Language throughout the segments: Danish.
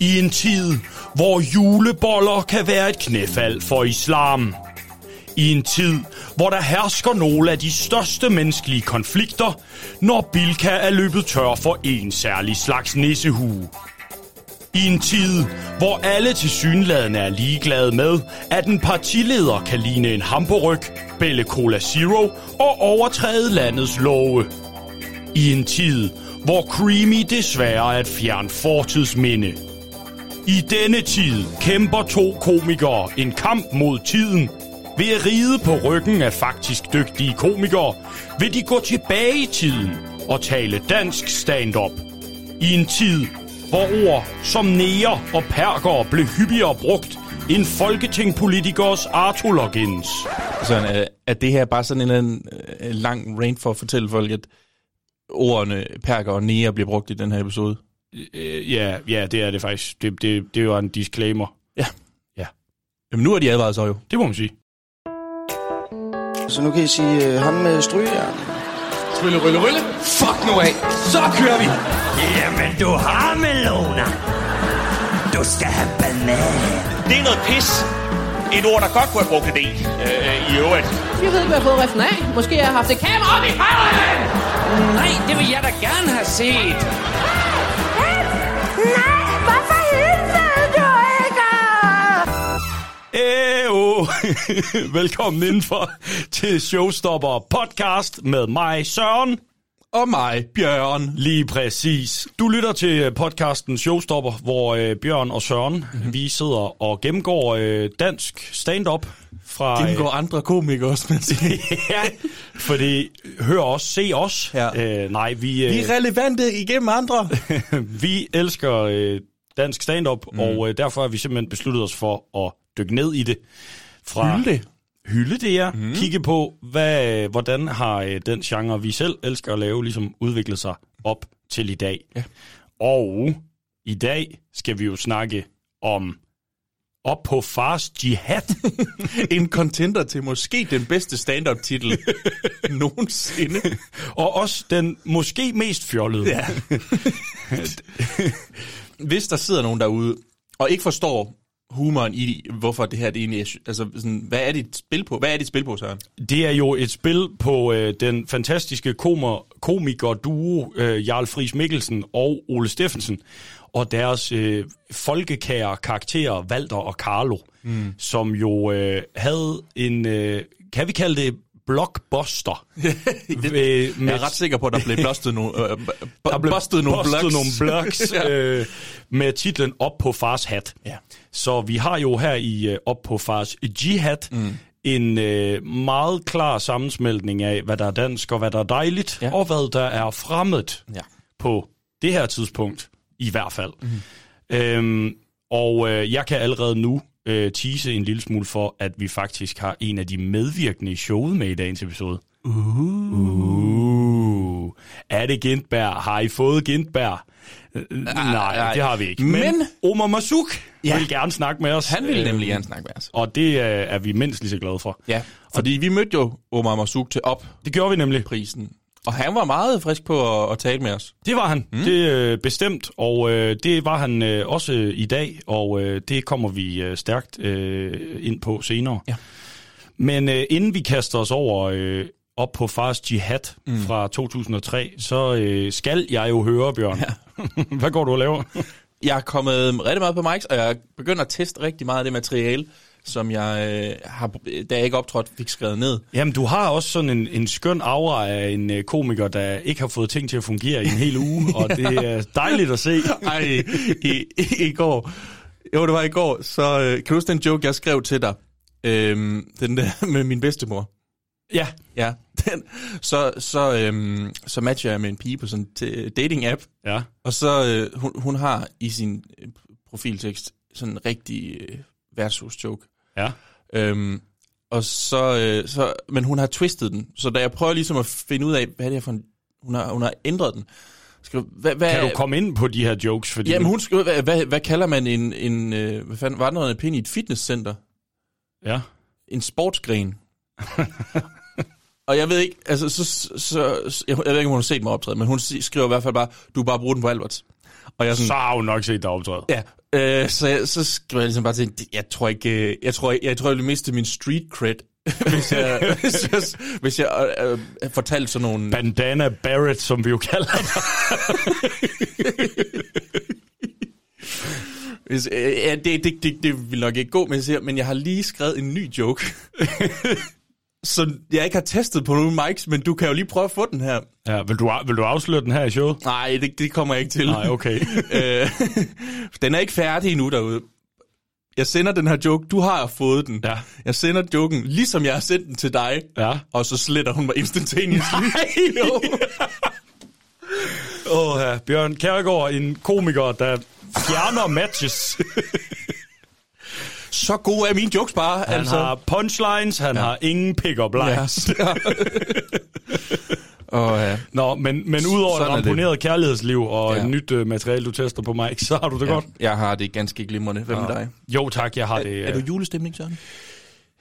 I en tid, hvor juleboller kan være et knæfald for islam. I en tid, hvor der hersker nogle af de største menneskelige konflikter, når Bilka er løbet tør for en særlig slags nissehue. I en tid, hvor alle til synladen er ligeglade med, at en partileder kan ligne en hamburg, bælle Cola Zero og overtræde landets love. I en tid, hvor Creamy desværre er et fjern fortidsminde. I denne tid kæmper to komikere en kamp mod tiden. Ved at ride på ryggen af faktisk dygtige komikere, vil de gå tilbage i tiden og tale dansk stand-up. I en tid, hvor ord som næger og perker blev hyppigere brugt end folketingpolitikers artologens. Sådan, er, er det her bare sådan en eller anden øh, lang rant for at fortælle folk, at ordene perker og næger bliver brugt i den her episode? Øh, ja, ja, det er det faktisk. Det, det, det var en disclaimer. Ja. Ja. Jamen nu er de advaret så jo. Det må man sige. Så nu kan I sige øh, ham med strygejern. Rylle, rylle, rylle. Fuck nu af. Så kører vi. Jamen, du har meloner. Du skal have banan. Det er noget pis. Et ord, der godt kunne have brugt del øh, i øvrigt. Jeg ved ikke, hvad jeg har fået riften af. Måske jeg har haft et kamera op i røven! Nej, det vil jeg da gerne have set. Nej, hvorfor Ejo! Velkommen indenfor til Showstopper podcast med mig, Søren. Og mig, Bjørn. Lige præcis. Du lytter til podcasten Showstopper, hvor øh, Bjørn og Søren, mm-hmm. vi sidder og gennemgår øh, dansk stand-up fra... Gennemgår andre komikere også, man siger. ja, fordi hør os, se os. Ja. Øh, nej, vi, øh, Vi er relevante igennem andre. vi elsker øh, dansk stand-up, mm. og øh, derfor har vi simpelthen besluttet os for at dykke ned i det. Fra Hylde det. Hylde det, ja. Mm. Kigge på, hvad, hvordan har øh, den genre, vi selv elsker at lave, ligesom udviklet sig op til i dag. Ja. Og i dag skal vi jo snakke om op på fars jihad. En contender til måske den bedste stand-up-titel nogensinde. og også den måske mest fjollede. Ja. Hvis der sidder nogen derude, og ikke forstår humoren i, hvorfor det her det egentlig er, altså sådan, hvad er dit spil på? Hvad er dit spil på, Søren? Det er jo et spil på øh, den fantastiske komer, komiker-duo øh, Jarl Friis Mikkelsen og Ole Steffensen, og deres øh, folkekære karakterer, Walter og Carlo, mm. som jo øh, havde en, øh, kan vi kalde det, blockbuster. det, Ved- jeg er ret sikker på, at der blev bustet nogle, øh, der blev bustet nogle bustet blocks. nogle blocks Ja. øh, med titlen Op på fars hat. Ja. Så vi har jo her i øh, Op på fars jihad mm. en øh, meget klar sammensmeltning af, hvad der er dansk og hvad der er dejligt, Ja. og hvad der er fremmed Ja. på det her tidspunkt, i hvert fald. Mm. Øhm, og øh, jeg kan allerede nu øh, tease en lille smule for, at vi faktisk har en af de medvirkende i showet med i dagens episode. Uh. Er det Gintberg? Har I fået Gintberg? Øh, Nej, nej. det har vi ikke. Men- Omar Masuk Ja. vil gerne snakke med os. Han ville Øh, nemlig gerne snakke med os. Og det øh, er vi mindst lige så glade for. Ja, fordi vi mødte jo Omar Masuk til op-prisen, Det gjorde vi nemlig. Og han var meget frisk på at, at tale med os. Det var han. Mm. Det øh, bestemt, og øh, det var han øh, også i dag, og øh, det kommer vi øh, stærkt øh, ind på senere. Ja. Men øh, inden vi kaster os over øh, op på Fars Jihad mm. fra 2003, så øh, skal jeg jo høre, Bjørn. Ja. Hvad går du og laver? Jeg er kommet rigtig meget på mics, og jeg begynder at teste rigtig meget af det materiale, som jeg, øh, har, da jeg ikke optrådte, fik skrevet ned. Jamen, du har også sådan en, en skøn aura af en øh, komiker, der ikke har fået ting til at fungere i en hel uge, og det er dejligt at se. Ej, i, i, i går, jo det var i går, så øh, kan du huske den joke, jeg skrev til dig? Øhm, den der med min bedstemor. Ja, Ja, den, så, så, øhm, så matcher jeg med en pige på sådan en dating-app, ja. og så øh, hun, hun har i sin øh, profiltekst sådan en rigtig øh, værtshus-joke. Ja. Øhm, og så, øh, så, men hun har twistet den, så da jeg prøver ligesom at finde ud af, hvad det er for en, hun har, hun har ændret den. Skal, hvad, hvad, Kan du komme ind på de her jokes? Fordi Jamen hun skriver, hvad, hvad, hvad kalder man en, en øh, hvad fanden, vandrende pind i et fitnesscenter? Ja. En sportsgren. Og jeg ved ikke, altså, så, så, så jeg, jeg ved ikke, om hun har set mig optræde, men hun skriver i hvert fald bare, du er bare bruge den på Alberts. Og jeg sådan, Så har hun nok set dig optræde. Ja, øh, så, jeg, så skriver jeg ligesom bare til jeg tror ikke, øh, jeg tror, jeg, jeg tror, jeg vil miste min street cred, hvis jeg, hvis jeg, hvis jeg øh, øh, fortalte sådan nogle... Bandana Barrett, som vi jo kalder dig. Hvis, øh, ja, det, det, det, det vil nok ikke gå, men jeg, siger, men jeg har lige skrevet en ny joke, som jeg ikke har testet på nogle mics, men du kan jo lige prøve at få den her. Ja, vil du, vil du afsløre den her i showet? Nej, det, det kommer jeg ikke til. Nej, okay. øh, den er ikke færdig endnu derude. Jeg sender den her joke, du har fået den. Ja. Jeg sender joken, ligesom jeg har sendt den til dig. Ja. Og så sletter hun mig instantaneously. Nej, jo. Åh, ja. Bjørn Kærgaard, en komiker, der fjerner matches. Så gode er mine jokes bare. Han altså. har punchlines, han ja. har ingen pick-up lines. Ja. Og, ja. Nå, men, men udover et Sådan det. ramponeret kærlighedsliv og Ja. ja. nyt uh, materiale, du tester på mig, så har du det ja. godt? Jeg har det ganske glimrende. Hvad med dig? Jo tak, jeg har Er, det. er du øh, julestemning, Søren?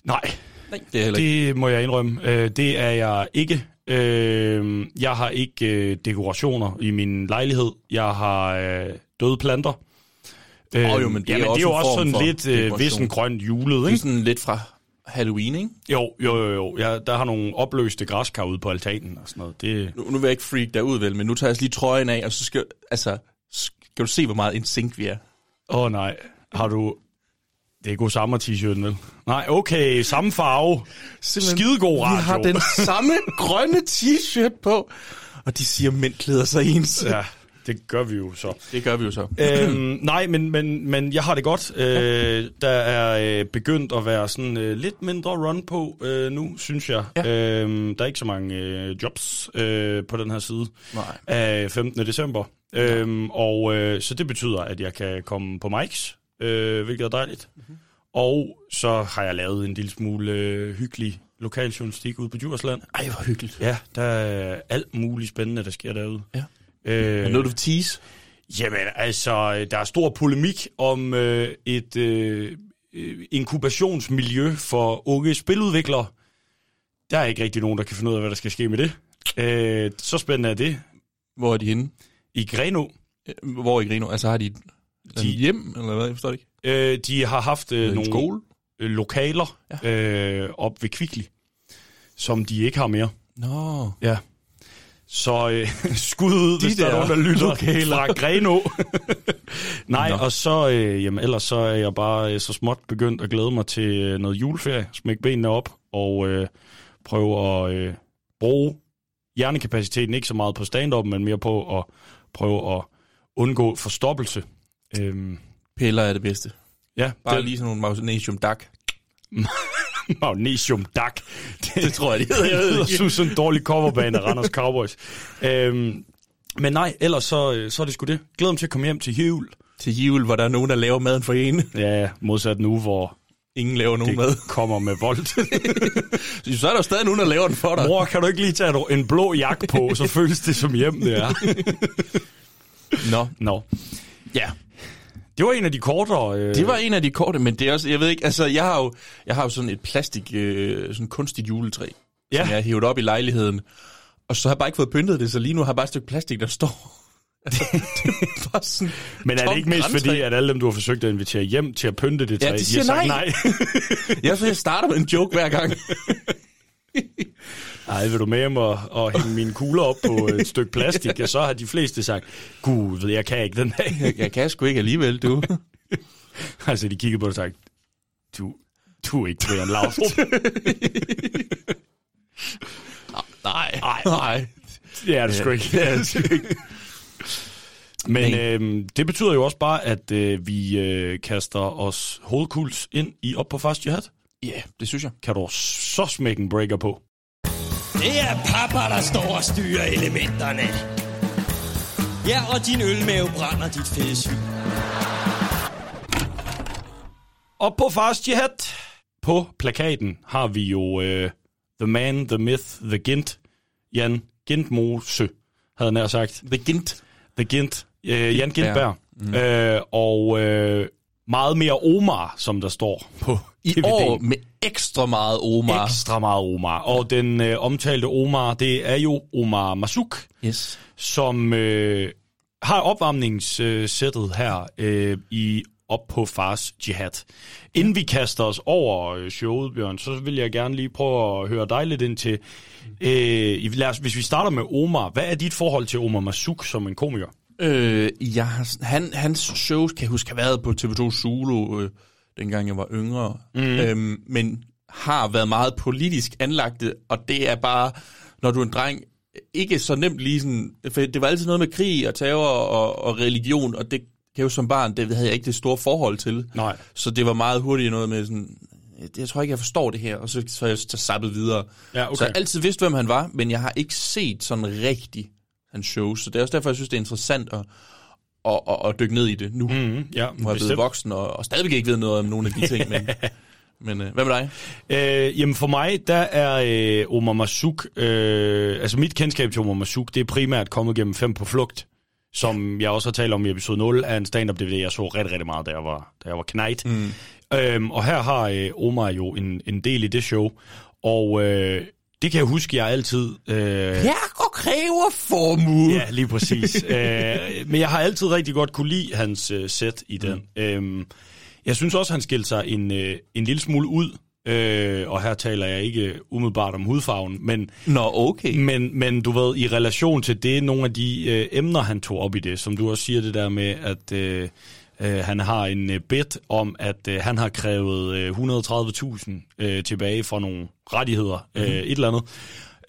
Nej, Nej, det er det må jeg indrømme. Øh, det er jeg ikke. Øh, jeg har ikke øh, dekorationer i min lejlighed. Jeg har øh, døde planter. Øh, jo, men det er jamen, også det er jo også sådan lidt øh, vissen grønt julet, Det er ikke? sådan lidt fra Halloween, ikke? Jo, jo, jo, jo. Jeg, der har nogle opløste græskar ude på altanen og sådan noget. Det, Nu, nu vil jeg ikke freak dig ud, vel, men nu tager jeg lige trøjen af, og så skal, altså, skal du se, hvor meget en sink vi er. Åh oh, nej, har du... Det er god samme t-shirten, vel? Nej, okay, samme farve. Skidegod radio. Vi har den samme grønne t-shirt på, og de siger, at mænd klæder sig ens. Ja, det gør vi jo så. Det gør vi jo så. øhm, nej, men, men, men jeg har det godt. Øh, der er øh, begyndt at være sådan øh, lidt mindre run på øh, nu, synes jeg. Ja. Øhm, der er ikke så mange øh, jobs øh, på den her side Nej. af 15. december. Øhm, og øh, så det betyder, at jeg kan komme på mics, øh, hvilket er dejligt. Mm-hmm. Og så har jeg lavet en lille smule øh, hyggelig lokaljournalistik ude på Djursland. Ej, hvor hyggeligt. Ja, der er alt muligt spændende, der sker derude. Ja. Øh, Er noget, du tease? Jamen, altså, der er stor polemik om øh, et øh, inkubationsmiljø for unge spiludviklere. Der er ikke rigtig nogen, der kan finde ud af, hvad der skal ske med det. Øh, så spændende er det. Hvor er de henne? I Greno, Øh, Hvor i Greno? Altså har de et de... Hjem, eller hvad? Jeg forstår det ikke. øh, de har haft øh, nogle skole? øh, lokaler ja. øh, op ved Kvickly, som de ikke har mere. Nå. Ja. Så øh, skud ud, De hvis der, er der nogen, der lytter lokaler. fra Greno. Nej, Nå. og så, øh, jamen, ellers så er jeg bare øh, så småt begyndt at glæde mig til øh, noget juleferie. Smæk benene op og øh, prøve at øh, bruge hjernekapaciteten ikke så meget på stand-up, men mere på at prøve at undgå forstoppelse. Øhm, Piller er det bedste. ja, Bare det, lige sådan nogle magnesium dak. magnesium dak. Det, Det tror jeg, det hedder. Jeg hedder en dårlig coverbane af Randers Cowboys. Øhm, men nej, ellers så, øh, så er det sgu det. Glæder mig til at komme hjem til jul. Til jul, hvor der er nogen, der laver maden for en. Ja, modsat nu, hvor Ingen laver nogen det mad. kommer med vold. Så er der stadig nogen, der laver den for dig. Mor, kan du ikke lige tage en blå jakke på, så føles det som hjem, det er. Nå. Nå. Ja. Det var en af de kortere... Øh, Det var en af de korte, men det er også, jeg ved ikke, altså jeg har jo, jeg har jo sådan et plastik, øh, sådan kunstigt juletræ, ja. Ja. som jeg har hævet op i lejligheden. Og så har jeg bare ikke fået pyntet det, så lige nu har jeg bare et stykke plastik, der står. Altså, det er bare sådan Men er det ikke mest grantræ. fordi, at alle dem, du har forsøgt at invitere hjem til at pynte det Ja, træ, de har siger nej. nej. Jeg, så jeg starter med en joke hver gang. Ej, vil du med hjem og, og hænge mine kugler op på et stykke plastik, ja, så har de fleste sagt, gud, ved jeg kan ikke den dag. Jeg, jeg kan sgu ikke alligevel, du. altså, de kiggede på det og sagde, du, du er ikke Brian Laudrup. Nej, nej, nej. det er det sgu ikke. Det er det sgu ikke. Men øh, det betyder jo også bare, at øh, vi øh, kaster os hovedkuls ind i op på fast jihad. Ja, det synes jeg. Kan du så smække en breaker på? Det er pappa, der står og styrer elementerne. Ja, og din ølmave brænder dit fede syg. Op på fast jihad. På plakaten har vi jo øh, The Man, The Myth, The Gint. Jan Gintmose, havde jeg nær sagt. The Gint. The Gint. Øh, Jan Gintberg. Mm. Øh, og øh, meget mere Omar, som der står på I DVD. år med ekstra meget Omar. Ekstra meget Omar. Og den øh, omtalte Omar, det er jo Omar Masuk, Yes. som øh, har opvarmningssættet her øh, i op på Fars Jihad. Inden vi kaster os over øh, showet, Bjørn, så vil jeg gerne lige prøve at høre dig lidt ind til. Øh, lad os, hvis vi starter med Omar, hvad er dit forhold til Omar Masuk som en komiker? Øh, jeg han, hans shows, kan jeg huske, har været på TV2 Zulu, øh, dengang jeg var yngre. Mm. Øhm, men har været meget politisk anlagte, og det er bare, når du er en dreng, ikke så nemt lige sådan... For det var altid noget med krig og terror og, og religion, og det kan jo som barn, det havde jeg ikke det store forhold til. Nej. Så det var meget hurtigt noget med sådan, jeg tror ikke, jeg forstår det her, og så, så jeg så sappet videre. Ja, okay. Så jeg har altid vidst, hvem han var, men jeg har ikke set sådan rigtig hans shows, så det er også derfor, jeg synes, det er interessant at, at, at, at dykke ned i det nu, mm, ja, jeg er blevet bestemt. voksen, og, og stadigvæk ikke ved noget om nogle af de ting, men, men øh, hvad med dig? Øh, jamen for mig, der er øh, Omar Masuk, øh, altså mit kendskab til Omar Masuk, det er primært kommet gennem Fem på flugt, som jeg også har talt om i episode 0 af en stand-up DVD, jeg så rigtig, rigtig meget, da jeg var, da jeg var knægt. Mm. Øhm, og her har øh, Omar jo en, en del i det show, og øh, det kan jeg huske, jeg altid... Øh, Jeg og kræver formue. Ja, lige præcis. øh, men jeg har altid rigtig godt kunne lide hans øh, sæt i den. Mm. Øhm, jeg synes også, han skilte sig en, øh, en lille smule ud. Øh, og her taler jeg ikke umiddelbart om hudfarven, men, Nå, okay. men, men du ved, i relation til det, nogle af de øh, emner, han tog op i det, som du også siger det der med, at øh, øh, han har en øh, bid om, at øh, han har krævet øh, 130.000 øh, tilbage for nogle rettigheder, øh, et eller andet.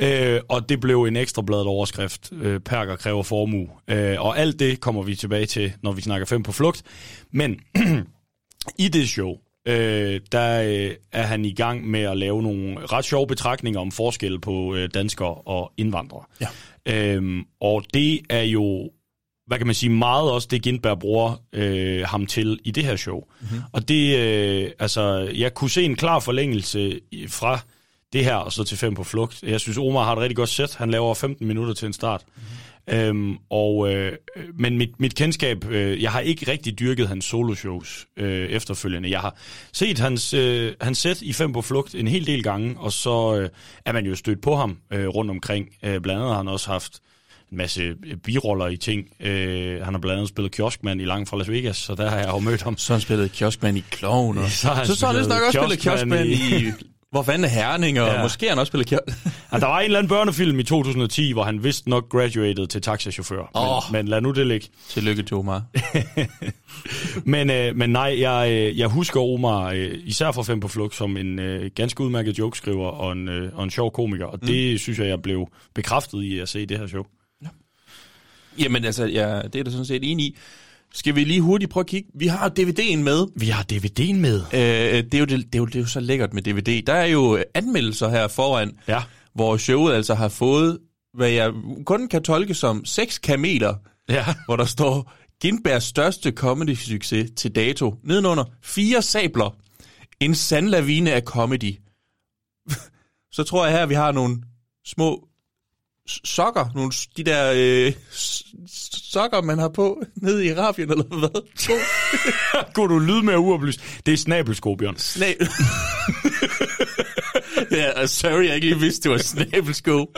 Øh, og det blev en ekstrabladet overskrift, øh, Perker kræver formue. Øh, og alt det kommer vi tilbage til, når vi snakker fem på flugt. Men i det show, øh, der øh, er han i gang med at lave nogle ret sjove betragtninger om forskel på øh, danskere og indvandrere. Ja. Øhm, og det er jo, hvad kan man sige, meget også det Gindberg bruger øh, ham til i det her show. Mm-hmm. Og det, øh, altså, jeg kunne se en klar forlængelse fra det her og så til fem på flugt. Jeg synes, Omar har et rigtig godt sæt. Han laver 15 minutter til en start. Mm-hmm. Øhm, og, øh, men mit, mit kendskab, øh, jeg har ikke rigtig dyrket hans soloshows øh, efterfølgende. Jeg har set hans, øh, hans sæt i Fem på Flugt en hel del gange, og så øh, er man jo stødt på ham øh, rundt omkring. Øh, blandt andet har han også haft en masse øh, biroller i ting. Øh, han har blandt andet spillet kioskmand i Langt fra Las Vegas, så der har jeg jo mødt ham. Så har han spillet kioskmand i Clown. Og... Så har han så, så han spillet vist nok også spillet kioskmand i- i... Hvor fanden er Herning, og Ja. måske har han også spillet kiosk... Ja, der var en eller anden børnefilm i 2010, hvor han vist nok graduated til taxachauffør. Men, Åh. men lad nu det ligge. Tillykke til Omar. Men, øh, men nej, jeg, øh, jeg husker Omar, øh, især fra Fem på Flugt, som en øh, ganske udmærket jokeskriver og en, øh, og en sjov komiker. Og det synes jeg, jeg blev bekræftet i at se det her show. Jamen altså, ja, det er da sådan set enig i. Skal vi lige hurtigt prøve at kigge? Vi har DVD'en med. Vi har DVD'en med. Øh, det, er jo, det, det, er jo, det er jo så lækkert med DVD. Der er jo anmeldelser her foran, Ja. hvor showet altså har fået, hvad jeg kun kan tolke som seks kameler, Ja. hvor der står Gindbergs største comedy-succes til dato. Nedenunder fire sabler. En sandlavine af comedy. så tror jeg her, vi har nogle små sokker. Nogle, de der øh, sokker, man har på nede i Arabien, eller hvad? To Kunne du lyde mere uoplyst? Det er snabelsko, Bjørn. Snab... ja, sorry, jeg ikke lige vidste, det var snabelsko.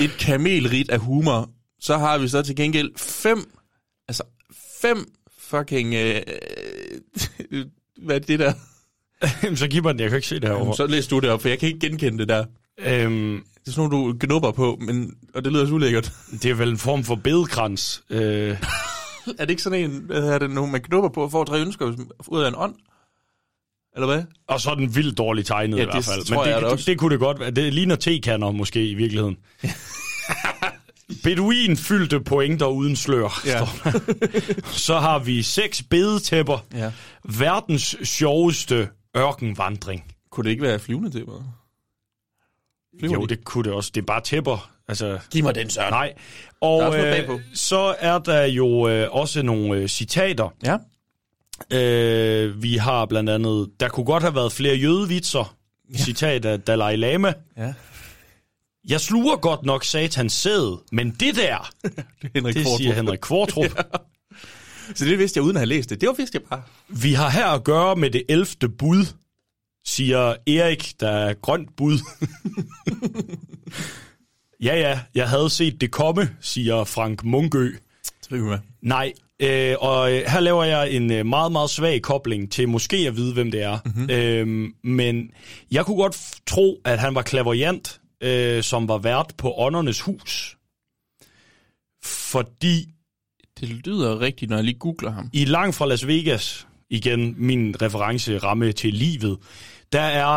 Et kamelrit af humor. Så har vi så til gengæld fem, altså fem fucking, øh, hvad er det der? så giv mig den, jeg kan ikke se det herovre. Så læs du det op, for jeg kan ikke genkende det der. Øhm, Det er sådan nogle, du gnubber på, men, og det lyder så ulækkert. det er vel en form for bedekrans. Øh, Er det ikke sådan en, hvad er det, nogen man knupper på for at tre ønsker ud af en ånd? Eller hvad? og så er den vildt dårligt tegnet Ja, i hvert det fald. Men det, jeg det, også. det kunne det godt være. Det ligner tekanner måske i virkeligheden. Beduin fyldte pointer uden slør. Ja. så har vi seks bedetæpper. Ja. Verdens sjoveste ørkenvandring. Kunne det ikke være flyvende hvad? Flyver Jo, de? det kunne det også. Det er bare tæpper. Altså, Giv mig den, Søren. nej. Der Og er øh, så er der jo øh, også nogle øh, citater. Ja. Øh, vi har blandt andet, der kunne godt have været flere jødevitser. Ja. Citat af Dalai Lama. Ja. Jeg sluger godt nok satans sæd, men det der, Henrik det Kvartrup. siger Henrik Kvartrup. Så det vidste jeg uden at have læst det. Det var vidste jeg bare. Vi har her at gøre med det 11. bud, siger Erik, der er grønt bud. ja, ja, jeg havde set det komme, siger Frank Mungø. Tillykke med. Nej, øh, og øh, her laver jeg en øh, meget, meget svag kobling til måske at vide, hvem det er. Mm-hmm. Øh, men jeg kunne godt tro, at han var klaverjant, øh, som var vært på Åndernes Hus. Fordi Det lyder rigtigt, når jeg lige googler ham. i Langt fra Las Vegas, igen min referenceramme til livet, der er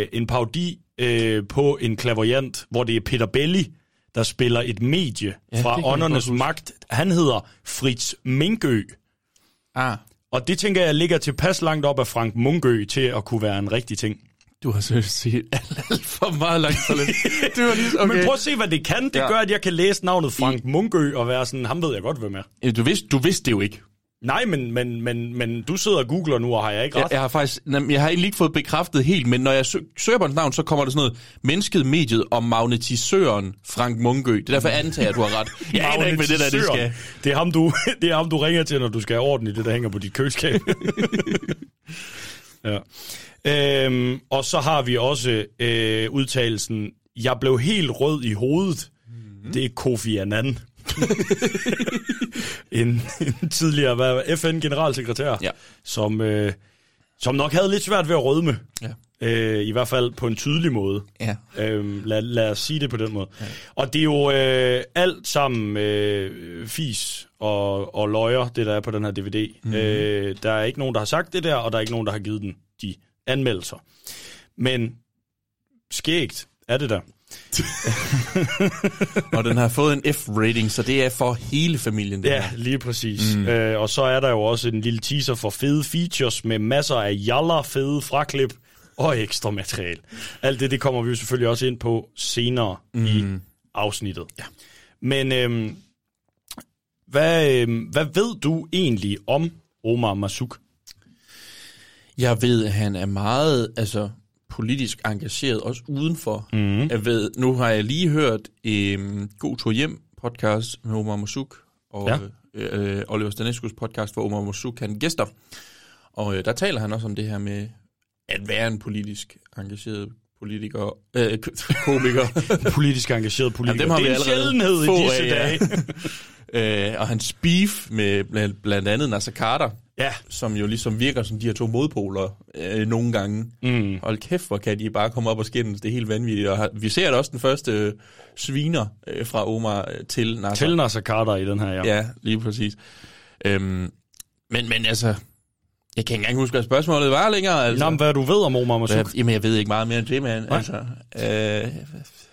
øh, en parodi øh, på en klaverjant, hvor det er Peter Belli, der spiller et medie Ja, fra Åndernes. Magt. Han hedder Fritz Mingø. Ah, Og det tænker jeg ligger tilpas langt op af Frank Mungø til at kunne være en rigtig ting. du har seriøst set alt, for meget langt for lidt. Det var lige, Okay. Men prøv at se, hvad det kan. Det Ja. gør, at jeg kan læse navnet Frank Mungø og være sådan, ham ved jeg godt, hvem er. Du vidste, du vidste det jo ikke. Nej, men, men, men, men du sidder og googler nu, og har jeg ikke Jeg, ret? jeg har faktisk, jeg har ikke fået bekræftet helt, men når jeg sø, søger på hans navn, så kommer der sådan noget, mennesket, mediet og magnetisøren Frank Mungø. Det er derfor, jeg antager, at du har ret. Jeg aner ikke, hvad det der, det skal. Det er, ham, du, det er ham, du ringer til, når du skal have orden i det, der hænger på dit køleskab. ja. øhm, og så har vi også øh, udtalelsen, jeg blev helt rød i hovedet. Mm-hmm. Det er Kofi Annan. en, en tidligere FN-generalsekretær, Ja. som, øh, som nok havde lidt svært ved at rødme. Ja. Øh, I hvert fald på en tydelig måde. Ja. Øhm, lad, lad os sige det på den måde. Ja. Og det er jo øh, alt sammen øh, fis og, og løjer, det der er på den her DVD. Mm. Øh, der er ikke nogen, der har sagt det der, og der er ikke nogen, der har givet den de anmeldelser. Men skægt er det der. Og den har fået en F-rating, så det er for hele familien. Ja, her. lige præcis. Mm. Øh, og så er der jo også en lille teaser for fede features med masser af jaller, fede fraklip og ekstra materiale. Alt det, det kommer vi jo selvfølgelig også ind på senere mm. i afsnittet. Ja. Men øhm, hvad, øhm, hvad ved du egentlig om Omar Masuk? Jeg ved, at han er meget altså, politisk engageret, også udenfor. Mm. Jeg ved, nu har jeg lige hørt um, God Tur Hjem podcast med Omar Masuk, og Ja. øh, Oliver Stanescus podcast, hvor Omar Masuk han gæster. Og øh, der taler han også om det her med at være en politisk engageret politiker, øh, komiker. Politisk engageret politiker. Jamen, dem har det er vi en allerede sjældenhed i disse ja. dage. øh, og hans beef med blandt, blandt andet Nasser Carter, ja, som jo ligesom virker som de her to modpoler øh, nogle gange. Mm. Hold kæft, hvor kan de bare komme op og skændes. Det er helt vanvittigt. Og har, vi ser da også den første øh, sviner øh, fra Omar øh, til Nasser. til Nasser Carter i den her, ja. Ja, lige præcis. Øhm, men, men altså, jeg kan ikke engang huske, hvad spørgsmålet var længere. Altså. Nå, men hvad du ved om Omar Masuk? Jamen, jeg ved ikke meget mere end det, mand. Altså, øh,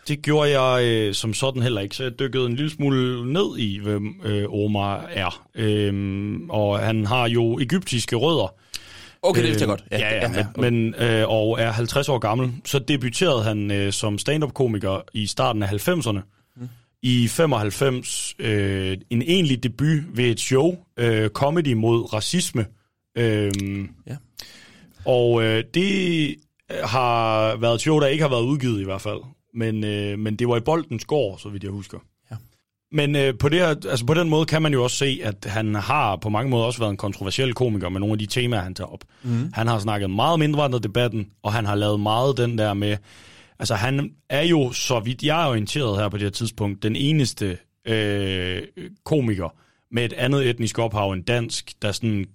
Det gjorde jeg øh, som sådan heller ikke, så jeg dykkede en lille smule ned i, hvem øh, Omar er. Øhm, og han har jo egyptiske rødder. okay, det vidste jeg godt. Ja, ja, ja, ja, men, men, øh, og er 50 år gammel. Så debuterede han øh, som stand-up-komiker i starten af 90'erne. Mm. I 95 øh, en egentlig debut ved et show, øh, Comedy mod racisme. Øhm, Ja. Og øh, det har været et show, der ikke har været udgivet i hvert fald. Men, øh, men det var i Boldens Gård, så vidt jeg husker. Ja. Men øh, på, det her, altså på den måde kan man jo også se, at han har på mange måder også været en kontroversiel komiker med nogle af de temaer, han tager op. Mm. Han har snakket meget om indvandrerdebatten, og han har lavet meget den der med... Altså han er jo, så vidt jeg er orienteret her på det her tidspunkt, den eneste øh, komiker med et andet etnisk ophav end dansk, der sådan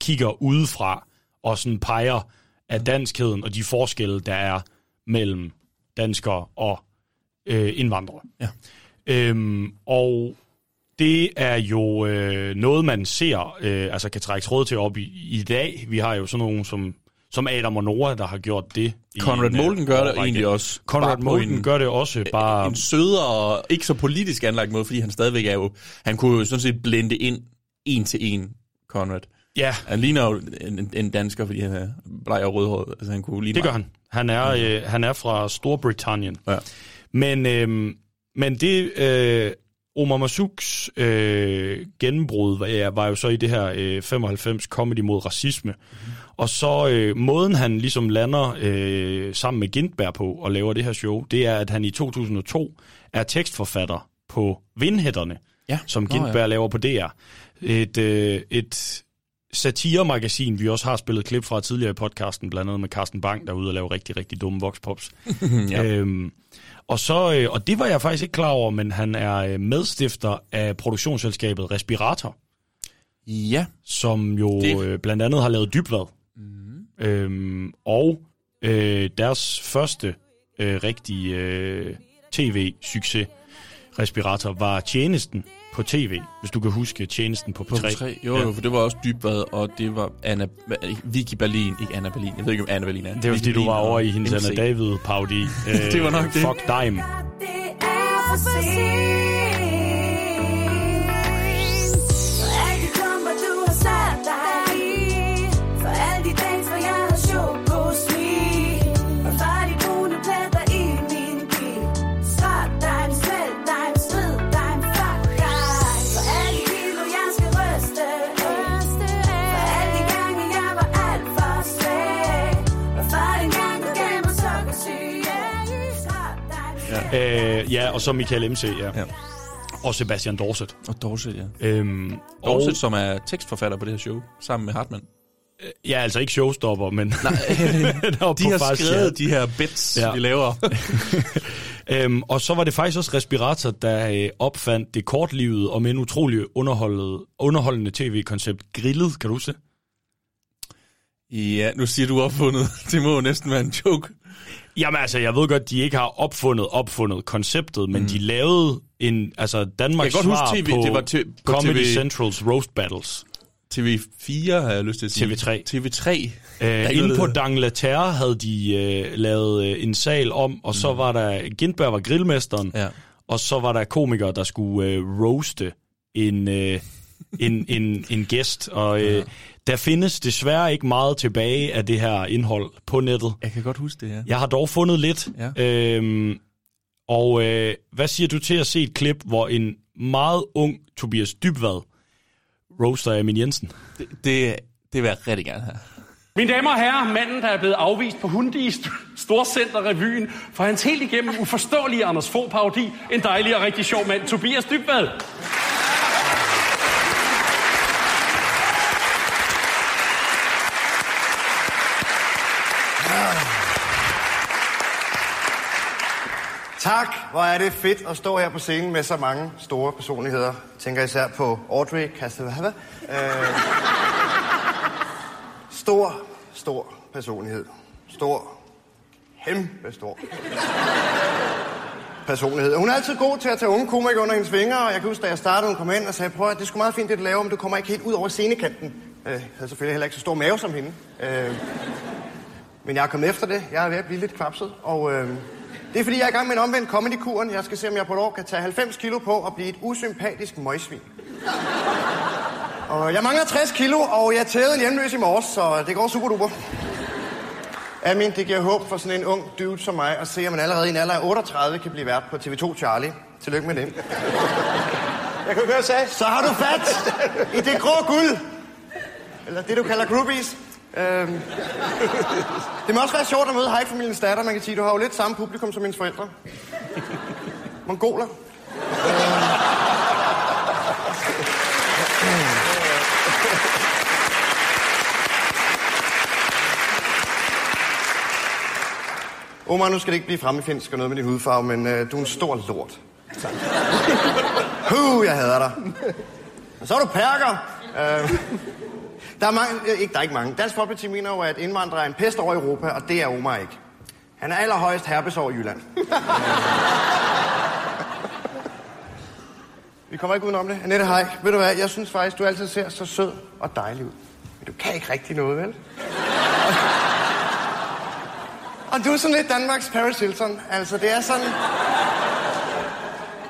kigger udefra og sådan peger af danskheden og de forskelle, der er mellem danskere og øh, indvandrere. Ja. Øhm, og det er jo øh, noget, man ser, øh, altså kan trække tråd til op i, i dag. Vi har jo sådan nogen som, som Adam og Nora, der har gjort det. i Conrad en, øh, Molden gør det egentlig også. Conrad Molden en- gør det også, bare... en sødere ikke så politisk anlagt måde, fordi han stadigvæk er jo... Han kunne jo sådan set blende ind en til en, Conrad. Ja, Han ligner jo en, en dansker, fordi han er bleg og rødhåret. Altså, han kunne lige det gør han. Han er, øh, han er fra Storbritannien. Ja. Men, øh, men det, øh, Omar Masuks øh, gennembrud var, ja, var jo så i det her øh, 95 Comedy mod racisme. Mm. Og så øh, måden, han ligesom lander øh, sammen med Gintberg på og laver det her show, det er, at han i 2002 er tekstforfatter på Vindhætterne, Ja. som Nå, Gindberg ja. laver på DR. Et, øh, et satiremagasin, vi også har spillet klip fra tidligere i podcasten, blandt andet med Carsten Bang, der er ude og lave rigtig, rigtig dumme voxpops. Ja. øhm, og, så, øh, og det var jeg faktisk ikke klar over, men han er øh, medstifter af produktionsselskabet Respirator, Ja. som jo Det- øh, blandt andet har lavet dybvad. Mm. Øhm, og øh, deres første øh, rigtige øh, tv-succes, Respirator, var tjenesten på tv, hvis du kan huske tjenesten på, På P3. 3. Jo, jo, for det var også dybvad, og det var Anna, Vicky Berlin, ikke Anna Berlin. Jeg ved ikke, om Anna Berlin er. Det var Vicky fordi, du var over i hendes MC. Anna David-paudi. Øh, Det var nok det. Fuck dime. Det er for sent. Øh, ja, og så Michael MC, ja. Ja. ja. Og Sebastian Dorset. Og Dorset, ja. Øhm, Dorset, og, som er tekstforfatter på det her show, sammen med Hartmann. ja, altså ikke showstopper, men... Nej, De har skrevet de her bits, ja. Ja. vi laver. øhm, og så var det faktisk også Respirator, der øh, opfandt det kortlivede og men utrolig underholdende, tv-koncept Grillet, kan du det? Ja, nu siger du opfundet. Det må jo næsten være en joke. Jamen altså, jeg ved godt, de ikke har opfundet opfundet konceptet, men mm. de lavede en, altså Danmarks Jeg kan godt svar huske TV, på det var til- på Comedy TV. Centrals Roast Battles. TV4 har jeg lyst til at sige. TV3. TV3. Øh, inde på Dangleterre havde de øh, lavet øh, en sal om, og så var der, Gindberg var grillmesteren, Ja. og så var der komikere, der skulle øh, roaste en, øh, en, en, en gæst, og øh, der findes desværre ikke meget tilbage af det her indhold på nettet. Jeg kan godt huske det, ja. Jeg har dog fundet lidt, Ja. øhm, og øh, hvad siger du til at se et klip, hvor en meget ung Tobias Dybvad roaster Amin Jensen? Det, det, det vil jeg rigtig gerne have. Mine damer og herrer, manden, der er blevet afvist på Hundi i St- Storcenter-revyen for hans helt igennem uforståelige Anders Fogh parodi En dejlig og rigtig sjov mand, Tobias Dybvad. Tak, hvor er det fedt at stå her på scenen med så mange store personligheder. Jeg tænker især på Audrey Castellava. Øh, stor, stor personlighed. Stor, kæmpe stor personlighed. Hun er altid god til at tage unge komikere under hendes vinger, og jeg kan huske, da jeg startede, hun kom ind og sagde, prøv at det skulle meget fint, det du laver, men du kommer ikke helt ud over scenekanten. Øh, Jeg havde selvfølgelig heller ikke så stor mave som hende. Øh, men jeg er kommet efter det. Jeg er ved at blive lidt kvapset, og øh, det er fordi, jeg er i gang med en omvendt comedy-kuren. Jeg skal se, om jeg på et år kan tage 90 kilo på og blive et usympatisk møgsvin. Og jeg mangler 60 kilo, og jeg tævede en hjemløs i morges, så det går super duper. Amin, det giver håb for sådan en ung dude som mig at se, at man allerede i en alder af 38 kan blive vært på TV2 Charlie. Tillykke med det. Jeg kan høre, sagde. Så har du fat i det grå guld. Eller det, du kalder groupies. Øhm. Det må også være sjovt at møde hejfamiliens datter. Man kan sige, du har jo lidt samme publikum som mine forældre. Mongoler. Øhm. Omar, nu skal det ikke blive fremmedfjendsk og noget med din hudfarve, men øh, du er en stor lort. Huh, jeg hader dig. Og så er du perker. Øh, der er mange, øh, ikke, der er ikke mange. Dansk Folkeparti mener jo, at indvandrere er en pest over Europa, og det er Omar ikke. Han er allerhøjst herpes over Jylland. Vi kommer ikke udenom det. Annette, hej. Ved du hvad, jeg synes faktisk, du altid ser så sød og dejlig ud. Men du kan ikke rigtig noget, vel? Og du er sådan lidt Danmarks Paris Hilton. Altså, det er sådan...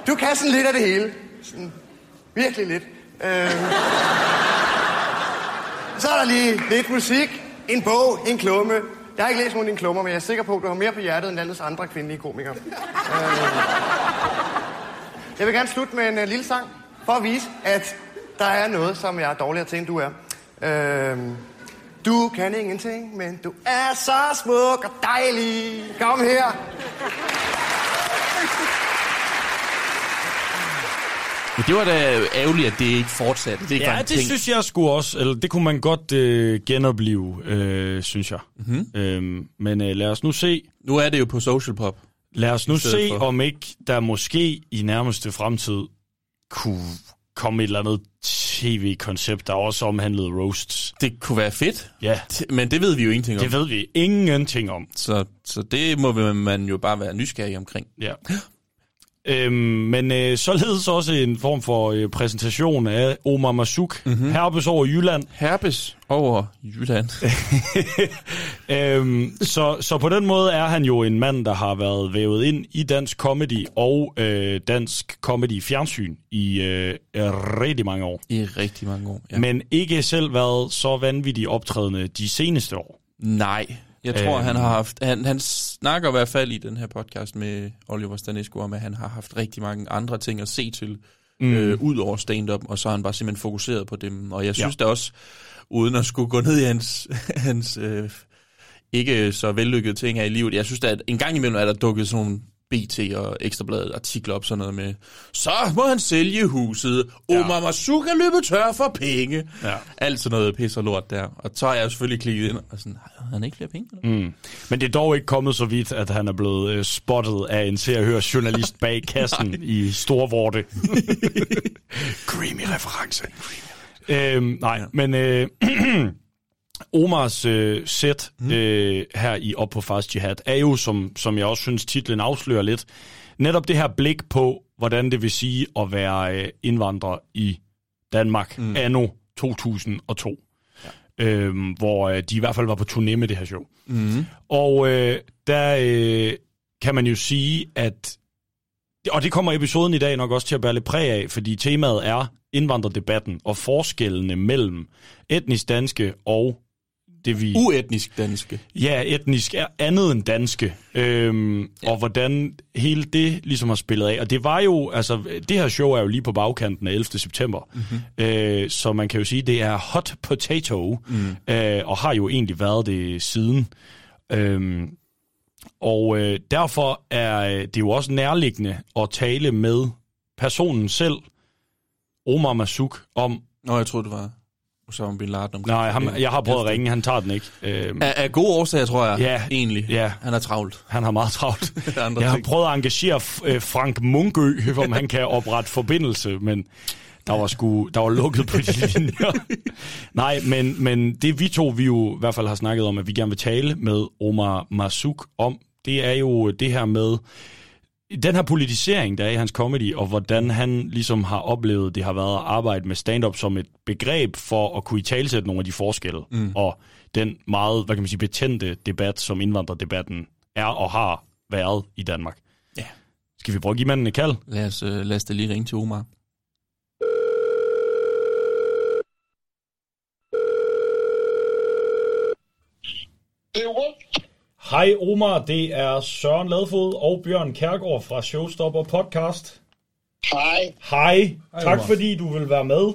Du kan sådan lidt af det hele. Sådan, virkelig lidt. Øh... Så er der lige lidt musik, en bog, en klumme. Jeg har ikke læst nogen af dine klummer, men jeg er sikker på, at du har mere på hjertet end landets andre kvindelige komikere. Øh. Jeg vil gerne slutte med en øh, lille sang, for at vise, at der er noget, som jeg er dårligere til, end du er. Øh. Du kan ingenting, men du er så smuk og dejlig. Kom her. Men det var da ærgerligt, at det ikke fortsatte. Det ikke Ja, det ting. synes jeg skulle også, eller det kunne man godt øh, genopleve, øh, synes jeg. Mhm. Mm-hmm. Øhm, men øh, lad os nu se, Nu er det jo på Social Pop. lad os nu se, for. om ikke der måske i nærmeste fremtid kunne komme et eller andet tv-koncept, der også omhandlede roasts. Det kunne være fedt, Ja, men det ved vi jo ingenting om. det ved vi ingenting om. Så, så det må man jo bare være nysgerrig omkring. Ja. Øhm, men øh, således også en form for øh, præsentation af Omar Masuk, Mhm. mm-hmm. herbes over Jylland. Herpes over Jylland. øhm, så, så på den måde er han jo en mand, der har været vævet ind i dansk comedy og øh, dansk comedy fjernsyn i øh, rigtig mange år. I rigtig mange år. Ja. Men ikke selv været så vanvittigt optrædende de seneste år. Nej, jeg tror, Øhm. han har haft... Han, han snakker i hvert fald i den her podcast med Oliver Stanescu om, at han har haft rigtig mange andre ting at se til, mm. øh, ud over stand-up, og så har han bare simpelthen fokuseret på dem. Og jeg synes ja. da også, uden at skulle gå ned i hans, hans øh, ikke så vellykkede ting her i livet, jeg synes da, at en gang imellem er der dukket sådan nogle BT og Ekstrabladet artikler op, sådan noget med, så må han sælge huset, Omar Masuk er løbet tør for penge. Ja. Alt sådan noget pis og lort der. Og så har jeg selvfølgelig klikket ind og sådan, har han ikke flere penge? Eller? Mm. Men det er dog ikke kommet så vidt, at han er blevet øh, spottet af en se og hør journalist bag kassen i Storvorte. Creamy reference. Øhm, nej, men øh, Omars øh, sæt øh, her i Op på Fast Jihad er jo, som, som jeg også synes titlen afslører lidt, netop det her blik på, hvordan det vil sige at være øh, indvandrer i Danmark mm. anno 2002. Ja. Øhm, hvor øh, de i hvert fald var på turné med det her show. Mm. Og øh, der øh, kan man jo sige, at... Og det kommer episoden i dag nok også til at bære lidt præg af, fordi temaet er indvandrerdebatten og forskellene mellem etnisk danske og det vi... Uetnisk danske. Ja, etnisk er andet end danske. Øhm, ja. Og hvordan hele det ligesom har spillet af. Og det var jo, altså, det her show er jo lige på bagkanten af 11. september. Mm-hmm. Øh, så man kan jo sige, det er hot potato, mm. øh, og har jo egentlig været det siden. Øhm, og øh, derfor er øh, det jo også nærliggende at tale med personen selv, Omar Masuk, om... Nå, jeg troede, det var Osama Bin Laden. omkring Nej, ham, jeg har prøvet at ringe, han tager den ikke. Øhm, Af, af gode årsager, tror jeg, Ja. egentlig. Ja. Han er travlt. Han har meget travlt. Andre Jeg har ting. prøvet at engagere øh, Frank Munkø, om han kan oprette forbindelse, men der var, sgu, der var lukket på de linjer. Nej, men, men det vi to, vi jo i hvert fald har snakket om, at vi gerne vil tale med Omar Masuk om, det er jo det her med den her politisering, der er i hans comedy, og hvordan han ligesom har oplevet, det har været at arbejde med stand-up som et begreb for at kunne i talsætte nogle af de forskelle, mm. og den meget, hvad kan man sige, betændte debat, som indvandrerdebatten er og har været i Danmark. Ja. Skal vi prøve at give manden et kald? Lad os, øh, lad os da lige ringe til Omar. Hej Omar, det er Søren Ladfod og Bjørn Kærgaard fra Showstopper Podcast. Hej. Hej, tak Omar. fordi du vil være med.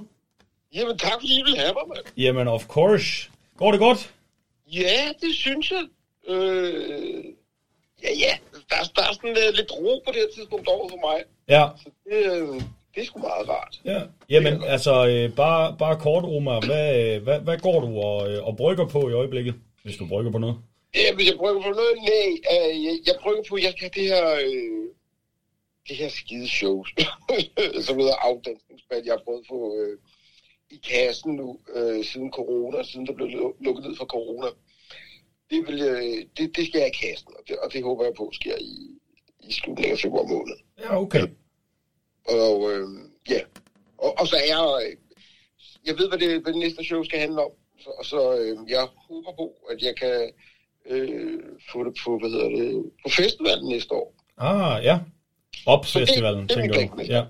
Jamen, tak fordi I vil have mig, mand. Jamen, of course. Går det godt? Ja, det synes jeg. Øh, ja, ja. Der, er- der er sådan uh, lidt ro på det her tidspunkt over for mig. Ja. Det, øh, det er sgu meget rart. ja. Jamen, altså, øh, bare, bare kort, Omar. Hvad, øh, hvad, hvad går du og, øh, og brygger på i øjeblikket, hvis du brygger på noget? Ja, hvis jeg prøver på noget, nej. Øh, jeg, jeg prøver på, jeg have det her, øh, det her skide show, som hedder afdansningsband. Jeg har prøvet på øh, i kassen nu, øh, siden corona, siden der blev lu- lukket ned for corona. Det, vil, øh, det, det skal jeg i kassen, og det, og det håber jeg på sker i, i slutningen af februar måned. Ja, okay. Og øh, ja, og, og så er jeg, øh, jeg ved, hvad det, hvad det næste show skal handle om. Så, og så øh, jeg håber på, at jeg kan øh, få det på, hvad hedder det, på festivalen næste år. Ah, ja. Det- det er tænker du. Ja.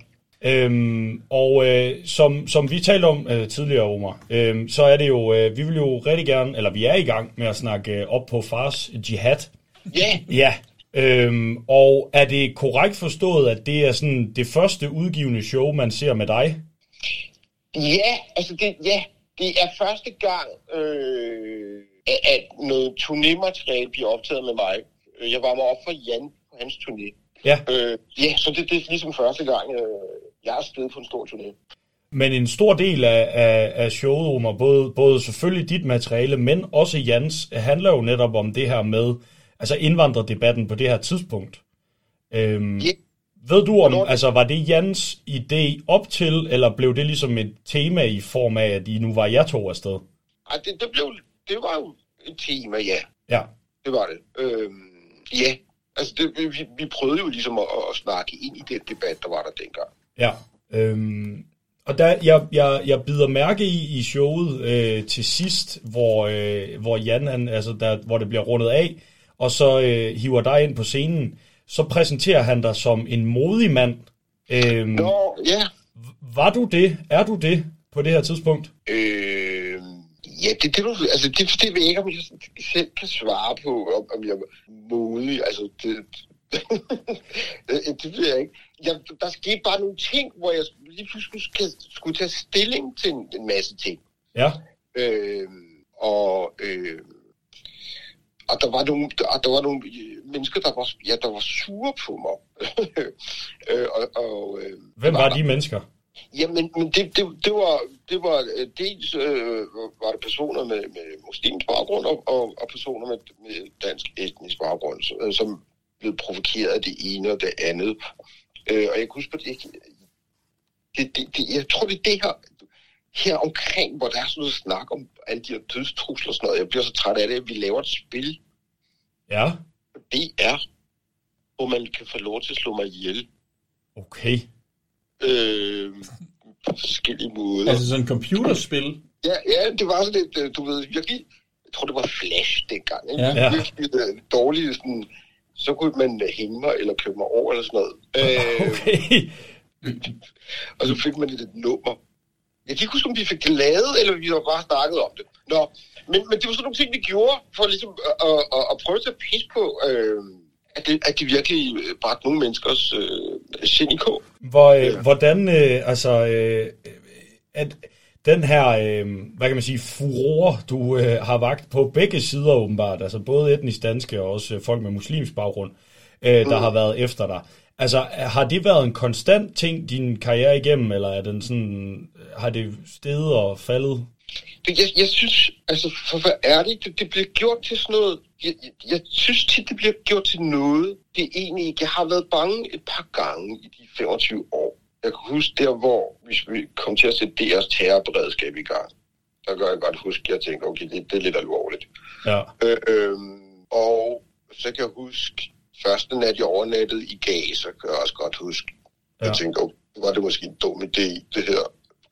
Øhm, og øh, som, som vi talte om øh, tidligere, Omar, øh, så er det jo, øh, vi vil jo rigtig gerne, eller vi er i gang med at snakke øh, op på Fars Jihad. Ja, Ja, øhm, og er det korrekt forstået, at det er sådan det første udgivende show, man ser med dig? ja, altså det, ja, det er første gang, øh, at, at noget turnémateriale bliver optaget med mig. Jeg var mig op for Jan på hans turné. Ja. Øh, ja, så det, det er ligesom første gang, øh, jeg er afsted på en stor turné. Men en stor del af, af, af showet, Omar, både, både selvfølgelig dit materiale, men også Jans, handler jo netop om det her med, altså indvandrerdebatten på det her tidspunkt. Øhm, Ja. Ved du om, altså var det Jans idé op til, eller blev det ligesom et tema i form af, at I nu var jer to afsted? Ej, det, det, blev, det var jo et tema, ja. Ja. Det var det. Øhm, ja, altså det, vi, vi prøvede jo ligesom at, at snakke ind i den debat, der var der dengang. Ja. Øhm, og der, jeg, jeg, jeg bider mærke i, i showet øh, til sidst, hvor, øh, hvor Jan, han, altså der, hvor det bliver rundet af, og så øh, hiver dig ind på scenen, så præsenterer han dig som en modig mand. Øhm, Nå, ja. Var du det? Er du det på det her tidspunkt? Øh, ja, det, det, du- altså, det, det ved jeg ikke, om jeg selv kan svare på, om, om jeg er modig. Altså, det, det, det ved jeg ikke. Jeg, der skete bare nogle ting, hvor jeg lige pludselig skulle, skulle tage stilling til en, en masse ting. Ja. Øh, og, øh, og der var nogle, der, der var nogle mennesker, der var, ja, der var sure på mig. øh, og, og, øh, Hvem var de mennesker? Jamen, men det, det, det var, det var øh, dels øh, var det personer med, med muslimsk baggrund og, og, og personer med, med dansk etnisk baggrund, så- øh, som blev provokeret af det ene og det andet. Øh, og jeg kan huske det, det, det, det, jeg tror, det er det her, her omkring, hvor der er sådan noget snak om alle de her dødstrusler og sådan noget. Jeg bliver så træt af det, at vi laver et spil. Ja. Det er, hvor man kan få lov til at slå mig ihjel. Okay. Øh, på forskellige måder. Altså sådan et computerspil? Ja, ja, det var sådan lidt, øh, du ved, virkelig, jeg tror, det var Flash dengang. Ikke? Ja. Ja. Virkelig øh, dårligt, sådan, så kunne man øh, hænge mig eller købe mig over eller sådan noget. Øh, okay. og så fik man et, nummer. Jeg kan ikke huske, om vi fik det lavet, eller vi har bare snakket om det. Nå, men, men det var sådan nogle ting, vi gjorde, for ligesom at, at, at, at prøve at tage pis på, øh, at, det, at det virkelig øh, bragte nogle menneskers øh, sind i kog. Hvor, øh, hvordan, øh, altså, øh, at den her, øh, hvad kan man sige, furore, du øh, har vagt på begge sider åbenbart, altså både etnisk danske og også folk med muslimsk baggrund, øh, der Mm. har været efter dig. Altså, har det været en konstant ting, din karriere igennem, eller er den sådan, har det steget og faldet? Det, jeg, jeg synes, altså for at være ærlig, det, det bliver gjort til sådan noget, jeg, jeg, jeg synes tit, det bliver gjort til noget, det er egentlig ikke. Jeg har været bange et par gange i de 25 år. Jeg kan huske der, hvor vi vi kom til at sætte deres terrorberedskab i gang. Der gør jeg godt huske, at jeg tænkte, okay, det, det er lidt alvorligt. Ja. Øh, øhm, og så kan jeg huske, første nat jeg overnattede i Gaza, kan jeg også godt huske. Ja. Jeg tænkte, okay, var det måske en dum idé, det her,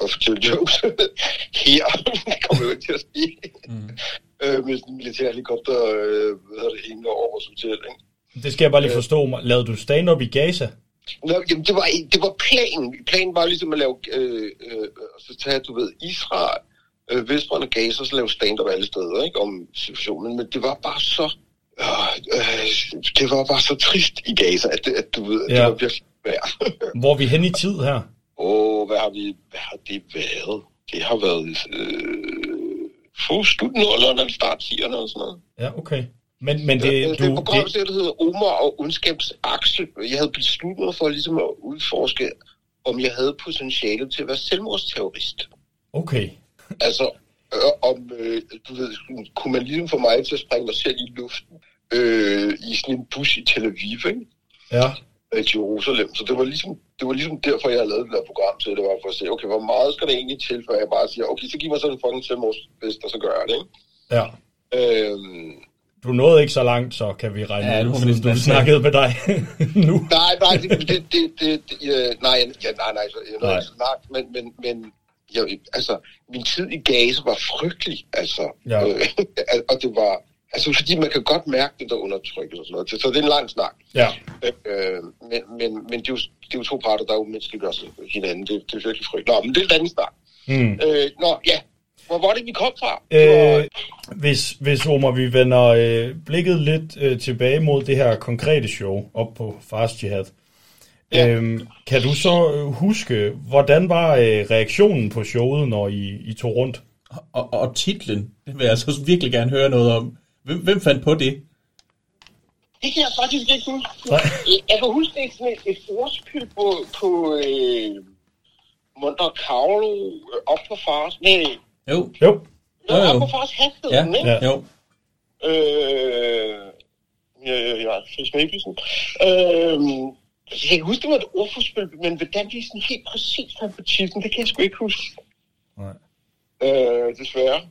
at fortælle jokes her. det kommer jo ikke til at ske. Mm. øh, sådan en militærhelikopter, øh, hvad det, hængende over vores hotel, ikke? Det skal jeg bare lige forstå. Lavede du stand-up i Gaza? Nå, jamen, det var, det var planen. Planen var ligesom at lave, øh, øh, så tage, du ved, Israel, øh, Vestbrand og Gaza, så lave stand-up alle steder, ikke, om situationen. Men det var bare så, øh, øh, det var bare så trist i Gaza, at, at du ved. Ja. det var virkelig værd. Hvor er vi hen i tid her? Åh, hvad har vi, hvad har det været? Det har været, øh, få slut nullerne, eller start 10'erne og sådan noget. Ja, okay. Men, men det, det, du, det program, det, der hedder Omar og ondskabsaksel. Jeg havde besluttet mig for ligesom at udforske, om jeg havde potentiale til at være selvmordsterrorist. okay. Altså, øh, om, øh, du ved, kunne man ligesom få mig til at springe mig selv i luften øh, i sådan en bus i Tel Aviv, ikke? Ja. Øh, til Jerusalem. Så det var ligesom, det var ligesom derfor, jeg havde lavet det der program til. Det var for at se, okay, hvor meget skal det egentlig til, før jeg bare siger, okay, så giv mig sådan en fucking selvmordsvest, og så gør jeg det, ikke? Ja. Øhm, Du nåede ikke så langt, så kan vi regne Ja, ud, siden du snakkede med dig nu. Nej, nej, det, det, det, det, det nej, ja, nej, nej, så, jeg nej. ikke snart, men, men, men jeg, altså, min tid i Gaza var frygtelig, altså, Ja. øh, og det var, altså, fordi man kan godt mærke det der undertrykkelse og sådan noget, så det er en lang snak. Ja. Øh, men, men, men det, er jo, det er jo to parter, der umenneskeliggør sig hinanden, det, det er virkelig frygteligt. Nå, men det er en anden snak. Mm. Øh, nå, ja, hvor var det, vi kom fra? Det var, Øh, hvis, hvis Omar, vi vender øh, blikket lidt øh, tilbage mod det her konkrete show op på Fast Jihad. Ja. Øhm, kan du så øh, huske, hvordan var øh, reaktionen på showet, når I, I tog rundt? Og, og titlen, det vil jeg altså virkelig gerne høre noget om. Hvem, hvem fandt på det? Det kan jeg faktisk ikke huske. Nej. Jeg kan huske, det er sådan et, et ordspil på, på, øh, Monte Carlo øh, op på fars... Nej, Jo. Jo. jo, Jo, jo. op på fars hastighed, Ja, ikke? ja. jo. Øh, ja, ja, ja, Chris Mikkelsen. Øh, jeg kan huske, det var et ordforspil, men hvordan de sådan helt præcis fandt på titlen, det kan jeg sgu ikke huske. Nej. Øh, desværre.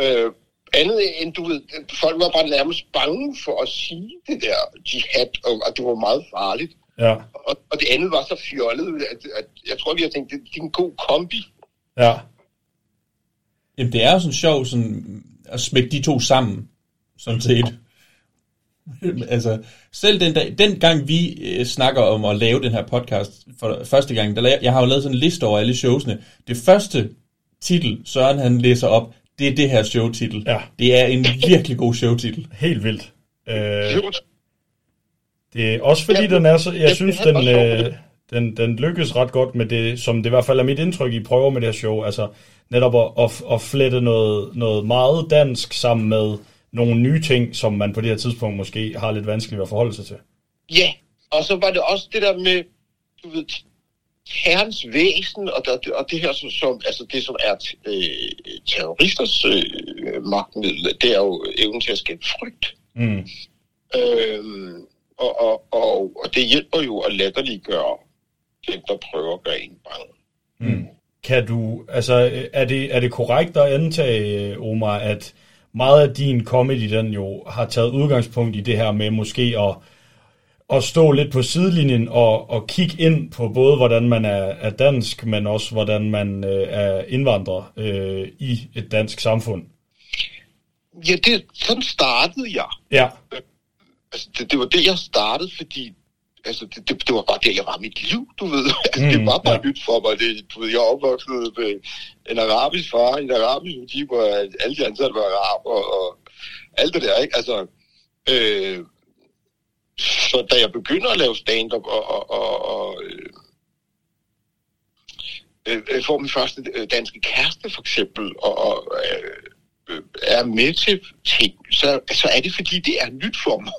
Øh, andet end, du ved, folk var bare nærmest bange for at sige det der jihad, og, og det var meget farligt. Ja. Og, og det andet var så fjollet, at, at jeg tror, vi har tænkt, det, det er en god kombi. Ja. Jamen, det er jo sådan sjovt sådan, at smække de to sammen, sådan set. altså, selv den, dag, den gang vi øh, snakker om at lave den her podcast for første gang, der jeg har jo lavet sådan en liste over alle showsene. Det første titel, Søren han læser op, det er det her showtitel. Ja. Det er en virkelig god showtitel. Helt vildt. Øh, det er også fordi, Ja, den er så... Jeg synes, det den, øh, den, den lykkes ret godt med det, som det i hvert fald er mit indtryk, I prøver med det her show. Altså netop at, at, at flette noget, noget meget dansk sammen med nogle nye ting, som man på det her tidspunkt måske har lidt vanskeligt ved at forholde sig til. Ja, og så var det også det der med, du ved, herrens væsen, og, der, og det her, som, som, altså det som er øh, terroristers øh, magtmiddel, det er jo evnen til at skabe frygt. Mm. Øhm, og, og, og, og det hjælper jo at latterliggøre dem, der prøver at gøre en bange. Mm. Kan du, altså, er det, er det korrekt at antage, Omar, at meget af din comedy, den jo har taget udgangspunkt i det her med måske at, at stå lidt på sidelinjen og, og kigge ind på både, hvordan man er, er dansk, men også hvordan man øh, er indvandrer øh, i et dansk samfund? Ja, det, sådan startede jeg. Ja, Altså, det, det var det, jeg startede, fordi altså, det, det, det var bare der, jeg var mit liv, du ved. Altså, Mm, det var bare ja. nyt for mig. Det, du ved, jeg opvokset med en arabisk far, en arabisk butik, hvor alle de ansatte var araber, og, og alt det der, ikke? Altså, øh, så da jeg begynder at lave stand-up og, og, og, og øh, øh, får min første øh, danske kæreste, for eksempel, og, og øh, øh, er med til ting, så, så er det, fordi det er nyt for mig.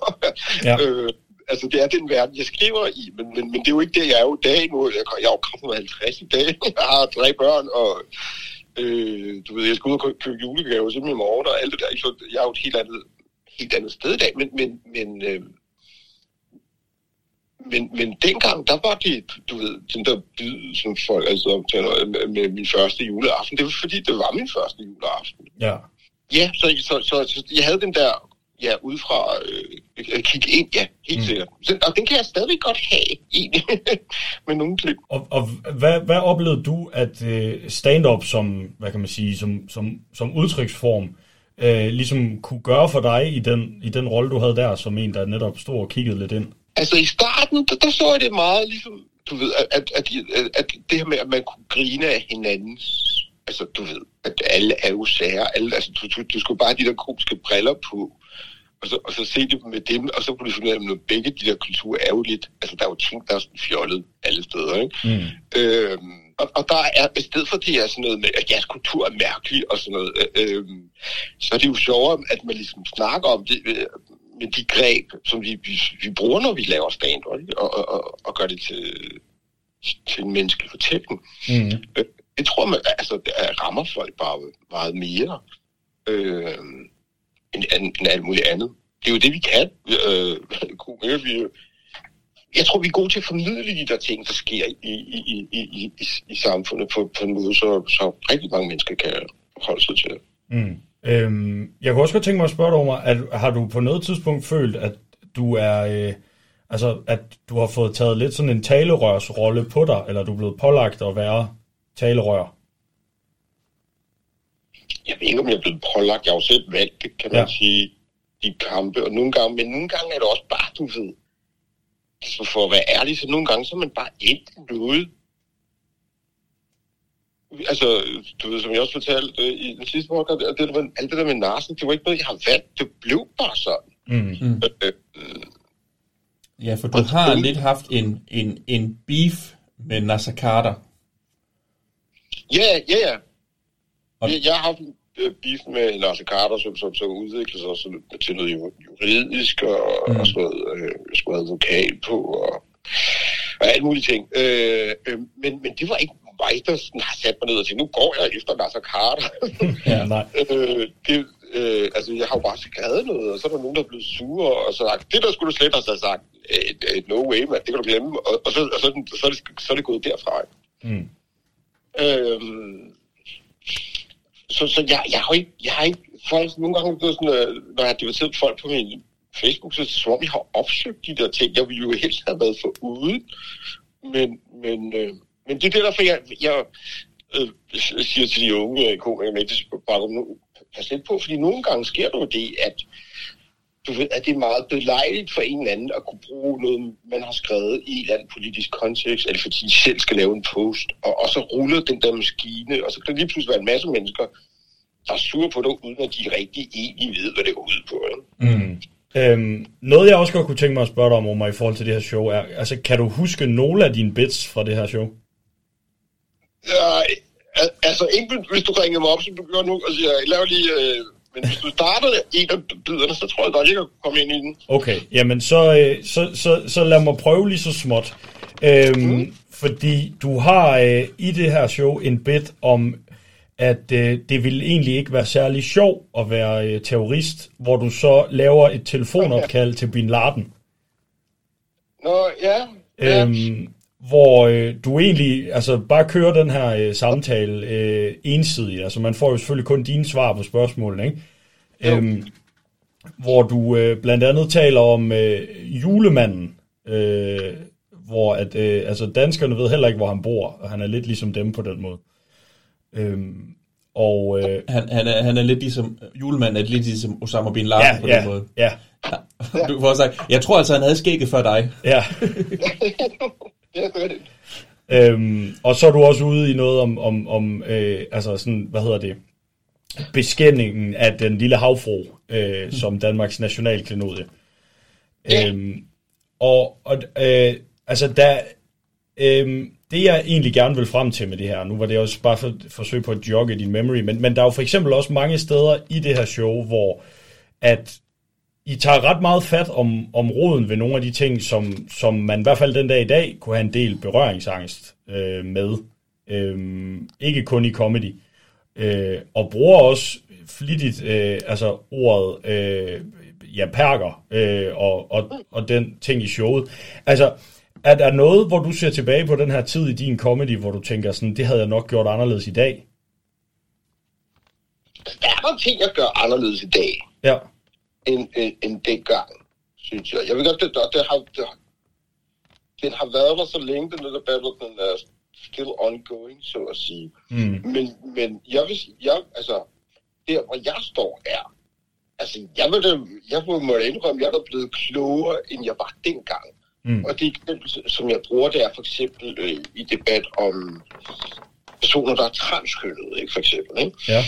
Ja. øh, altså, det er den verden, jeg skriver i, men, men, men det er jo ikke det, jeg er jo i dag nu. Jeg, jeg er jo kommet med 50 i dag. Jeg har tre børn, og øh, du ved, jeg skal ud og kø- købe julegaver til min morgen, og alt det der. Så jeg er jo et helt andet, helt andet sted i dag, men, men, men øh, men, men dengang, der var det, du ved, den der bid, som folk altså omtaler med, med min første juleaften, det var fordi, det var min første juleaften. ja. Ja, så, så, så, så jeg havde den der, ja, udefra øh, kigge ind, ja, helt mm. sikkert. Så, og den kan jeg stadigvæk godt have, egentlig, med nogle klip. Og, og hvad, hvad oplevede du, at øh, stand-up som, hvad kan man sige, som, som, som udtryksform, øh, ligesom kunne gøre for dig i den, i den rolle, du havde der, som en, der netop stod og kiggede lidt ind? Altså i starten, der, der så jeg det meget ligesom, du ved, at, at, at, at, det her med, at man kunne grine af hinandens, altså du ved, at alle er jo sære, alle, altså du, du, du skulle bare have de der komiske briller på, og så, og så se det med dem, og så kunne du finde ud af, at begge de der kulturer er jo lidt, altså der er jo ting, der er sådan fjollet alle steder, ikke? Mm. Øhm, og, og der er, i stedet for det er sådan noget med, at jeres kultur er mærkelig og sådan noget, øh, øhm, så er det jo sjovere, at man ligesom snakker om det, med de greb, som vi, vi, vi bruger, når vi laver stand og, og, og, og gør det til, til en menneskelig fortælling. Mm. Øh, Det tror man, altså, det er- rammer folk bare meget mere øh, end, end, end alt muligt andet. Det er jo det, vi kan. Øh, komikere, vi, jeg tror, vi er gode til at formidle de der ting, der sker i, i, i, i, i, i, samfundet på, på en måde, så, så rigtig mange mennesker kan holde sig til. Mm. Øhm, jeg kunne også godt tænke mig at spørge dig, Omar, at har du på noget tidspunkt følt, at du er, øh, altså at du har fået taget lidt sådan en talerørsrolle på dig, eller du er blevet pålagt at være talerør? jeg ved ikke, om jeg er blevet pålagt. Jeg har jo selv valgt det, kan man Ja. ja. sige, i kampe. Og nogle gange, men nogle gange er det også bare, du ved, så for at være ærlig, så nogle gange så er man bare endt i noget. Altså, du ved, som jeg også fortalte øh, i den sidste podcast, at det, der med, alt det der med narsen, det var ikke noget, jeg har valgt. Det blev bare sådan. Mm. Mm. Øh, Ja, for du har lidt haft en, en, en beef med Nasser Carter. Ja, ja, ja. Og- Jeg, jeg har haft en øh, beef med Lars Carter, som, som, som udviklede sig sådan, til noget ju- juridisk, og, Mm. og sådan noget, øh, jeg skulle advokat på, og, og og alle mulige ting. Øh, øh, men, men det var ikke sådan har sat mig ned og tænkt, nu går jeg efter Nasser Carter. Ja, nej. øh, det, øh, altså, jeg har jo bare skrevet noget, og så er der nogen, der er blevet sure, og så sagt, det der skulle du slet have sagt, øh, øh, no way, man, det kan du glemme, og, og, så, og så, så, er det, så er det gået derfra. Mm. Øhm, så, så jeg, jeg har ikke, jeg har ikke, folk, nogle gange blevet sådan, øh, når jeg har debatteret folk på min Facebook, så som om, jeg har opsøgt de der ting. Jeg ville jo helst have været for uden, men, men, øh, men det er derfor, jeg, jeg øh, siger til de unge øh, i komikere med, bare pas lidt på, fordi nogle gange sker der jo det, at du ved, at det er meget belejligt for en eller anden at kunne bruge noget, man har skrevet i en eller anden politisk kontekst, eller fordi de selv skal lave en post, og, og så ruller den der maskine, og så kan der lige pludselig være en masse mennesker, der er sure på det, uden at de rigtig egentlig ved, hvad det går ud på. Ikke? Mm. Øhm, noget jeg også godt kunne tænke mig at spørge dig om, Omar, i forhold til det her show, er, altså kan du huske nogle af dine bits fra det her show? Ja, al- altså, ikke hvis du ringer mig op, så begynder nu og siger, lav lige... Øh, men hvis du starter en af biderne, så tror jeg godt, jeg kan komme ind i den. Okay, jamen så, øh, så, så, så lad mig prøve lige så småt. Øhm, mm. Fordi du har øh, i det her show en bit om, at øh, det ville egentlig ikke være særlig sjov at være øh, terrorist, hvor du så laver et telefonopkald til Bin Laden. Nå, ja. ja. Øhm, hvor øh, du egentlig altså bare kører den her øh, samtale øh, ensidigt. Altså man får jo selvfølgelig kun dine svar på spørgsmålene, ikke? Øhm, hvor du øh, blandt andet taler om øh, julemanden, øh, hvor at, øh, altså danskerne ved heller ikke, hvor han bor, og han er lidt ligesom dem på den måde. Øhm, og øh, Han, han, er, han er lidt ligesom, julemanden er lidt ligesom Osama Bin Laden Ja, på ja, den måde. ja. Du får sagt, jeg tror altså, han havde skægget før dig. Ja. ja, det er det. Øhm, og så er du også ude i noget om, om, om øh, altså sådan, hvad hedder det, beskændingen af den lille havfru, øh, som Danmarks nationalklenodie. Øhm, og og øh, altså, der, øh, det jeg egentlig gerne vil frem til med det her, nu var det også bare for forsøg på at jogge din memory, men, men der er jo for eksempel også mange steder i det her show, hvor at I tager ret meget fat om, om roden ved nogle af de ting, som, som man i hvert fald den dag i dag kunne have en del berøringsangst øh, med. Øh, ikke kun i comedy. Øh, og bruger også flittigt øh, altså ordet øh, ja, perker øh, og, og, og den ting i showet. Altså, er der noget, hvor du ser tilbage på den her tid i din comedy, hvor du tænker sådan, det havde jeg nok gjort anderledes i dag? Der er nogle ting, jeg gør anderledes i dag, Ja. End, end, end dengang, synes jeg. Jeg ved godt, det, det, det har, det, den har været der så længe, den der battle, den er still ongoing, så at sige. Mm. Men, men jeg vil sige, jeg, altså, der hvor jeg står er, altså, jeg vil da, jeg må da indrømme, jeg er da blevet klogere, end jeg var dengang. Mm. Og det eksempel, som jeg bruger, det er for eksempel øh, i debat om personer, der er transkønnede, ikke, for eksempel. Ikke? Ja.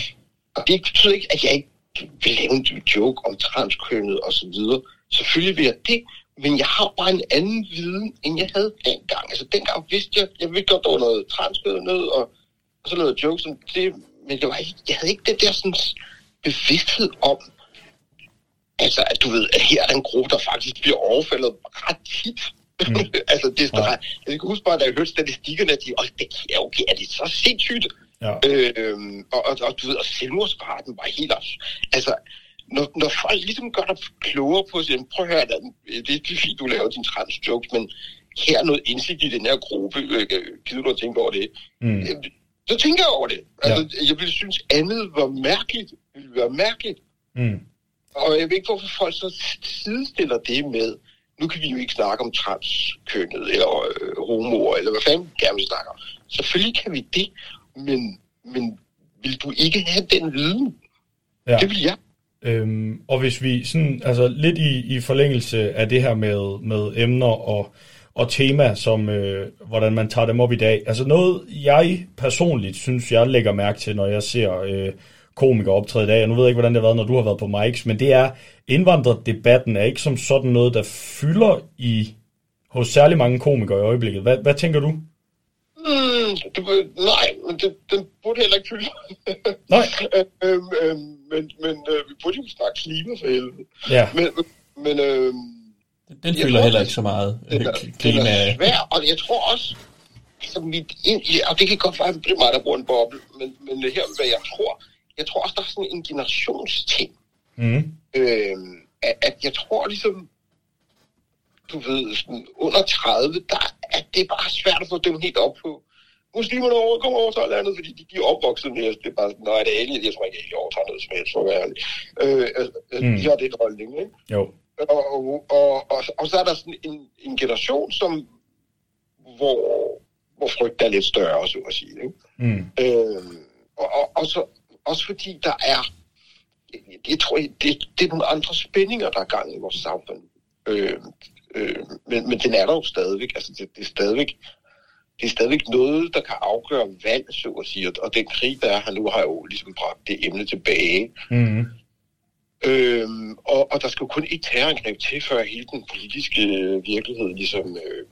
Og det betyder ikke, at jeg ikke vil lave en joke om transkønnet og så videre. Selvfølgelig vil jeg det, men jeg har bare en anden viden, end jeg havde dengang. Altså dengang vidste jeg, jeg vidste godt, der var noget transkønnet og, og så noget jokes om det, men det var ikke, jeg havde ikke den der sådan, bevidsthed om, altså at du ved, at her er en gruppe, der faktisk bliver overfaldet ret tit. Mm. altså det er ja. jeg kan huske bare, da jeg hørte statistikkerne, at de, oh, det, ja, okay, er det så sindssygt? Ja. Øhm, og, og, og, du ved, og selvmordsraten var helt også. Altså, når, når folk ligesom gør dig klogere på at sige, prøv at høre, det er fint, du laver din trans jokes, men her er noget indsigt i den her gruppe, øh, gider du at tænke over det? Mm. Så tænker jeg over det. Altså, ja. jeg ville synes, andet var mærkeligt. Det ville være mærkeligt. Mm. Og jeg ved ikke, hvorfor folk så sidestiller det med, nu kan vi jo ikke snakke om transkønnet, eller øh, homoer, eller hvad fanden vi gerne vil snakke om. Selvfølgelig kan vi det, men, men vil du ikke have den viden? Ja. Det vil jeg. Øhm, og hvis vi sådan, altså lidt i, i forlængelse af det her med, med emner og, og tema, som øh, hvordan man tager dem op i dag. Altså noget, jeg personligt synes, jeg lægger mærke til, når jeg ser øh, komikere optræde i dag, og nu ved jeg ikke, hvordan det har været, når du har været på mics, men det er, indvandrerdebatten er ikke som sådan noget, der fylder i hos særlig mange komikere i øjeblikket. Hvad, hvad tænker du? Mm, du, nej, men det, den burde heller ikke fylde. nej. øhm, øhm, men men øh, vi burde jo snakke klima for helvede. Ja. Men, men øh, Den føler tror, heller det- ikke så meget øh, Den er, kl- den klima. er svær, og jeg tror også, altså ja, og det kan godt være, at det er mig, der bruger en boble, men, men her, hvad jeg tror, jeg tror også, der er sådan en generationsting. Mm. Øh, at, at jeg tror ligesom, du ved, sådan under 30, der, at det er bare svært at få dem helt op på. Muslimerne over, kommer over til landet, fordi de, de er opvokset med, det er bare, sådan, nej, det er alien, jeg tror ikke, at jeg overtager noget som helst, for at være ærlig. Øh, altså, Mm. De har den holdning, ikke? Jo. Og, og, og, og, og så er der sådan en, en generation, som, hvor, hvor frygten er lidt større, så at sige. Ikke? Mm. Øh, og, og, og så, også fordi der er, jeg, jeg tror, det, det er nogle andre spændinger, der er gang i vores samfund. Øh, øh, men, men den er der jo stadigvæk. Altså, det, det er stadigvæk det er stadigvæk noget, der kan afgøre valg, så at sige. Og- den krig, der er her nu, har jo ligesom bragt det emne tilbage. Mm. Øhm, og, og der skal jo kun et terrorangreb til, før hele den politiske øh, virkelighed ligesom øh,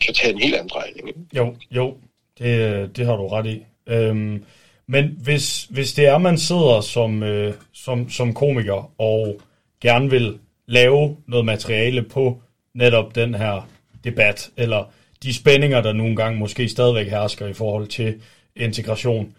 kan tage en helt anden drejning. Ikke? Jo, jo, det, det har du ret i. Øhm, men hvis, hvis det er, man sidder som, øh, som, som komiker og gerne vil lave noget materiale på netop den her debat, eller de spændinger, der nogle gange måske stadigvæk hersker i forhold til integration,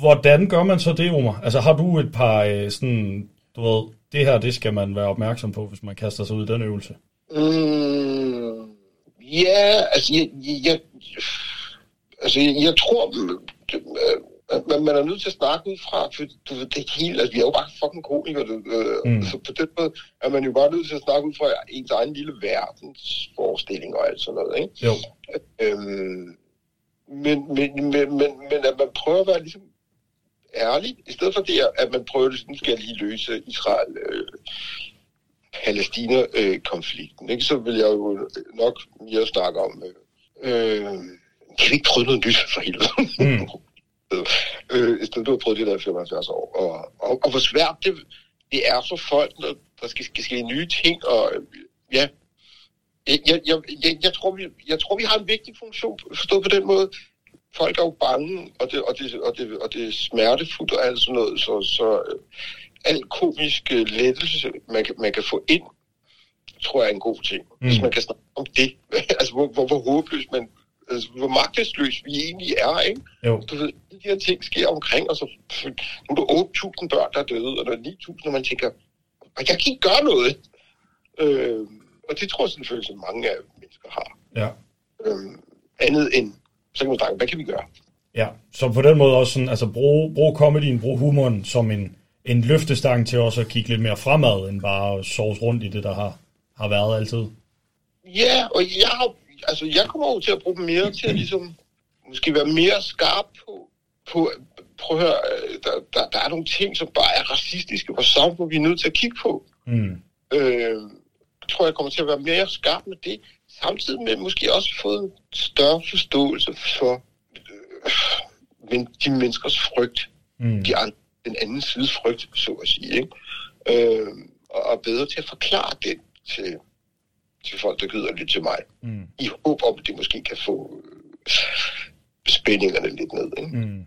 hvordan gør man så det, Omar? Altså har du et par øh, sådan, du ved, det her, det skal man være opmærksom på, hvis man kaster sig ud i den øvelse? Mm, ja, altså jeg, jeg, altså jeg, jeg tror, øh, at man, man er nødt til at snakke ud fra, for du ved, det hele, altså vi er jo bare fucking komikere, du, øh, Mm. så på den måde er man jo bare nødt til at snakke ud fra ens egen lille verdensforestilling og alt sådan noget, ikke? Jo. Øhm, men, men, men, men, men at man prøver at være ligesom ærlig, i stedet for det, at man prøver, at nu skal jeg lige løse Israel øh, Palæstina-konflikten, ikke? så vil jeg jo nok mere snakke om, øh, øh, kan vi ikke prøve noget nyt for helvede? Mm. øh, i stedet for at prøve det der i 75 år. Og, og, og hvor svært det, det er for folk, når der skal, skal ske nye ting, og øh, ja, jeg, jeg, jeg, jeg, tror, vi, jeg tror, vi har en vigtig funktion, forstået på den måde. Folk er jo bange, og det, og det, og det, og det er smertefuldt og alt sådan noget, så, så øh, al komisk øh, lettelse, man kan, man kan få ind, tror jeg er en god ting. Mm. Hvis man kan snakke om det. altså, hvor, hvor, hvor håbløs man, altså, hvor magtesløs vi egentlig er, ikke? Jo. Du ved, de her ting sker omkring, og så nu er der 8.000 børn, der er døde, og der er 9.000, og man tænker, "Og jeg kan ikke gøre noget. Øh, og det tror jeg en følelse, mange af mennesker har. Ja. Øh, andet end, så kan man snakke, hvad kan vi gøre? Ja, så på den måde også sådan, altså brug, brug comedyen, brug humoren som en, en løftestang til også at kigge lidt mere fremad, end bare at sove rundt i det, der har, har været altid. Ja, og jeg, har, altså, jeg kommer over til at bruge dem mere til at ligesom, måske være mere skarp på, på prøv at høre, øh, der, der, der er nogle ting, som bare er racistiske for samfund, vi er nødt til at kigge på. Mm. Øh, jeg tror, jeg kommer til at være mere skarp med det, samtidig med måske også fået en større forståelse for øh, men de menneskers frygt, Mm. de andre, den anden sides frygt, så at sige, ikke? Øh, og og bedre til at forklare det til, til folk, der gider lytte til mig, Mm. i håb om, at det måske kan få øh, spændingerne lidt ned. Ikke? Mm.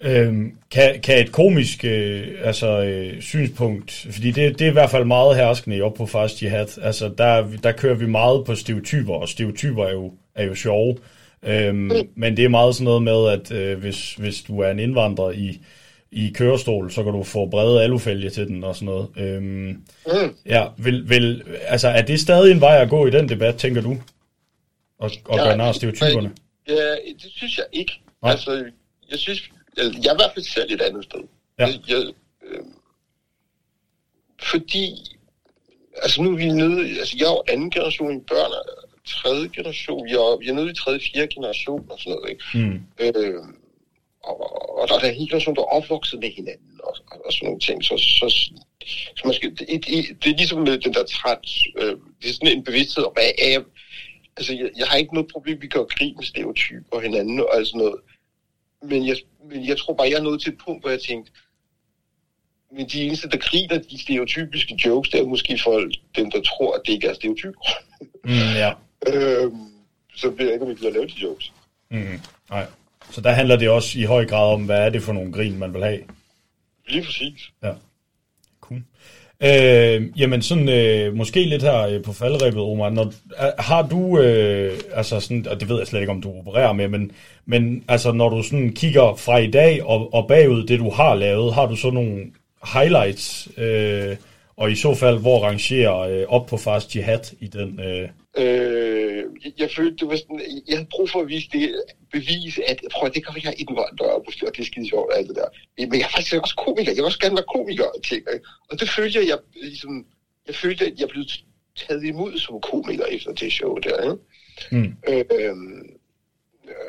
Øhm, kan, kan et komisk øh, altså, øh, synspunkt, fordi det, det er i hvert fald meget herskende i op på Fast Jihad, altså der, der kører vi meget på stereotyper, og stereotyper er jo, er jo sjove, øhm, men det er meget sådan noget med, at øh, hvis, hvis du er en indvandrer i, i kørestol, så kan du få brede alufælge til den og sådan noget. Øhm, Mm. ja, vil, vil, altså er det stadig en vej at gå i den debat, tænker du? Og, og Ja, gøre nær af stereotyperne? Ja, det synes jeg ikke. Nej. Altså, jeg synes, jeg, jeg er i hvert fald selv et andet sted. Ja. Jeg, jeg, øh, fordi, altså nu er vi nede, altså jeg er jo anden generation børn, tredje generation, jeg er, jeg er nede i tredje, fjerde generation og sådan noget, ikke? Mm. Øh, og, og der er der en hel generation, der er opvokset med hinanden og, og, og sådan nogle ting. Så, så, så man skal, det, det, det er ligesom med den der træt, øh, det er sådan en bevidsthed om, at jeg, altså, jeg, jeg har ikke noget problem, vi gør grin med stereotyper og hinanden og sådan noget. Men jeg, men jeg tror bare, jeg er nået til et punkt, hvor jeg tænkte, men de eneste, der griner de stereotypiske jokes, det er måske folk, dem, der tror, at det ikke er stereotyper. Mm, ja. øhm, så ved jeg ikke, om vi kan lave de jokes. Mm, nej. Så der handler det også i høj grad om, hvad er det for nogle grin, man vil have. Lige præcis. Ja. Cool. Øh, jamen sådan, øh, måske lidt her øh, på faldrebet, Omar. Når, er- har du, øh, altså sådan, og det ved jeg slet ikke, om du opererer med, men, men altså når du sådan kigger fra i dag og, og bagud det, du har lavet, har du så nogle highlights, øh, og i så fald, hvor rangerer øh, op på Fast Jihad i den? Øh, Øh, jeg, jeg følte, det var sådan, jeg havde brug for at vise det, bevise, at prøv, det kan jeg ikke indvandrere, og det er skide sjovt, alt det der. Men jeg er faktisk også komiker, jeg vil også gerne være komiker, og ting, og det følte jeg, jeg, ligesom, jeg følte, at jeg blev taget imod som komiker efter det show der, ikke? Mm. Øh,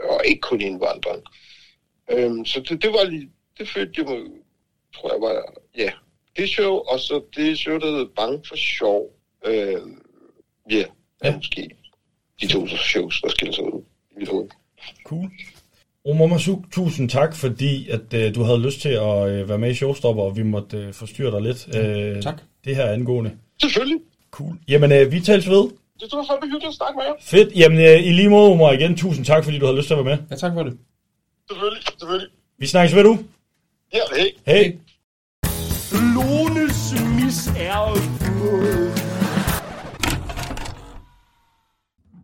og ikke kun indvandrere. Øhm, så det, det var lige, det følte jeg, mig, tror jeg var, ja, det show, og så det show, der hedder Bange for Sjov. Øhm, ja, er måske de to shows, der skiller sig ud i mit hoved. Cool. Omar Masuk, tusind tak, fordi at øh, du havde lyst til at øh, være med i Showstopper, og vi måtte øh, forstyrre dig lidt. Øh, tak. Det her angående. Selvfølgelig. Cool. Jamen, øh, vi tales ved. Det var fandme hyggeligt at snakke med jer. Fedt. Jamen, øh, i lige måde, Omar, igen, tusind tak, fordi du havde lyst til at være med. Ja, tak for det. Selvfølgelig, selvfølgelig. Vi snakkes ved, du. Ja, hej. Hej. Lones mis er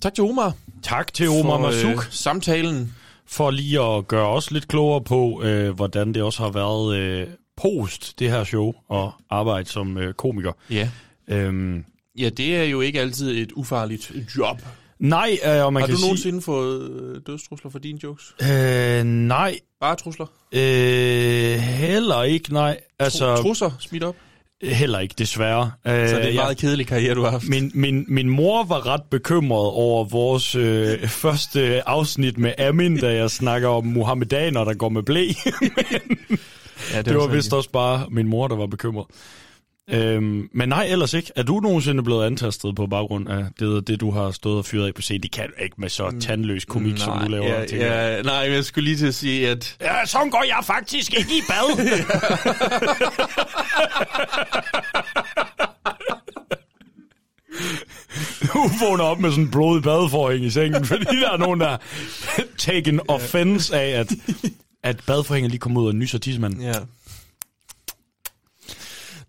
Tak til Omar. Tak til Omar for, Masuk. Øh, samtalen. For lige at gøre os lidt klogere på, øh, hvordan det også har været øh, post det her show og arbejde som øh, komiker. Ja. Øhm, Ja, det er jo ikke altid et ufarligt job. Nej, øh, og man Har kan du sige... nogensinde fået øh, dødstrusler for dine jokes? Øh, nej. Bare trusler? Øh, heller ikke, nej. Altså, Trusser smidt op? Heller ikke, desværre. Øh, Så det er en meget kedelig karriere, du har haft. Min, min, min mor var ret bekymret over vores øh, første afsnit med Amin, da jeg snakker om muhammedaner, der går med blæ. Ja, det, det var også vist også bare min mor, der var bekymret. Øhm, men nej, ellers ikke. Er du nogensinde blevet antastet på baggrund af det, det du har stået og fyret af på scenen? Det kan du ikke med så tandløs komik, nej, som du laver. Ja, jeg. ja, nej, men jeg skulle lige til at sige, at... Ja, sådan går jeg faktisk ikke i bad. Du vågner op med sådan en blodig badeforhæng i sengen, fordi der er nogen, der er taken offense af, at, at badeforhængen lige kommer ud og nyser tissemanden. Ja.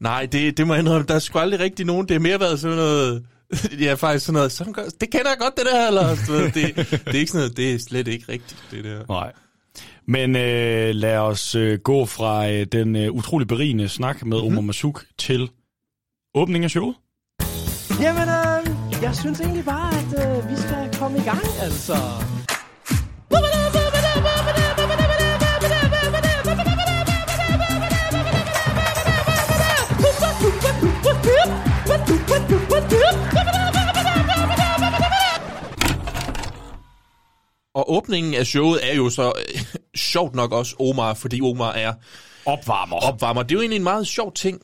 Nej, det, det må jeg indrømme. Der er sgu aldrig rigtig nogen. Det har mere været sådan noget... Ja, faktisk sådan noget, sådan gør, det kender jeg godt, det der, eller det, det er ikke sådan noget, det er slet ikke rigtigt, det der. Nej. Men øh, lad os øh, gå fra øh, den øh, utrolig berigende snak med Mhm. mm-hmm. Omar Masuk til åbning af showet. Jamen, øh, jeg synes egentlig bare, at øh, vi skal komme i gang, altså. Og åbningen af showet er jo så øh, sjovt nok også Omar, fordi Omar er opvarmer. opvarmer. Det er jo egentlig en meget sjov ting.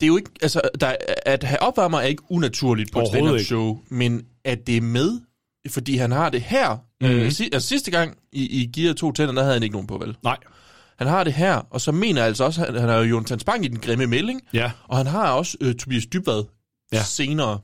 Det er jo ikke, altså, der, at have opvarmer er ikke unaturligt på et stand-up show, men at det er med, fordi han har det her. Mhm. Mm-hmm. Øh, si, altså sidste gang i, i Gear 2 tænder, der havde han ikke nogen på, vel? Nej. Han har det her, og så mener jeg altså også, at han har jo Jonathan Spang i den grimme melding, Ja. og han har også øh, Tobias Dybvad Ja. ja. senere.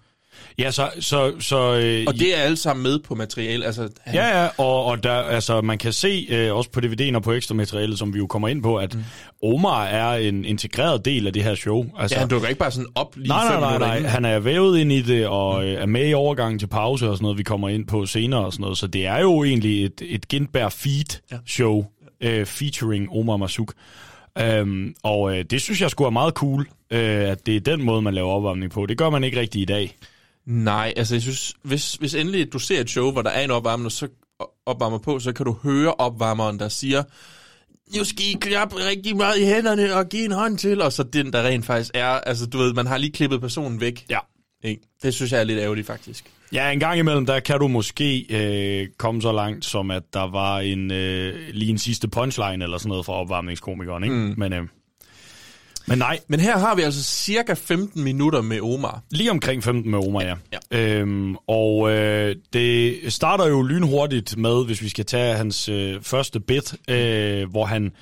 Ja, så... så, så øh, Og det er alle sammen med på materiale. Altså, han, Ja, ja, og, og der, altså, man kan se øh, også på DVD'en og på ekstra materialet, som vi jo kommer ind på, at mm. Omar er en integreret del af det her show. Altså, ja, han dukker ikke bare sådan op lige nej, nej, nej, nej. inden. Han er vævet ind i det, og øh, er med i overgangen til pause og sådan noget, vi kommer ind på senere og sådan noget. Så det er jo egentlig et, et Gintberg Feed-show, øh, featuring Omar Masuk. Øhm, og øh, det synes jeg skulle er meget cool, øh, at det er den måde, man laver opvarmning på. Det gør man ikke rigtig i dag. Nej, altså jeg synes, hvis, hvis endelig du ser et show, hvor der er en opvarmer, så opvarmer på, så kan du høre opvarmeren, der siger, nu skal I klappe rigtig meget i hænderne og give en hånd til, og så den, der rent faktisk er, altså du ved, man har lige klippet personen væk. Ja. Ikke? Det synes jeg er lidt ærgerligt, faktisk. Ja, en gang imellem, der kan du måske øh, komme så langt, som at der var en øh, lige en sidste punchline eller sådan noget fra opvarmningskomikeren, ikke? Mm. Men, øh, men nej, Men her har vi altså cirka 15 minutter med Omar. lige omkring 15 med Omar, ja. Ja. Øhm, og øh, det starter jo lynhurtigt med, hvis vi skal tage hans øh, første bit, øh, hvor han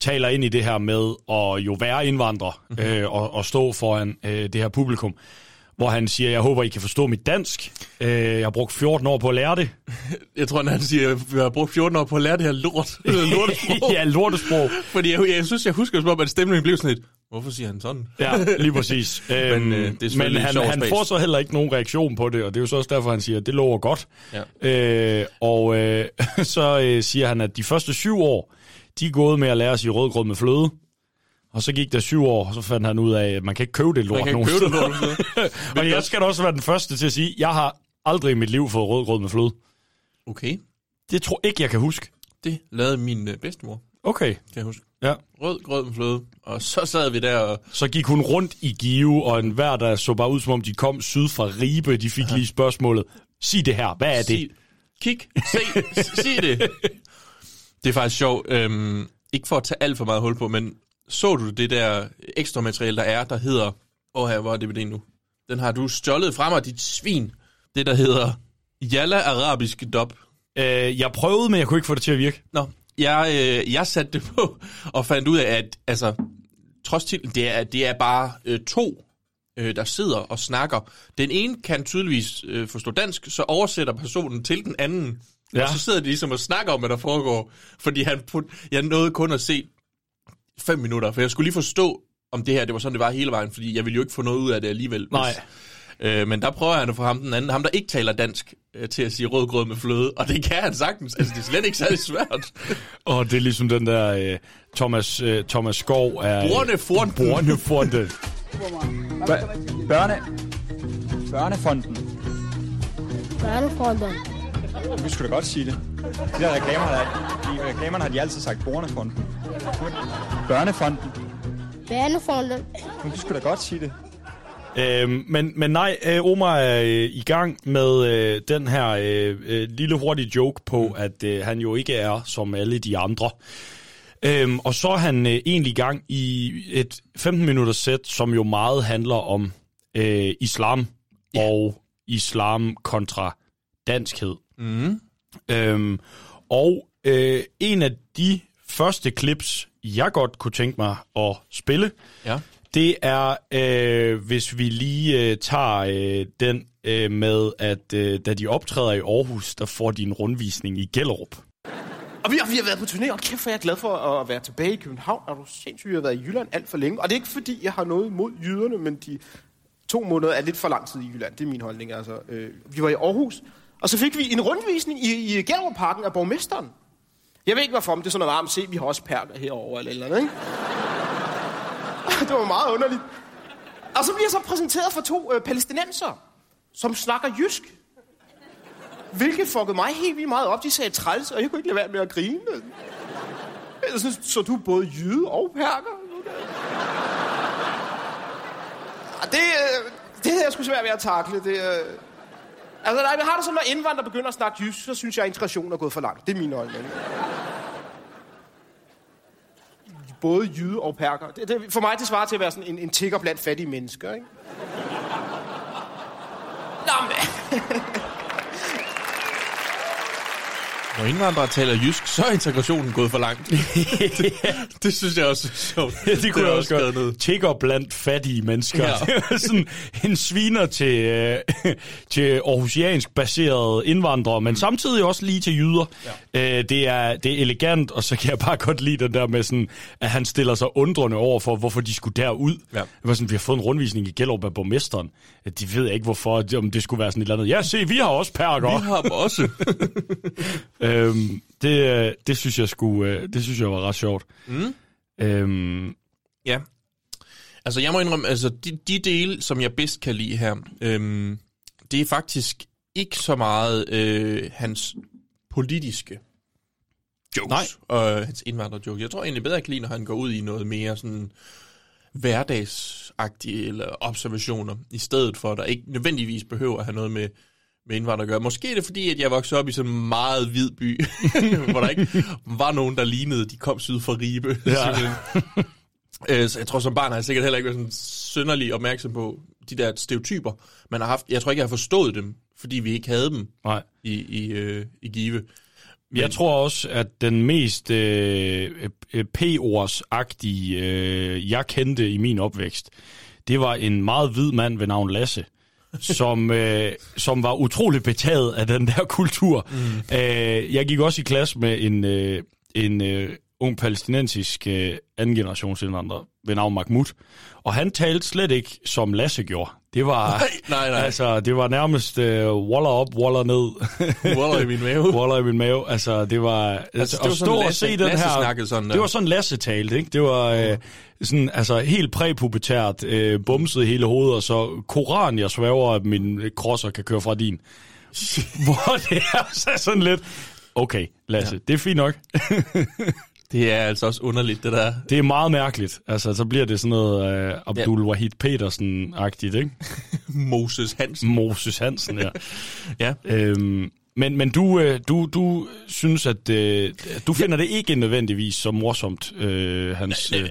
taler ind i det her med at jo være indvandrer Mhm. øh, og, og stå foran øh, det her publikum. Hvor han siger, jeg håber, I kan forstå mit dansk. Øh, jeg har brugt 14 år på at lære det. Jeg tror, han siger, vi har brugt 14 år på at lære det her lort. lortesprog. ja, lortesprog. Fordi jeg, jeg, synes, jeg husker som om, at stemningen blev sådan lidt, hvorfor siger han sådan? Ja, lige præcis. Men, øhm, øh, det er men han, han får så heller ikke nogen reaktion på det, og det er jo så også derfor, han siger, at det lover godt. Ja. Øh, og øh, så øh, siger han, at de første syv år, de er gået med at lære sig rødgrød med fløde. Og så gik der syv år, og så fandt han ud af, at man kan ikke købe det lort Man kan nogen ikke købe det steder. lort og jeg skal da også være den første til at sige, at jeg har aldrig i mit liv fået rødgrød med fløde. Okay. Det tror ikke, jeg kan huske. Det lavede min øh, bedstemor, Okay. kan jeg huske. Ja. Rød grød med fløde. Og så sad vi der og... Så gik hun rundt i Give, og en hver, der så bare ud, som om de kom syd fra Ribe, de fik lige spørgsmålet, sig det her, hvad er det? Sig, kig, se, sig det. Det er faktisk sjovt. Øhm, ikke for at tage alt for meget hul på, men så du det der ekstra materiale, der er, der hedder... Åh, her, hvor er DVD'en nu? Den har du stjålet fra mig, dit svin. Det, der hedder Jalla Arabisk Dub. Øh, jeg prøvede, men jeg kunne ikke få det til at virke. Nå, jeg, øh, jeg satte det på og fandt ud af, at altså, trods titlen, det er, det er bare øh, to, øh, der sidder og snakker. Den ene kan tydeligvis øh, forstå dansk, så oversætter personen til den anden. Ja. Og så sidder de ligesom og snakker om, hvad der foregår. Fordi han, put- jeg nåede kun at se fem minutter, for jeg skulle lige forstå, om det her det var sådan, det var hele vejen, fordi jeg ville jo ikke få noget ud af det alligevel. Nej. Øh, men der prøver han at få ham den anden, ham der ikke taler dansk, øh, til at sige rødgrød med fløde, og det kan han sagtens. Altså, det er slet ikke særlig svært. Og det er ligesom den der øh, Thomas, øh, Thomas Skov er... Bornefonden. Bornefonden. Børne... Børnefonden. Børnefronten. Du skulle da godt sige det. De der reklamer, der, de reklamerne har de altid sagt Bornefonden. Børnefonden. Børnefronten. Du skulle da godt sige det. Øhm, men, men nej, øh, Omar er øh, i gang med øh, den her øh, øh, lille hurtige joke på, at øh, han jo ikke er som alle de andre. Øhm, og så er han øh, egentlig i gang i et 15-minutters sæt, som jo meget handler om øh, islam yeah. og islam kontra danskhed. Mm. Øhm, og øh, en af de første clips, jeg godt kunne tænke mig at spille, Ja. det er, øh, hvis vi lige øh, tager øh, den øh, med, at øh, da de optræder i Aarhus, der får de en rundvisning i Gellerup. Og vi har, vi har været på turné, og kæft, jeg er glad for at være tilbage i København. Er du sindssygt, vi har været i Jylland alt for længe. Og det er ikke fordi, jeg har noget imod jyderne, men de to måneder er lidt for lang tid i Jylland. Det er min holdning. Altså, øh, vi var i Aarhus, og så fik vi en rundvisning i, i Gellerup-parken af borgmesteren. Jeg ved ikke, hvorfor, men det er sådan noget varmt. Se, vi har også perler herovre eller eller andet, ikke? det var meget underligt. Og så bliver jeg så præsenteret for to øh, palæstinenser, som snakker jysk. Hvilket fuckede mig helt vildt meget op. De sagde træls, og jeg kunne ikke lade være med at grine. Jeg synes, så du er både jyde og perker? Og ah, Det, øh, det havde jeg sgu svært ved at takle. Det, øh... Altså, nej, vi har det sådan, når indvandrere begynder at snakke jysk, så synes jeg, at integrationen er gået for langt. Det er mine øjne. Både jyde og perker. Det, det, for mig, det svarer til at være sådan en, en tigger blandt fattige mennesker, ikke? Nå, men... Når indvandrere taler jysk, så er integrationen gået for langt. det, det synes jeg også er sjovt. det kunne er jeg også godt. Tigger blandt fattige mennesker. Ja. Ja. sådan en sviner til, øh, til aarhusiansk baserede indvandrere, men samtidig også lige til jyder. Ja. Øh, det, er, det er elegant, og så kan jeg bare godt lide den der med, sådan, at han stiller sig undrende over for, hvorfor de skulle derud. Ja. Det var sådan, vi har fået en rundvisning i Gellerup af borgmesteren. De ved ikke, hvorfor, om det skulle være sådan et eller andet. Ja, se, vi har også perker. Vi har dem også. øhm, det, øh, det, synes jeg skulle, øh, det synes jeg var ret sjovt. Mm. Øhm, Ja. Altså, jeg må indrømme, altså, de, de dele, som jeg bedst kan lide her, øhm, det er faktisk ikke så meget øh, hans politiske jokes Nej. og hans indvandrerjokes. Jeg tror egentlig bedre, jeg kan lide, når han går ud i noget mere sådan hverdagsagtige eller observationer, i stedet for, at der ikke nødvendigvis behøver at have noget med, med indvandrere at gøre. Måske er det fordi, at jeg voksede op i sådan en meget hvid by, hvor der ikke var nogen, der lignede, de kom syd for Ribe. Ja. Øh, Så jeg tror, som barn har jeg sikkert heller ikke været sådan synderlig opmærksom på de der stereotyper, man har haft. Jeg tror ikke, jeg har forstået dem, fordi vi ikke havde dem Nej. i, i, øh, i Give. Men... Jeg tror også, at den mest øh, øh, P-ords-agtige, øh, jeg kendte i min opvækst, det var en meget hvid mand ved navn Lasse, som, øh, som var utroligt betaget af den der kultur. Mm. Øh, jeg gik også i klasse med en, øh, en øh, ung palæstinensisk øh, anden generations indvandrer ved navn Mahmoud, og han talte slet ikke som Lasse gjorde. Det var, Nej, nej, nej. Altså, det var nærmest øh, waller op, waller ned. Waller i min mave. waller i min mave. Altså, det var... Altså, det var at sådan stå og se den Lasse her... sådan der. det var sådan Lasse talte, ikke? Det var øh, sådan, altså, helt præpubertært, øh, bumset hele hovedet, og så koran, jeg svæver, at min krosser kan køre fra din. Hvor det er så sådan lidt... Okay, Lasse, ja. det er fint nok. Det er altså også underligt, det der. Det er meget mærkeligt. Altså, så bliver det sådan noget øh, Abdul Wahid Petersen-agtigt, ikke? Moses Hansen. Moses Hansen, ja. ja. Øhm, men men du, øh, du, du synes, at øh, du finder det ikke nødvendigvis så morsomt, øh, hans... Øh,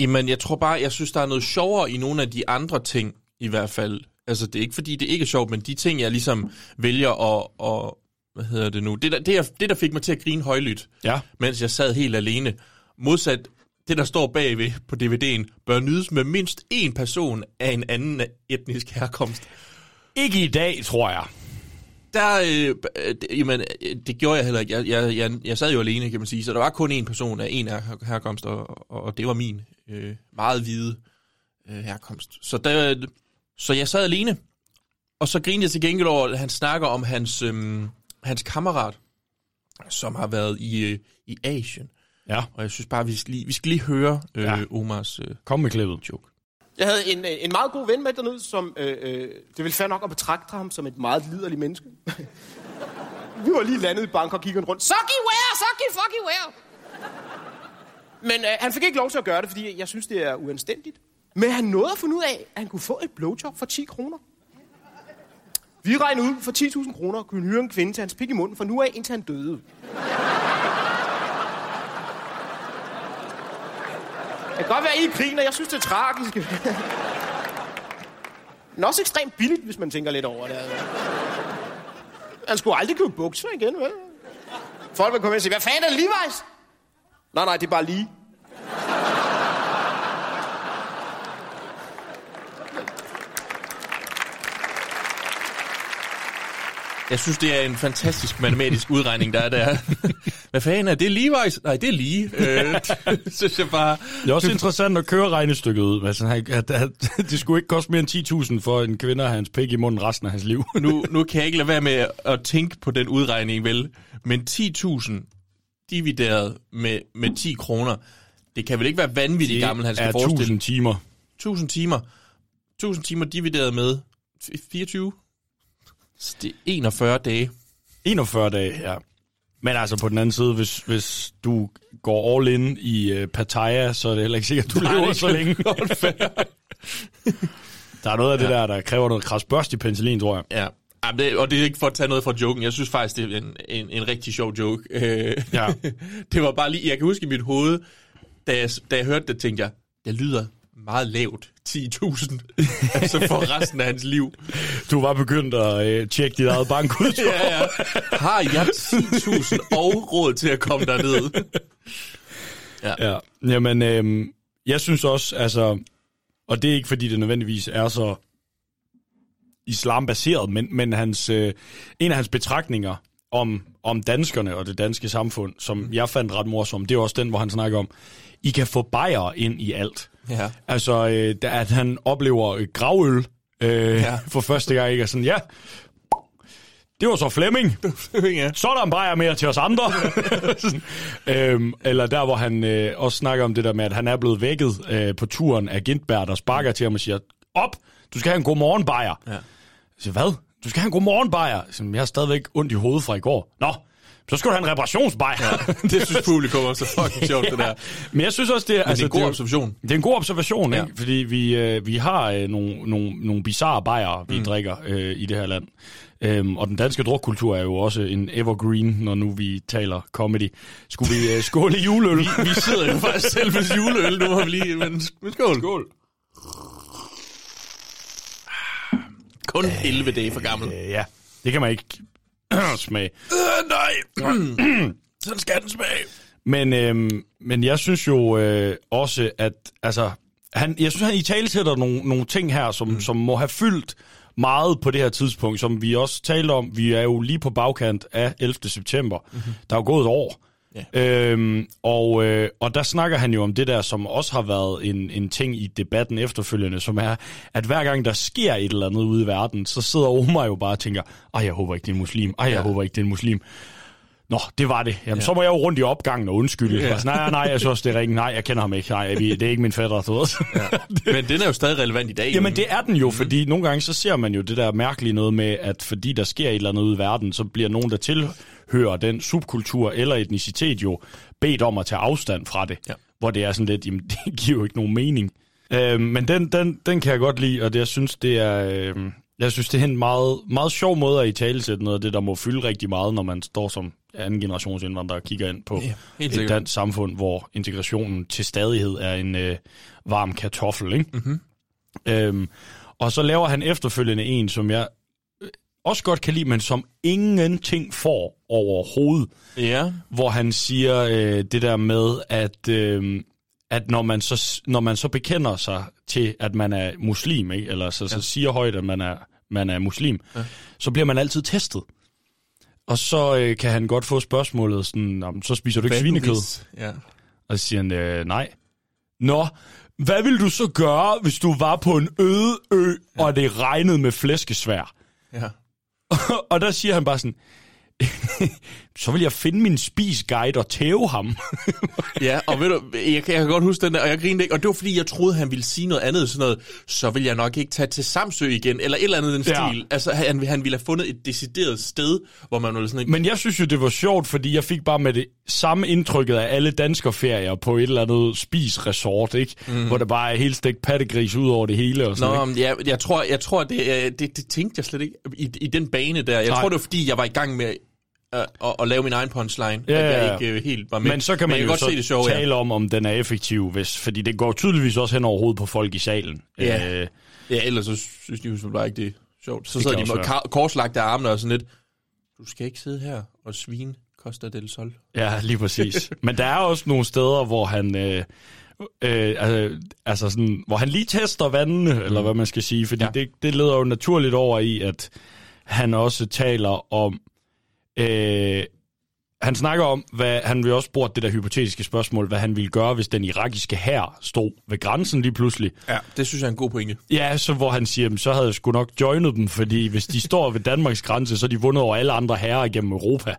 Jamen, jeg tror bare, jeg synes, der er noget sjovere i nogle af de andre ting, i hvert fald. Altså, det er ikke fordi, det ikke er sjovt, men de ting, jeg ligesom vælger at... at hvad hedder det nu? Det der, det, der, det, der fik mig til at grine højlydt, ja. mens jeg sad helt alene, modsat det, der står bagved på DVD'en, bør nydes med mindst én person af en anden etnisk herkomst. Ikke i dag, tror jeg. Der, øh, det- jamen, det gjorde jeg heller ikke. Jeg, jeg, jeg, jeg sad jo alene, kan man sige, så der var kun én person af en her- herkomst, og, og, og det var min øh, meget hvide øh, herkomst. Så, der, så jeg sad alene, og så grinede jeg til gengæld over, at han snakker om hans, øh, hans kammerat, som har været i, øh, i Asien. Ja. Og jeg synes bare, vi skal lige, vi skal lige høre øh, Ja. Omars øh, Kom med klippet. joke. Jeg havde en, øh, en meget god ven med dernede, som... Øh, øh, det ville fair nok at betragte ham som et meget liderligt menneske. Vi var lige landet i Bangkok og kiggede rundt. Sucky where, sucky fucky where. Men øh, han fik ikke lov til at gøre det, fordi jeg synes, det er uanstændigt. Men han nåede at finde ud af, at han kunne få et blowjob for 10 kroner. Vi regnede ud for 10.000 kroner, kunne hyre en kvinde til hans pik i munden, for nu er indtil han døde. Det kan godt være, I griner. Jeg synes, det er tragisk. Men også ekstremt billigt, hvis man tænker lidt over det. Han skulle aldrig købe bukser igen, vel? Folk vil komme ind og sige, hvad fanden er det Levi's? Nej, nej, det er bare lige. Jeg synes, det er en fantastisk matematisk udregning, der er der. Hvad fanden er det? Levi's? Nej, det er lige. Øh, det synes jeg bare... Det er også interessant at køre regnestykket ud. Altså, han- at, at, det skulle ikke koste mere end 10.000 for en kvinde at have hans pik i munden resten af hans liv. nu, nu kan jeg ikke lade være med at tænke på den udregning, vel? Men 10.000 divideret med, med 10 kroner, det kan vel ikke være vanvittigt Det gammel, han skal er forestille. 1000 timer. 1000 timer. 1000 timer divideret med f- 24. Så det er 41 dage. 41 dage, ja. Men altså på den anden side, hvis, hvis du går all in i uh, Pattaya, så er det heller ikke sikkert, at du Nej, lever så længe. Der er noget af det Ja. der, der kræver noget krasbørst i penicillin, tror jeg. Ja. Jamen, det, og det er ikke for at tage noget fra joken. Jeg synes faktisk, det er en, en, en rigtig sjov joke. Øh, Ja. det var bare lige... Jeg kan huske i mit hoved, da jeg, da jeg hørte det, tænkte jeg, det lyder meget lavt. 10.000. altså for resten af hans liv. Du var begyndt at øh, tjekke dit eget bankudtog. ja, ja. Har jeg 10.000 og råd til at komme derned? Ja. ja. Jamen, øhm, jeg synes også, altså, og det er ikke fordi, det nødvendigvis er så islambaseret, men, men hans, øh, en af hans betragtninger om, om danskerne og det danske samfund, som jeg fandt ret morsom, det er også den, hvor han snakker om, I kan få bajer ind i alt. Ja. Altså, øh, at han oplever gravøl øh, ja. For første gang, ikke? Og sådan, ja, det var så Flemming. ja. Så er der en bajer mere til os andre. Øhm, eller der, hvor han øh, også snakker om det der med, at han er blevet vækket øh, på turen af Gintberg, der sparker til ham og siger, op, du skal have en god morgen bajer. Ja. Jeg siger, hvad? Du skal have en god morgen bajer. Jeg har stadigvæk ondt i hovedet fra i går. Nå, så skal du have en reparationsbajer. Ja, det synes publikum også er fucking sjovt, det der. Men jeg synes også, det er... Men det er en god jo- observation. Det er en god observation, Ja. ikke? Fordi vi, øh, vi har øh, nogle, nogle, nogle bizarre bajer, vi mm. drikker øh, i det her land. Øhm, og den danske drukkultur er jo også en evergreen, når nu vi taler comedy. Skulle vi øh, skåle juleøl? Vi, vi sidder jo faktisk selv med juleøl, nu har vi lige... Men, men skål. Skål. Kun 11 dage for gammel. Øh, ja, det kan man ikke smage. Øh, nej. Sådan skal den smage. Men, øhm, men jeg synes jo øh, også, at altså, han, jeg synes, han i tale sætter nogle, nogle ting her, som, mm. som må have fyldt meget på det her tidspunkt, som vi også talte om. Vi er jo lige på bagkant af 11. september. Mm-hmm. Der er jo gået et år. Ja. Øhm, og, øh, og der snakker han jo om det der, som også har været en, en ting i debatten efterfølgende, som er, at hver gang der sker et eller andet ude i verden, så sidder Omar jo bare og tænker, ej, jeg håber ikke, det er en muslim. Ej, jeg Ja. håber ikke, det er en muslim. Nå, det var det. Jamen, Ja. så må jeg jo rundt i opgangen og undskylde. Ja. Ja. Nej, nej, nej, jeg synes det er rigtigt. Nej, jeg kender ham ikke. Nej, det er ikke min fætter, du ved. Ja. Men den er jo stadig relevant i dag. Jamen, det er den jo, mm-hmm. fordi nogle gange så ser man jo det der mærkelige noget med, at fordi der sker et eller andet ude i verden, så bliver nogen, der tilhører den subkultur eller etnicitet jo, bedt om at tage afstand fra det. Ja. Hvor det er sådan lidt, jamen, det giver jo ikke nogen mening. Øh, men den, den, den kan jeg godt lide, og det, jeg synes, det er... Øh, jeg synes, det er en meget, meget sjov måde at i talesætte noget af det, der må fylde rigtig meget, når man står som anden generations indvandrer og kigger ind på Ja, et sikkert. dansk samfund, hvor integrationen til stadighed er en øh, varm kartoffel, ikke? Mm-hmm. Øhm, og så laver han efterfølgende en, som jeg også godt kan lide, men som ingenting får overhovedet. Ja. Hvor han siger øh, det der med, at, øh, at når, man så, når man så bekender sig til, at man er muslim, ikke? eller så, så Ja. siger højt, at man er, man er muslim, Ja. så bliver man altid testet. Og så øh, kan han godt få spørgsmålet sådan, "Nå, men så spiser du ikke nu svinekød? Ja. Og så siger han, øh, nej. Nå, hvad vil du så gøre, hvis du var på en øde ø, ja. og det regnede med flæskesvær? Ja. og der siger han bare sådan, så vil jeg finde min spisguide og tæve ham. Ja, og ved du, jeg kan, jeg kan godt huske den der, og jeg grinede ikke, og det var fordi, jeg troede, han ville sige noget andet, sådan noget, så vil jeg nok ikke tage til Samsø igen, eller et eller andet den Ja. stil. Altså, han, han ville have fundet et decideret sted, hvor man ville sådan ikke... Men jeg synes jo, det var sjovt, fordi jeg fik bare med det samme indtrykket af alle danskerferier på et eller andet spisresort, ikke? Mm. Hvor der bare er helt stegt pattegris ud over det hele og sådan Nå, ikke? jeg, jeg tror, jeg tror det, øh, det, det tænkte jeg slet ikke i, i den bane der. Jeg Nej. tror, det var fordi, jeg var i gang med øh, at, at lave min egen punchline, Ja, at ja, ja. jeg ikke øh, helt var med. Men så kan man jo godt så se det sjove, ja. tale om, om den er effektiv, hvis, fordi det går tydeligvis også hen over hovedet på folk i salen. Ja. Øh, Ja, ellers så synes de jo bare ikke, det er sjovt. Så sidder de med korslagte armene og sådan lidt, du skal ikke sidde her og svine Costa del Sol. Ja, lige præcis. Men der er også nogle steder, hvor han... Øh, øh, altså, altså sådan, hvor han lige tester vandene, mm. eller hvad man skal sige, fordi ja. det, det leder jo naturligt over i, at han også taler om... Øh, han snakker om, hvad han vil også bruge det der hypotetiske spørgsmål, hvad han ville gøre, hvis den irakiske hær stod ved grænsen lige pludselig. Ja, det synes jeg er en god pointe. Ja, så hvor han siger, "Jamen, så havde jeg sgu nok joinet dem, fordi hvis de står ved Danmarks grænse, så er de vundet over alle andre herrer igennem Europa.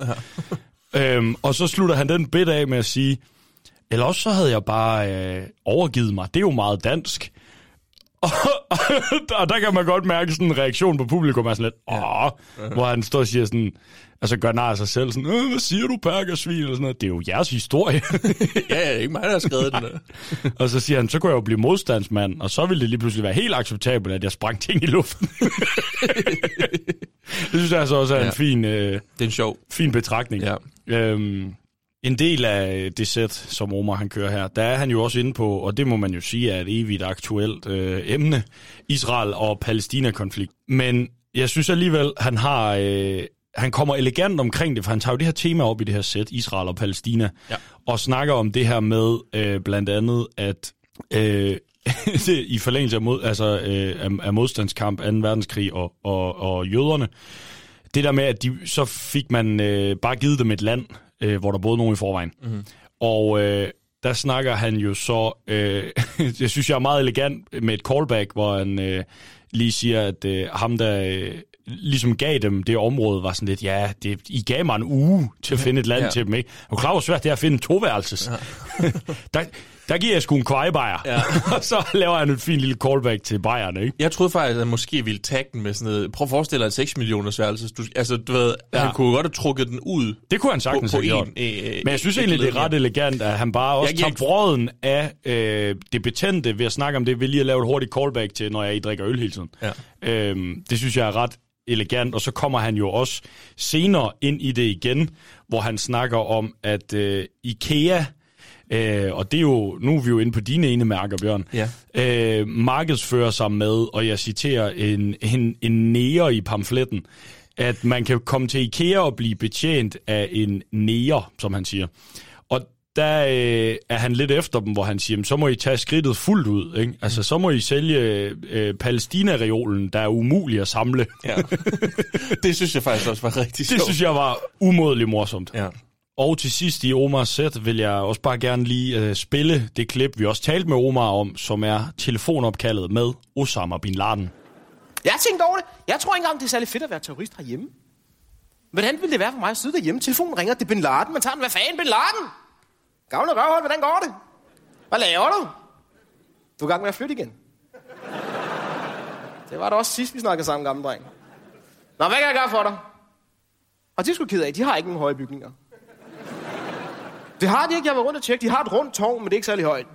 Ja. øhm, og så slutter han den bit af med at sige, eller også så havde jeg bare øh, overgivet mig. Det er jo meget dansk. Og, der kan man godt mærke sådan en reaktion på publikum, er sådan lidt, åh, hvor han står og siger sådan, altså gør nar af sig selv, sådan, "Øh, hvad siger du, perkersvin, eller sådan noget. Det er jo jeres historie. ja, ja, ikke mig, der har skrevet den og så siger han, så kunne jeg jo blive modstandsmand, og så ville det lige pludselig være helt acceptabelt, at jeg sprang ting i luften. det synes jeg altså også er. Ja. en fin, øh, Det er en sjov. fin betragtning. Ja. Øhm, en del af det sæt, som Omar han kører her, der er han jo også inde på, og det må man jo sige er et evigt aktuelt øh, emne, Israel og Palæstina-konflikt. Men jeg synes alligevel, han har... Øh, han kommer elegant omkring det, for han tager jo det her tema op i det her sæt, Israel og Palæstina, Ja. og snakker om det her med øh, blandt andet, at øh, det, i forlængelse af, mod, altså, øh, af, af modstandskamp, 2. verdenskrig og, og, og jøderne, det der med, at de, så fik man øh, bare givet dem et land, øh, hvor der boede nogen i forvejen. Mhm. Og øh, der snakker han jo så, øh, jeg synes jeg er meget elegant med et callback, hvor han øh, lige siger, at øh, ham der øh, ligesom gav dem det område, var sådan lidt, ja, det, I gav mig en uge til at finde et land Ja. til dem, ikke? Og klar, hvor svært det er at finde en toværelses. Ja. der, der giver jeg sgu en kvejebajer. Ja. og så laver han et fint lille callback til bajerne, ikke? Jeg troede faktisk, at han måske ville tagge den med sådan noget. Prøv at forestille dig et 6 millioners værelse. Du, altså, du ved, ja. Han kunne godt have trukket den ud. Det kunne han sagtens på, på have en, øh, Men jeg synes egentlig, det er ret elegant, at han bare også Jeg giver tager brøden af øh, det betændte ved at snakke om det, ved lige at lave et hurtigt callback til, når jeg I drikker øl hele tiden. Ja. Øhm, det synes jeg er ret elegant, og så kommer han jo også senere ind i det igen, hvor han snakker om, at øh, IKEA, øh, og det er jo, nu er vi jo inde på dine ene mærker, Bjørn, Ja. øh, markedsfører sig med, og jeg citerer, en, en, en nære i pamfletten, at man kan komme til IKEA og blive betjent af en nære, som han siger. Der øh, er han lidt efter dem, hvor han siger, "Jamen, så må I tage skridtet fuldt ud. Ikke? Altså, så må I sælge øh, Palæstina-reolen, der er umulig at samle. Ja. det synes jeg faktisk også var rigtig Det sjovt. synes jeg var umådeligt morsomt. Ja. Og til sidst i Omars sæt vil jeg også bare gerne lige øh, spille det klip, vi også talte med Omar om, som er telefonopkaldet med Osama Bin Laden. Jeg har tænkt over det. Jeg tror ikke engang, det er særlig fedt at være terrorist herhjemme. Hvordan ville det være for mig at sidde derhjemme? Telefonen ringer, det er Bin Laden. Man tager den, hvad fanden, Bin Laden? Gavne røvhold, hvordan går det? Hvad laver du? Du er i gang med at flytte igen. Det var det også sidst, vi snakkede sammen, gamle dreng. Nå, hvad kan jeg gøre for dig? Og de skulle sgu ked af, de har ikke nogen høje bygninger. Det har de ikke, jeg var rundt og tjekke. De har et rundt tårn, men det er ikke særlig højt.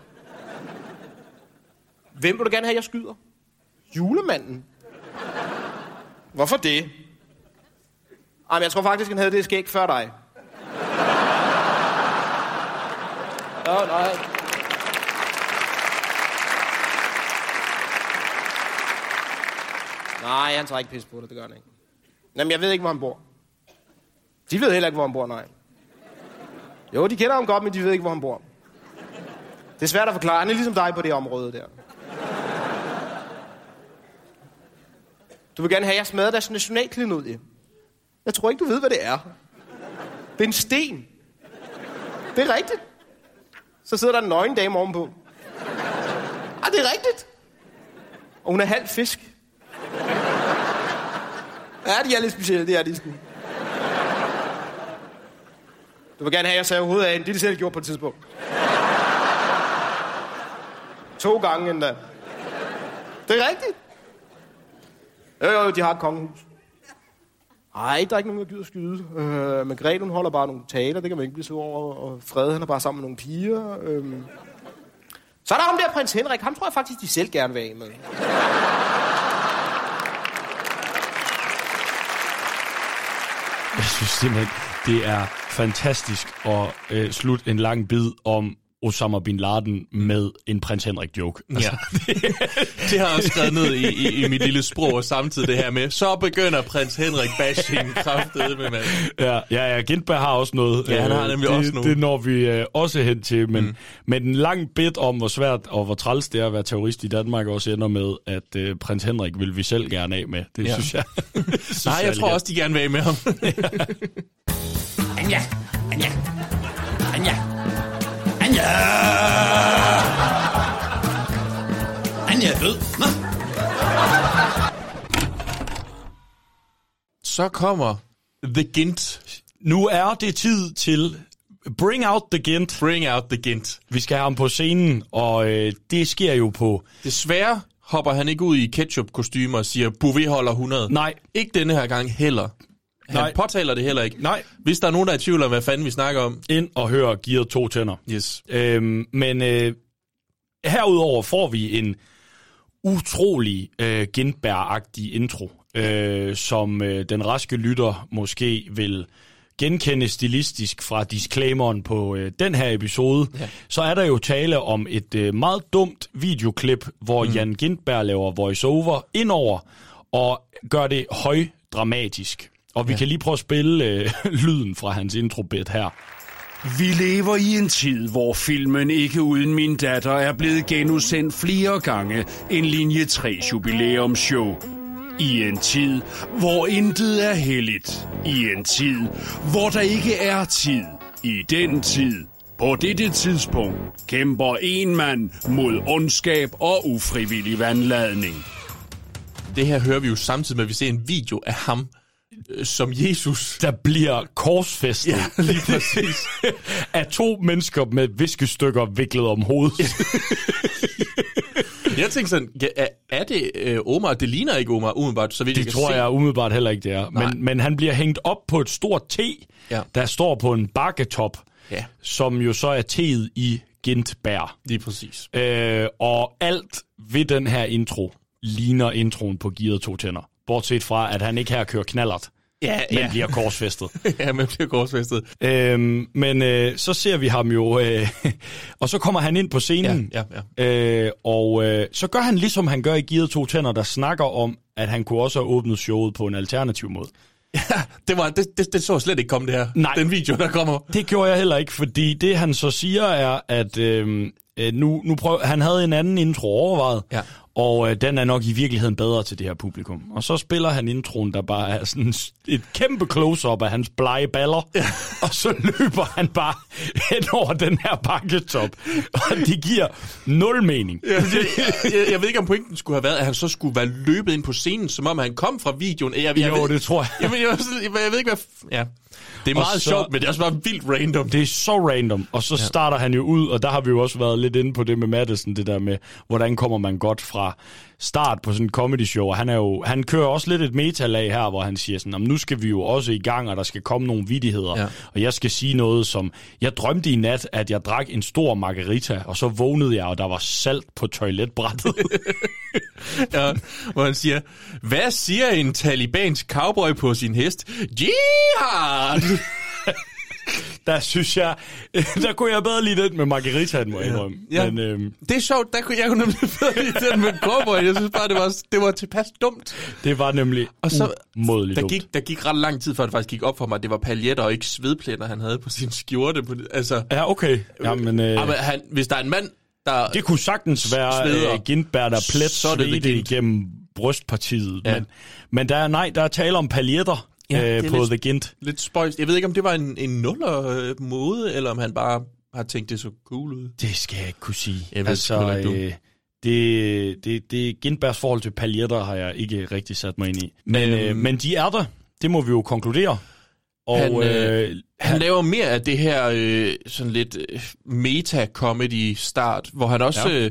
Hvem vil du gerne have, jeg skyder? Julemanden. Hvorfor det? Jamen, jeg tror faktisk, han havde det skæg før dig. Nå, nej. Nej, han tager ikke pis på det, det gør han ikke. Jamen, jeg ved ikke, hvor han bor. De ved heller ikke, hvor han bor, nej. Jo, de kender ham godt, men de ved ikke, hvor han bor. Det er svært at forklare. Han er ligesom dig på det område der. Du vil gerne have, at jeg smadrer deres nationalklenodie. Jeg tror ikke, du ved, hvad det er. Det er en sten. Det er rigtigt. Så sidder der en nøgen dame ovenpå. Ah, det er rigtigt. Og hun er halv fisk. Ja, de er lidt specielle, det er de sgu. Du vil gerne have, at jeg sagde hovedet af en. Det er de selv gjort på et tidspunkt. To gange endda. Det er rigtigt. Jo, jo, de har et kongehus. Ej, der er ikke nogen, der gider skyde. Øh, men Grete, hun holder bare nogle taler, det kan man ikke blive så over. Og Fred, han er bare sammen med nogle piger. Øh. Så er der ham der, prins Henrik. Ham tror jeg faktisk, de selv gerne vil af med. Jeg synes simpelthen, det er fantastisk at øh, slutte en lang bid om Osama Bin Laden med en prins Henrik joke. Altså, Ja. det har jeg også skrevet ned i, i, i mit lille sprog, og samtidig det her med, så begynder prins Henrik bashing kraftedet med mand. Ja, ja, ja, Gintberg har også noget. Ja, han har Øh, nemlig det, også nogle. Det når vi øh, også hen til, men, mm. men en lang bit om, hvor svært og hvor træls det er at være terrorist i Danmark, også ender med, at øh, prins Henrik vil vi selv gerne af med. Det Ja. synes jeg. synes Nej, jeg er tror også, de gerne vil af med ham. Anja, Anja, Anja, Anja. Anja er død. Nå. Så kommer The Gint. Nu er det tid til Bring Out the Gint. Bring Out the Gint. Vi skal have ham på scenen, og øh, det sker jo på... Desværre hopper han ikke ud i ketchup-kostymer og siger, Bouvet holder 100. Nej. Ikke denne her gang heller. Han Nej. påtaler det heller ikke. Nej. Hvis der er nogen, der er i tvivl om, hvad fanden vi snakker om. Ind og høre Gear to tænder. Yes. Øhm, men øh, herudover får vi en utrolig øh, Gindberg-agtig intro, øh, som øh, den raske lytter måske vil genkende stilistisk fra disclaimeren på øh, den her episode, ja. så er der jo tale om et øh, meget dumt videoklip, hvor mm. Jan Gindberg laver voiceover indover og gør det højdramatisk. Og vi ja. kan lige prøve at spille øh, lyden fra hans introbit her. Vi lever i en tid, hvor filmen Ikke uden min datter er blevet genudsendt flere gange en linje 3 jubilæumsshow. I en tid, hvor intet er helligt. I en tid, hvor der ikke er tid. I den tid, på dette tidspunkt, kæmper en mand mod ondskab og ufrivillig vandladning. Det her hører vi jo samtidig med, at vi ser en video af ham som Jesus. Der bliver korsfæstet. Ja, lige præcis. af to mennesker med viskestykker viklet om hovedet. Jeg tænkte sådan, er, det øh, Omar? Det ligner ikke Omar, umiddelbart, så vidt Det jeg tror se. jeg umiddelbart heller ikke, det er. Nej. Men, men han bliver hængt op på et stort T, Ja. der står på en bakketop, Ja. som jo så er T'et i Gintberg. Lige præcis. Øh, og alt ved den her intro ligner introen på Gearet to tænder. Bortset fra, at han ikke her kører knallert, Ja, men ja. bliver korsfæstet. ja, man bliver korsfæstet. Øhm, men øh, så ser vi ham jo, øh, og så kommer han ind på scenen, Ja, ja, Øh, og øh, så gør han ligesom han gør i Gearet to tænder, der snakker om, at han kunne også have åbnet showet på en alternativ måde. Det, var, det, det, det så slet ikke komme, det her. Nej. Den video, der kommer. Det gjorde jeg heller ikke, fordi det han så siger er, at øh, øh, nu, nu prøv, han havde en anden intro overvejet, Ja. Og øh, den er nok i virkeligheden bedre til det her publikum. Og så spiller han introen, der bare er sådan et kæmpe close-up af hans blege baller, ja. og så løber han bare hen over den her bakketop, og det giver nul mening. Ja, jeg, jeg, jeg ved ikke, om pointen skulle have været, at han så skulle være løbet ind på scenen, som om han kom fra videoen. Jeg, jeg, Jo, ved, det tror jeg. Jeg, jeg, jeg, jeg, jeg ved ikke, hvad... Ja. Det er Og meget så- sjovt, men det er også bare vildt random. Det er så random, og så ja. starter han jo ud, og der har vi jo også været lidt inde på det med Madison, det der med, hvordan kommer man godt fra start på sådan en comedy show, og han, er jo, han kører også lidt et metalag her, hvor han siger sådan, "Nå, men nu skal vi jo også i gang, og der skal komme nogle vidigheder, ja. og jeg skal sige noget som, jeg drømte i nat, at jeg drak en stor margarita, og så vågnede jeg, og der var salt på toiletbrættet. ja, hvor han siger, hvad siger en talibansk cowboy på sin hest? Jihad! Der synes jeg, der kunne jeg bedre lide den med margaritaen, må jeg indrømme. Ja. Men, øhm, Det er sjovt, der kunne jeg kunne nemlig bedre lide den med cowboy. Jeg synes bare, det var, det var tilpas dumt. det var nemlig Og så, umådeligt der dumt. gik, der gik ret lang tid, før det faktisk gik op for mig, at det var paljetter og ikke svedpletter, han havde på sin skjorte. På, altså, Ja, okay. Jamen, øh, Jamen, han, hvis der er en mand, der... Det kunne sagtens være sveder, Gintberg, der plet så er det Gint. igennem brystpartiet. Ja. Men, men der er, nej, der er tale om paljetter Ja, øh, på lidt- The Gint. Lidt spøjst. Jeg ved ikke, om det var en, en nuller mode, eller om han bare har tænkt, det så cool ud. Det skal jeg ikke kunne sige. Jeg ved altså, ikke, øh, det, det, det Gintbergs forhold til paljetter har jeg ikke rigtig sat mig ind i. Men, Øhm. øh, men de er der. Det må vi jo konkludere. Og Han, øh, øh, Han laver mere af det her øh, sådan lidt øh, meta-comedy start, hvor han også... Ja. Øh,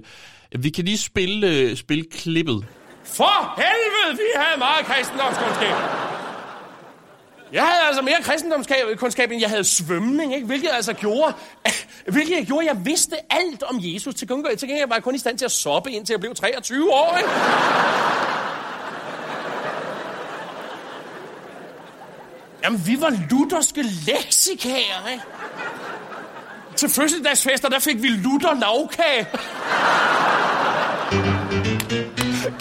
vi kan lige spille, øh, spille klippet. For helvede, vi havde meget kristendomskundskab. Jeg havde altså mere kristendomskundskab, end jeg havde svømning, ikke? hvilket altså gjorde, hvilket jeg gjorde, jeg vidste alt om Jesus. Til gengæld, til gengæld var jeg kun i stand til at soppe, indtil jeg blev 23 år. Ikke? Jamen, vi var lutherske leksikager, ikke? Til fødselsdagsfester, der fik vi Luther lavkage.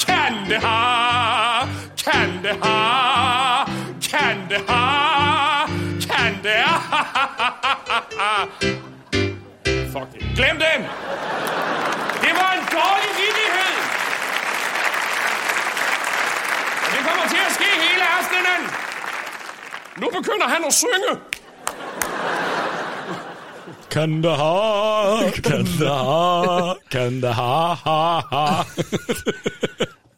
Kan det ha? Kan det ha? Kan det ha? Kan det ha? Fuck det. Glem den! Det var en dårlig vidighed! Og det kommer til at ske hele aftenen. Nu begynder han at synge. kan det ha,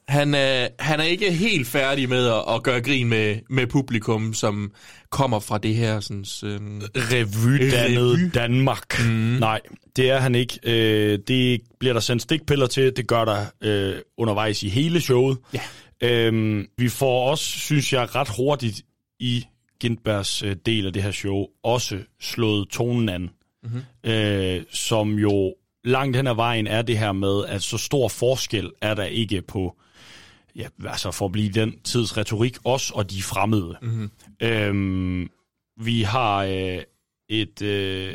Han, øh, han er ikke helt færdig med at, at gøre grin med, med publikum, som kommer fra det her sådan... Øh, Revy. Danmark. Mm. Nej, det er han ikke. Øh, det bliver der sendt stikpiller til. Det gør der øh, undervejs i hele showet. Ja. Øhm, vi får også, synes jeg, ret hurtigt i Gintbergs øh, del af det her show også slået tonen an. Mm-hmm. Øh, som jo langt hen ad vejen er det her med, at så stor forskel er der ikke på, ja, altså for at blive den tids retorik, os og de fremmede. Mhm. Øhm, vi har øh, et, øh,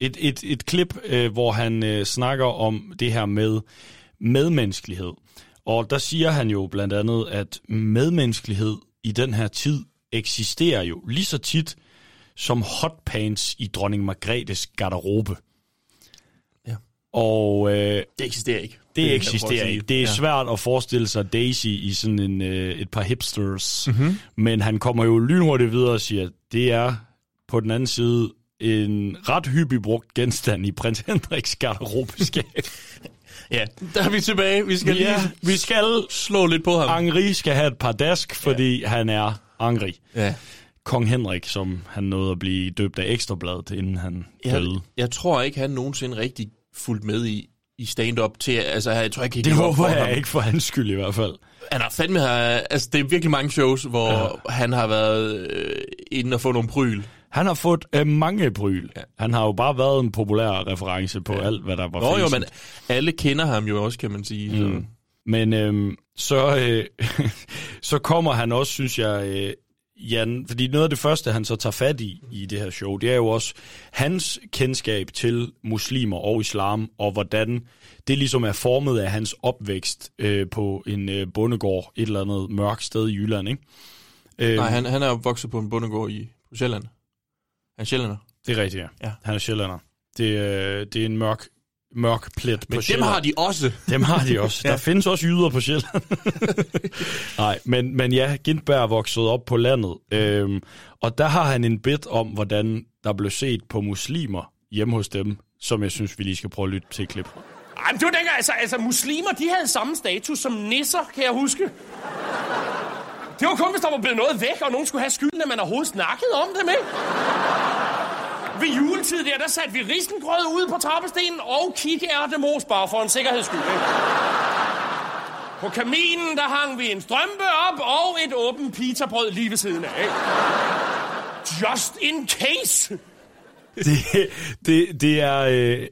et, et, et klip, øh, hvor han øh, snakker om det her med medmenneskelighed. Og der siger han jo blandt andet, at medmenneskelighed i den her tid eksisterer jo lige så tit som hotpants i dronning Margrethes garderobe. Ja. Og øh, det eksisterer ikke. Det eksisterer ikke. Det er Ja. svært at forestille sig Daisy i sådan en, øh, et par hipsters. Mhm. Men han kommer jo lynhurtigt videre og siger, at det er på den anden side en ret hyppig brugt genstand i prins Hendriks garderobeskab. Ja, der er vi tilbage. Vi skal ja, lige vi skal slå lidt på ham. Henri skal have et par dask, fordi ja. han er Henri. Ja. Kong Henrik, som han nåede at blive døbt af Ekstrabladet, inden han Jeg, døde. jeg tror ikke, han nogensinde rigtig fulgt med i, i stand-up til, altså jeg tror ikke, Det gik op håber for jeg ham. ikke for hans skyld i hvert fald. Han har fandme, har- altså det er virkelig mange shows, hvor ja. han har været øh, inde og få nogle bryl. Han har fået øh, mange bryl. Ja. Han har jo bare været en populær reference på ja. alt, hvad der var Nå jo, men alle kender ham jo også, kan man sige. Mm. Men øhm, så, øh, så kommer han også, synes jeg, øh, Jan, fordi noget af det første, han så tager fat i i det her show, det er jo også hans kendskab til muslimer og islam, og hvordan det ligesom er formet af hans opvækst øh, på en øh, bondegård et eller andet mørkt sted i Jylland, ikke? Øhm, Nej, han, han er opvokset på en bondegård i på Sjælland. Han er sjællander. Det er rigtigt, ja. Ja. Han er sjællander. Det, øh, det er en mørk, mørk plet på Men dem Sjælland. har de også. Dem har de også. Ja. Der findes også jyder på Sjælland. Nej, men, men ja, Gintberg er vokset op på landet. Øhm, og der har han en bit om, hvordan der blev set på muslimer hjemme hos dem, som jeg synes, vi lige skal prøve at lytte til et klip. Ej, men det var dengang, altså, altså muslimer, de havde samme status som nisser, kan jeg huske. Det var kun, hvis der var blevet noget væk, og nogen skulle have skylden, at man overhovedet snakkede om dem, ikke? Ved juletid der, der satte vi risengrød ud på trappestenen og kikærtemos bare for en sikkerheds skyld. På kaminen, der hang vi en strømpe op og et åbent pizzabrød lige ved siden af. Just in case. det, det, det er... Øh,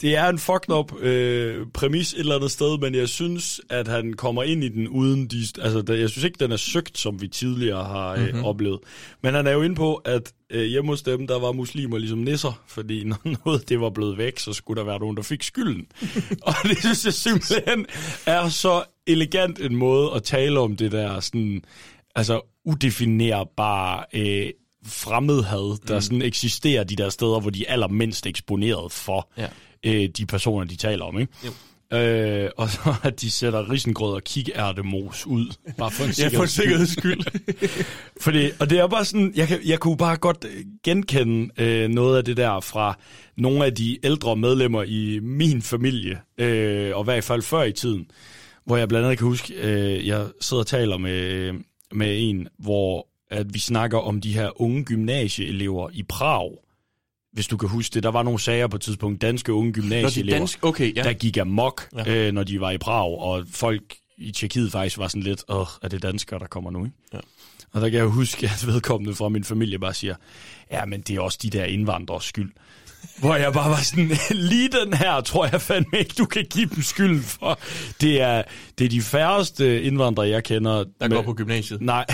det er en fucked up øh, præmis et eller andet sted, men jeg synes, at han kommer ind i den uden de... Altså, der, jeg synes ikke, den er søgt, som vi tidligere har øh, Mhm. mm-hmm. oplevet. Men han er jo inde på, at øh, hjemme hos dem, der var muslimer ligesom nisser, fordi når noget det var blevet væk, så skulle der være nogen, der fik skylden. Og det synes jeg simpelthen er så elegant en måde at tale om det der sådan... Altså, udefinerbare... Øh, fremmedhad, der mm. sådan eksisterer de der steder, hvor de er allermindst eksponeret for Ja. Øh, de personer, de taler om, ikke? Jo. Øh, og så at de sætter risengrød og kikærtemos ud. Bare for en Ja, for en sikkerheds skyld. Fordi, og det er bare sådan, jeg, kan, jeg kunne bare godt øh, genkende øh, noget af det der fra nogle af de ældre medlemmer i min familie, øh, og i hvert fald før i tiden, hvor jeg blandt andet kan huske, øh, jeg sidder og taler med, med en, hvor at vi snakker om de her unge gymnasieelever i Prag. Hvis du kan huske det, der var nogle sager på et tidspunkt, danske unge gymnasieelever, danske- okay, ja. der gik amok, Ja. øh, når de var i Prag, og folk i Tjekkiet faktisk var sådan lidt, åh, er det danskere, der kommer nu, ikke? Ja. Og der kan jeg huske, at vedkommende fra min familie bare siger, ja, men det er også de der indvandrers skyld. Hvor jeg bare var sådan, lige den her tror jeg fandme ikke, du kan give dem skylden for. Det er, det er de færreste indvandrere, jeg kender. Der går på gymnasiet. Nej.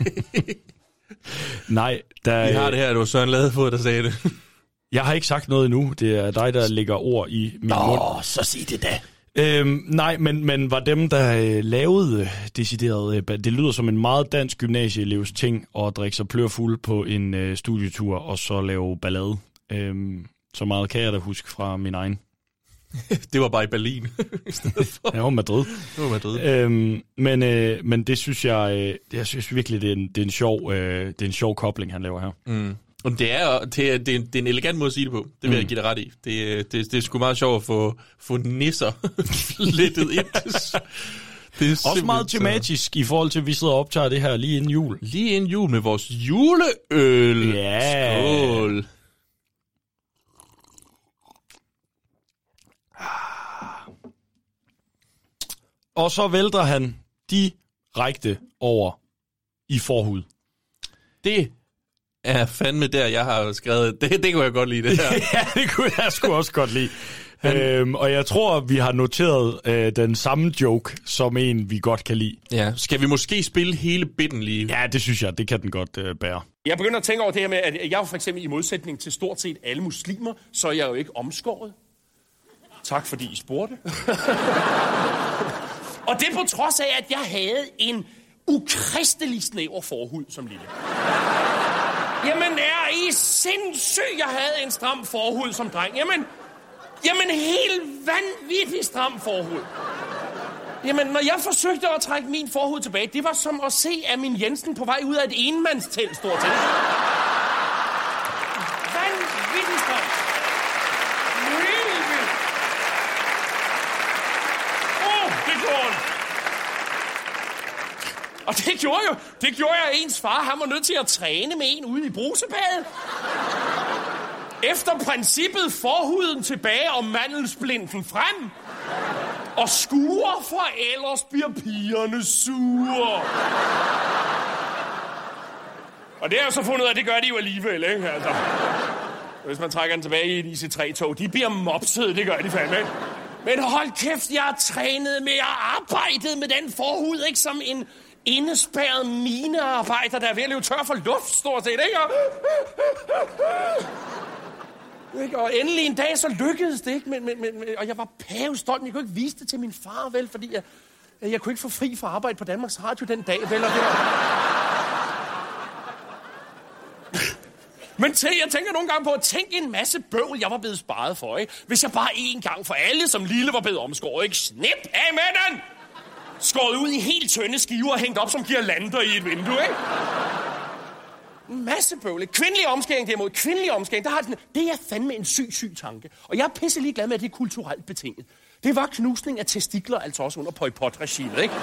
Nej, der, Vi har det her, det var Søren Ladefod, der sagde det. Jeg har ikke sagt noget endnu. Det er dig, der lægger ord i min Nå, mund. så sig det da. Øhm, nej, men, men var dem, der øh, lavede øh, decideret... Øh, det lyder som en meget dansk gymnasieelevs ting at drikke sig plørfuld på en øh, studietur og så lave ballade. Øhm, så meget kan jeg da huske fra min egen. Det var bare i Berlin. Ja, og Madrid. Det var Madrid. Øhm, men, øh, men det synes jeg, øh, jeg synes virkelig, det er en, det er en, sjov, øh, det er en sjov kobling, han laver her. Mm. Og det er, det, er, det, er, det er en elegant måde at sige det på. Det vil mm. jeg give dig ret i. Det, er- det, det er sgu meget sjovt at få, få nisser lettet ind. Det er Også meget så- tematisk i forhold til, at vi sidder og optager det her lige inden jul. Lige inden jul med vores juleøl. Ja. Skål. Og så vælter han direkte over i forhud. Det er fandme der, jeg har skrevet. Det, det kunne jeg godt lide, det her. ja, det kunne jeg sgu også godt lide. øhm, og jeg tror, vi har noteret øh, den samme joke som en, vi godt kan lide. Ja. Skal vi måske spille hele bitten lige? Ja, det synes jeg, det kan den godt øh, bære. Jeg begynder at tænke over det her med, at jeg er for eksempel i modsætning til stort set alle muslimer, så er jeg jo ikke omskåret. Tak fordi I spurgte. Og det på trods af, at jeg havde en ukristelig snæver forhud som lille. Jamen er I sindssyg, jeg havde en stram forhud som dreng. Jamen, jamen helt vanvittig stram forhud. Jamen, når jeg forsøgte at trække min forhud tilbage, det var som at se Amin Jensen på vej ud af et enmandstelt, stort set. Vanvittig stramt. Helt vildt. Åh, oh, det gjorde ondt. Og det gjorde jo, det gjorde jeg, ens far, han var nødt til at træne med en ude i brusebadet. Efter princippet forhuden tilbage og mandelsblinden frem. Og skuer, for ellers bliver pigerne sure. Og det har jeg så fundet ud af, at det gør de jo alligevel, ikke? Altså, hvis man trækker den tilbage i et IC3-tog, de bliver mopset, det gør de fandme, ikke? Men hold kæft, jeg har trænet med jeg har arbejdet med den forhud, ikke? Som en indespærret minearbejder, der er ved at løbe tør for luft, stort set, ikke? Og... Ikke? Og endelig en dag, så lykkedes det, ikke? Men, men, men, og jeg var pavestolt, men jeg kunne ikke vise det til min far, vel? Fordi jeg, jeg kunne ikke få fri fra arbejde på Danmarks Radio den dag, vel? Og det var... Men til, jeg tænker nogle gange på, at tænk en masse bøvl, jeg var blevet sparet for, ikke? Hvis jeg bare en gang for alle som lille var blevet omskåret, ikke? Snip af med den! Skåret ud i helt tynde skiver og hængt op som girlander i et vindue, ikke? En masse bøvle. Kvindelig omskæring derimod, kvindelig omskæring, der har den, det er fandme en syg, syg tanke. Og jeg er pisse lige glad med, at det er kulturelt betinget. Det var knusning af testikler, altså også under Pol Pot-regimet, ikke?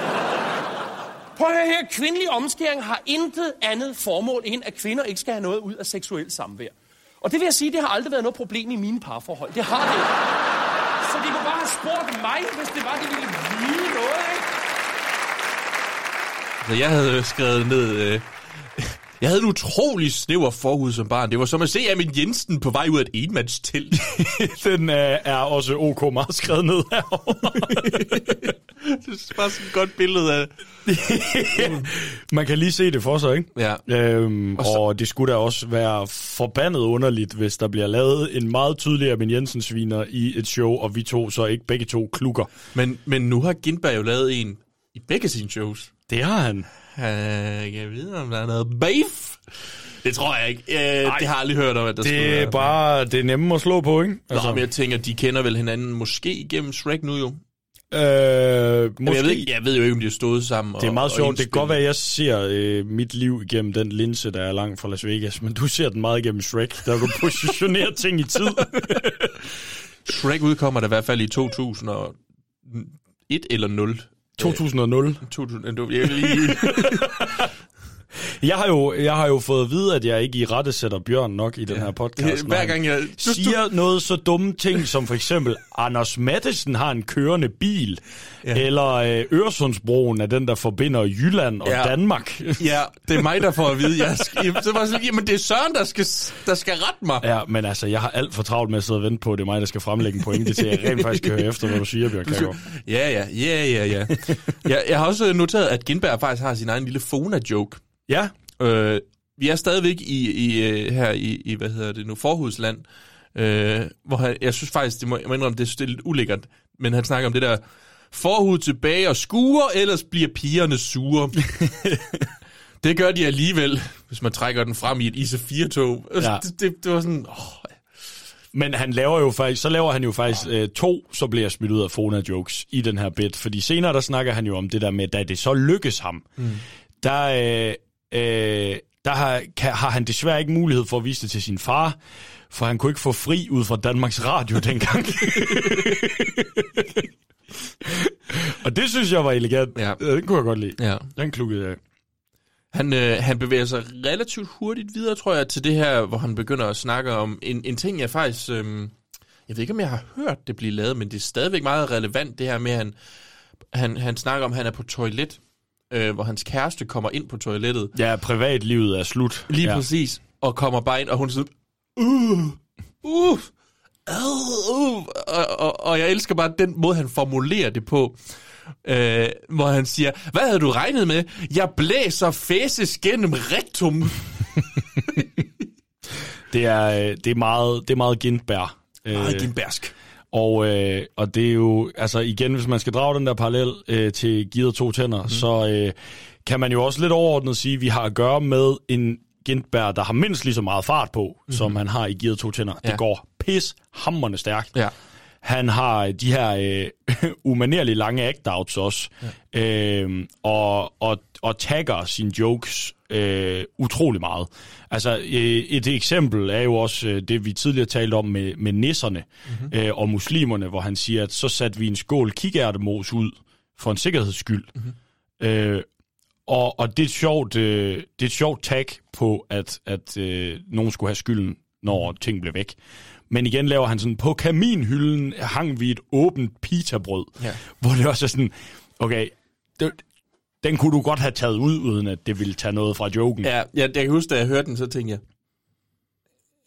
Prøv at høre her, kvindelig omskæring har intet andet formål, end at kvinder ikke skal have noget ud af seksuel samvær. Og det vil jeg sige, det har aldrig været noget problem i mine parforhold. Det har det ikke. Så de kunne bare have spurgt mig, hvis det var, de ville vide noget, ikke? Så jeg havde skrevet ned... Øh, jeg havde en utrolig snæver forhud som barn. Det var som at se Amin Jensen på vej ud af et enmandstelt. Den øh, er også ok meget skrevet ned herovre. det er bare sådan et godt billede af Man kan lige se det for sig, ikke? Ja. Øhm, og, så- og det skulle da også være forbandet underligt, hvis der bliver lavet en meget tydelig Amin Jensen-sviner i et show, og vi to så ikke begge to klukker. Men, men nu har Gindberg jo lavet en i begge sine shows. Det har han. Uh, jeg ved, om der er noget beef. Det tror jeg ikke. Uh, det har jeg aldrig hørt om, at der Det er være. bare, det er nemme at slå på, ikke? Altså. Nå, men jeg tænker, de kender vel hinanden måske igennem Shrek nu jo. Øh, måske. jeg, ved, ikke- jeg ved jo ikke, om de har stået sammen. Det er meget og sjovt. Det kan godt være, at jeg ser øh, mit liv igennem den linse, der er langt fra Las Vegas, men du ser den meget igennem Shrek, der du positionerer ting i tid. Shrek udkommer der i hvert fald i 2001 eller 0. 2000. 2000, du- jeg vil lige... Jeg har, jo, jeg har jo fået at vide, at jeg ikke i rette sætter Bjørn nok i den her podcast. Hver gang jeg- du- du- siger noget så dumme ting, som for eksempel, Anders Mattesen har en kørende bil, ja. eller øh, Øresundsbroen er den, der forbinder Jylland og Ja. Danmark. ja, det er mig, der får at vide. Jeg skal, så var sådan, jamen det er Søren, der skal, der skal rette mig. Ja, men altså, jeg har alt for travlt med at sidde og vente på, at det er mig, der skal fremlægge en pointe til, at jeg rent faktisk kan høre efter, hvad du siger, Bjørn Kærgaard. Ja, ja, ja, ja, ja. jeg, jeg har også noteret, at Gindberg faktisk har sin egen lille Fona-joke. Ja. Øh, vi er stadigvæk i, i øh, her i, i, hvad hedder det nu, Forhudsland, øh, hvor han, jeg synes faktisk, det må, jeg må indrømme, det, det er lidt ulækkert, men han snakker om det der, forhud tilbage og skuer, ellers bliver pigerne sure. det gør de alligevel, hvis man trækker den frem i et IC4-tog. Ja. Det, det, det var sådan, åh, Men han laver jo faktisk, så laver han jo faktisk øh, to, så bliver jeg smidt ud af Fona jokes i den her bit. Fordi senere der snakker han jo om det der med, da det så lykkes ham, mm. der, øh, øh, der har, kan, har han desværre ikke mulighed for at vise det til sin far, for han kunne ikke få fri ud fra Danmarks Radio dengang. Og det synes jeg var elegant. Ja. Det kunne jeg godt lide. Ja. Den klukkede jeg. Han, øh, han bevæger sig relativt hurtigt videre, tror jeg, til det her, hvor han begynder at snakke om en, en ting, jeg faktisk... Øh, jeg ved ikke, om jeg har hørt det blive lavet, men det er stadigvæk meget relevant, det her med, at han, han, han snakker om, at han er på toilet, øh, hvor hans kæreste kommer ind på toilettet. Ja, privatlivet er slut. Lige ja. præcis. Og kommer bare ind, og hun siger, uh, uh, uh, uh, og, og, og jeg elsker bare den måde, han formulerer det på. Øh, hvor han siger, hvad havde du regnet med? Jeg blæser fæses gennem rektum. Det er, øh, det er meget, det er meget Gindberg. Meget Øh, Gindbergsk. Og, øh, og det er jo, altså igen, hvis man skal drage den der parallel øh, til Givet to tænder, mm. så øh, kan man jo også lidt overordnet sige, at vi har at gøre med en Gindberg, der har mindst lige så meget fart på, mm. som han har i Givet to tænder. Ja. Det går pis hammerne stærkt. Ja. Han har de her øh, umanerligt lange act-outs også, ja. øh, og, og, og tagger sine jokes øh, utrolig meget. Altså, øh, et eksempel er jo også øh, det, vi tidligere talte om med, med nisserne mm-hmm. øh, og muslimerne, hvor han siger, at så satte vi en skål kikærtemos ud for en sikkerheds skyld. Mm-hmm. Øh, og, og det er et sjovt, øh, det er et sjovt tag på, at, at øh, nogen skulle have skylden, når ting blev væk. Men igen laver han sådan, på kaminhylden hang vi et åbent pitabrød, Ja. hvor det også er sådan, okay, det, den kunne du godt have taget ud, uden at det ville tage noget fra joken. Ja, ja, jeg kan huske, da jeg hørte den, så tænkte jeg,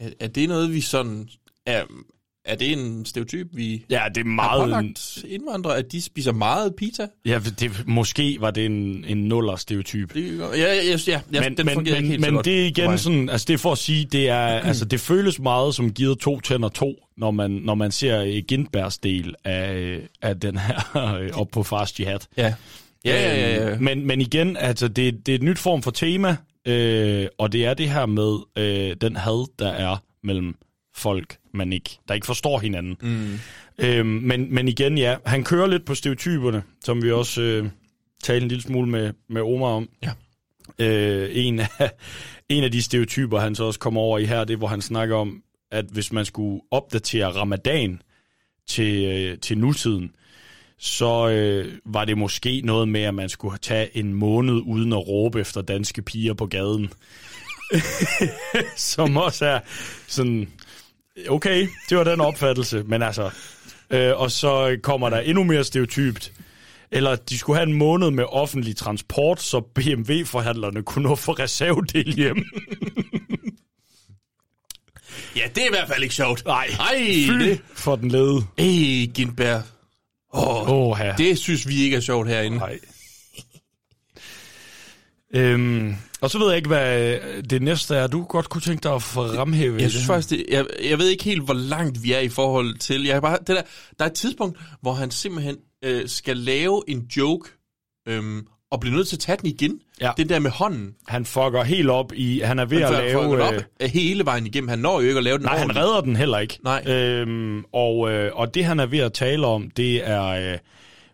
er, er det noget, vi sådan... Er, er det en stereotyp, vi Ja, det er har meget... pålagt indvandrere, at de spiser meget pizza? Ja, det, måske var det en, en nuller stereotyp. Det, ja, ja, ja, ja, ja men, den men, men, ikke helt men godt det er igen sådan, altså det er for at sige, det er, altså det føles meget som givet to tænder to, når man, når man ser Gindbergs del af, af den her øh, op på Fast Jihad. Ja. Ja, ja, ja, ja. Øhm, Men, men igen, altså det, det er et nyt form for tema. øh, og det er det her med øh, den had, der er mellem folk, man ikke, der ikke forstår hinanden. Mm. Øhm, men, men igen, ja, han kører lidt på stereotyperne, som vi også øh, talte en lille smule med, med Omar om. Ja. Øh, en, af, en af de stereotyper, han så også kommer over i her, det er, hvor han snakker om, at hvis man skulle opdatere ramadan til, øh, til nutiden, så øh, var det måske noget med, at man skulle tage en måned uden at råbe efter danske piger på gaden. Som også er sådan, okay, det var den opfattelse, men altså... Øh, og så kommer der endnu mere stereotypt, eller de skulle have en måned med offentlig transport, så BMW-forhandlerne kunne nå for reservedel hjem. Ja, det er i hvert fald ikke sjovt. Nej, Ej, fy det... for den lede. Ej, Gindberg. Åh, ja. det synes vi ikke er sjovt herinde. Nej. Øhm, og så ved jeg ikke, hvad det næste er, du godt kunne tænke dig at fremhæve. Jeg synes faktisk, det, jeg, jeg ved ikke helt, hvor langt vi er i forhold til... Jeg bare, det der, der er et tidspunkt, hvor han simpelthen øh, skal lave en joke, øhm, og bliver nødt til at tage den igen. Ja. Den der med hånden. Han fucker helt op i, han er ved Han at lave... op Øh, hele vejen igennem. Han når jo ikke at lave den nej, han ordentligt. redder den heller ikke. Nej. Øhm, og, øh, og det, han er ved at tale om, det er... Øh,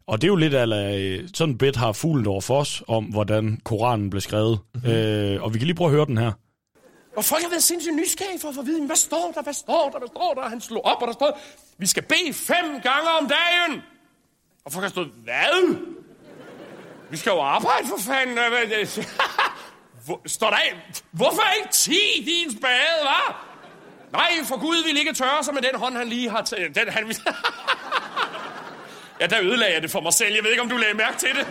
og det er jo lidt af øh, sådan en bit har fuglen over for os, om hvordan Koranen blev skrevet. Mm-hmm. Øh, og vi kan lige prøve at høre den her. Og folk har været sindssygt nysgerrige for at få at vide, hvad står der, hvad står der, hvad står der? Han slog op, og der står, vi skal bede fem gange om dagen. Og folk har stået, hvad? Vi skal jo arbejde for fanden. står der af? Hvorfor ikke 10, din spade, hva'? Nej, for Gud vil ikke tørre sig med den hånd, han lige har taget. Den, han... ja, der ødelagde jeg det for mig selv. Jeg ved ikke, om du lagde mærke til det.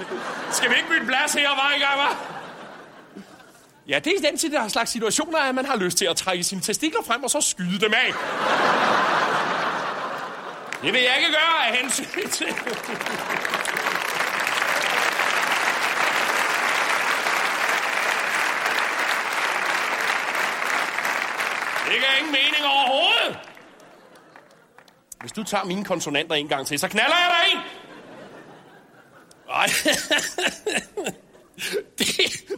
Skal vi ikke bytte plads her, var ikke, hva'? Ja, det er den til der slags situationer, at man har lyst til at trække sine testikler frem og så skyde dem af. Det vil jeg ikke gøre af hensyn til... Det giver ingen mening overhovedet. Hvis du tager mine konsonanter en gang til, så knaller jeg dig en. Ej. Det,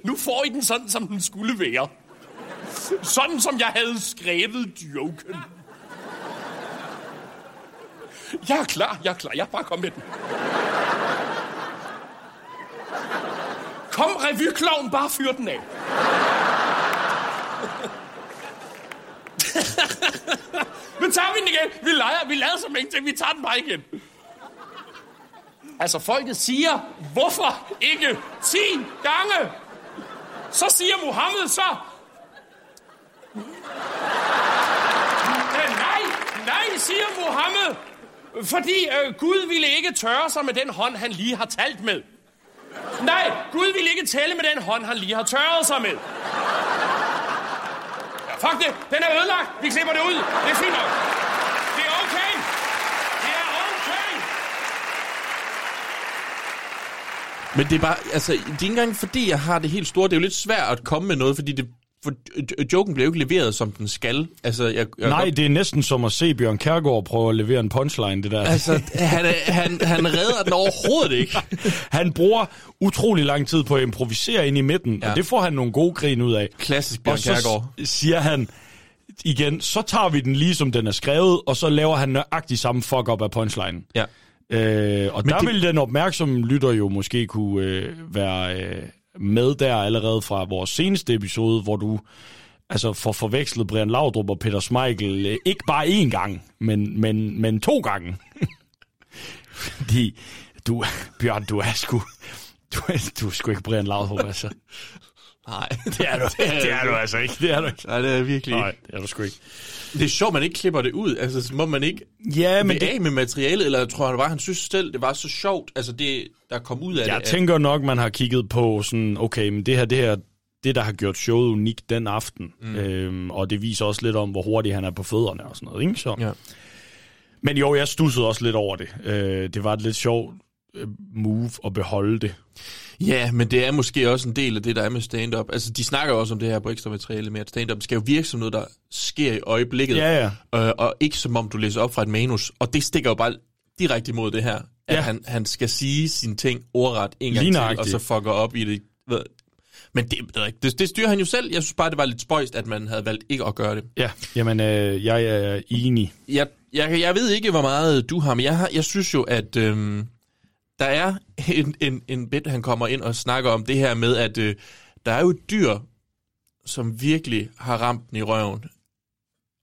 nu får I den sådan, som den skulle være. Sådan, som jeg havde skrevet joken. Jeg er klar, jeg er klar. Jeg bare kom med den. Kom, revykloven, bare fyr den af. Men tager vi den igen? Vi leger, vi lader som ingenting. Vi tager den bare igen. Altså, folket siger, hvorfor ikke 10 gange? Så siger Mohammed så... Nej, nej, siger Mohammed. Fordi øh, Gud ville ikke tørre sig med den hånd, han lige har talt med. Nej, Gud ville ikke tælle med den hånd, han lige har tørret sig med. Fuck det. Den er ødelagt. Vi klipper det ud. Det er fint nok. Det er okay. Det er okay. Men det er bare, altså, det er ikke engang fordi, jeg har det helt store. Det er jo lidt svært at komme med noget, fordi det, for, joken bliver jo ikke leveret, som den skal. Altså, jeg, jeg Nej, det er næsten som at se Bjørn Kærgaard prøve at levere en punchline, det der. Altså, han, han, han redder den overhovedet ikke. han bruger utrolig lang tid på at improvisere ind i midten, ja. Og det får han nogle gode grin ud af. Klassisk Bjørn Og så s- siger han igen, så tager vi den lige som den er skrevet, og så laver han nøjagtigt samme fuck-up af punchline. Ja. Øh, og Men der det- det... vil den opmærksomme lytter jo måske kunne øh, være øh, med der allerede fra vores seneste episode, hvor du altså får forvekslet Brian Laudrup og Peter Smeichel øh, ikke bare én gang, men, men, men to gange. Fordi du, Bjørn, du er sgu... Du er, du er sgu ikke Brian Laudrup, altså. Nej, Det er du, det er du altså ikke. Det er du ikke. Nej, det er virkelig Nej, ikke. det er du sgu ikke. Det er sjovt, man ikke klipper det ud. Altså, så må man ikke Ja, men det, af med materialet, eller jeg tror han var, han synes selv, det var så sjovt, altså det, der kom ud af jeg det. at- tænker nok, man har kigget på sådan, okay, men det her, det her, det der har gjort showet unikt den aften, mm. øhm, og det viser også lidt om, hvor hurtigt han er på fødderne og sådan noget, ikke? Så. Ja. Men jo, jeg stussede også lidt over det. Øh, det var et lidt sjovt move at beholde det. Ja, men det er måske også en del af det, der er med stand-up. Altså, de snakker også om det her på ekstra materiale med, at stand-up skal jo virke som noget, der sker i øjeblikket. Ja, Øh, og ikke som om, du læser op fra et manus. Og det stikker jo bare direkte imod det her. At Ja. han, han skal sige sine ting ordret en gang Lige til, og så fucker op i det. Men det, det, ikke- det, styrer han jo selv. Jeg synes bare, det var lidt spøjst, at man havde valgt ikke at gøre det. Ja, jamen, øh, jeg er enig. Jeg, jeg, jeg ved ikke, hvor meget du har, men jeg, har, jeg synes jo, at øhm, der er en, en, en bit, han kommer ind og snakker om det her med, at øh, der er jo et dyr, som virkelig har ramt den i røven.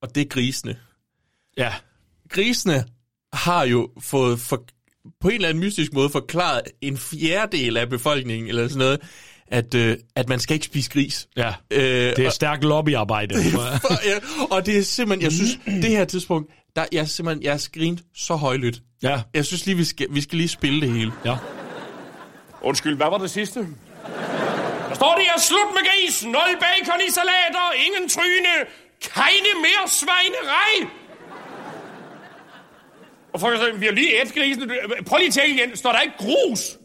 Og det er grisene. Ja. Grisene har jo fået for, på en eller anden mystisk måde forklaret en fjerdedel af befolkningen, eller sådan noget, at, øh, at man skal ikke spise gris. Ja, øh, det er stærkt lobbyarbejde. ja, og det er simpelthen, jeg synes, det her tidspunkt, der jeg simpelthen, jeg har skrinet så højlydt. Ja. Jeg synes lige, vi skal, vi skal lige spille det hele. Ja. Undskyld, hvad var det sidste? Der står det her, slut med gris, nul bacon i salater, ingen tryne, keine mere svejnerej. Og folk siger, vi har lige et grisen. Prøv lige at igen. Står der ikke grus?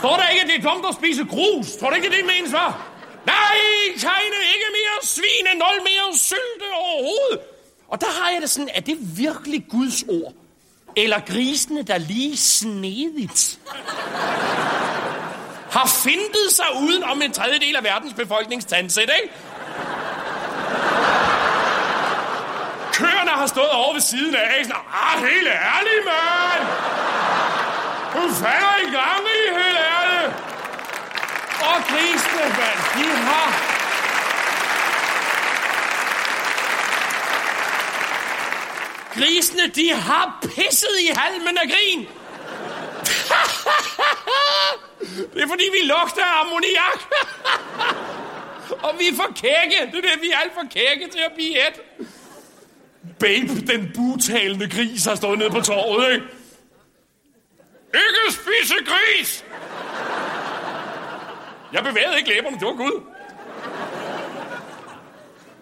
Står der ikke, at det er dumt at spise grus? Tror du ikke, det menes var? Nej, keine, ikke mere svine, nul mere sylte overhovedet. Og der har jeg det sådan, er det virkelig Guds ord? Eller grisene, der lige snedigt har fintet sig uden om en tredjedel af verdens befolkningstandsæt, ikke? Køerne har stået over ved siden af, ikke? Sådan, ah, helt ærligt, mand! Du falder i gang i, helt ærligt! Og grisene, mand, de har... Grisene, de har pisset i halmen af grin. det er fordi, vi lugter af ammoniak. Og vi er for kække. Det er det, vi er alt for kække til at blive et. Babe, den butalende gris, har stået nede på torvet, ikke? Ikke spise gris! Jeg bevægede ikke læberne, det var Gud.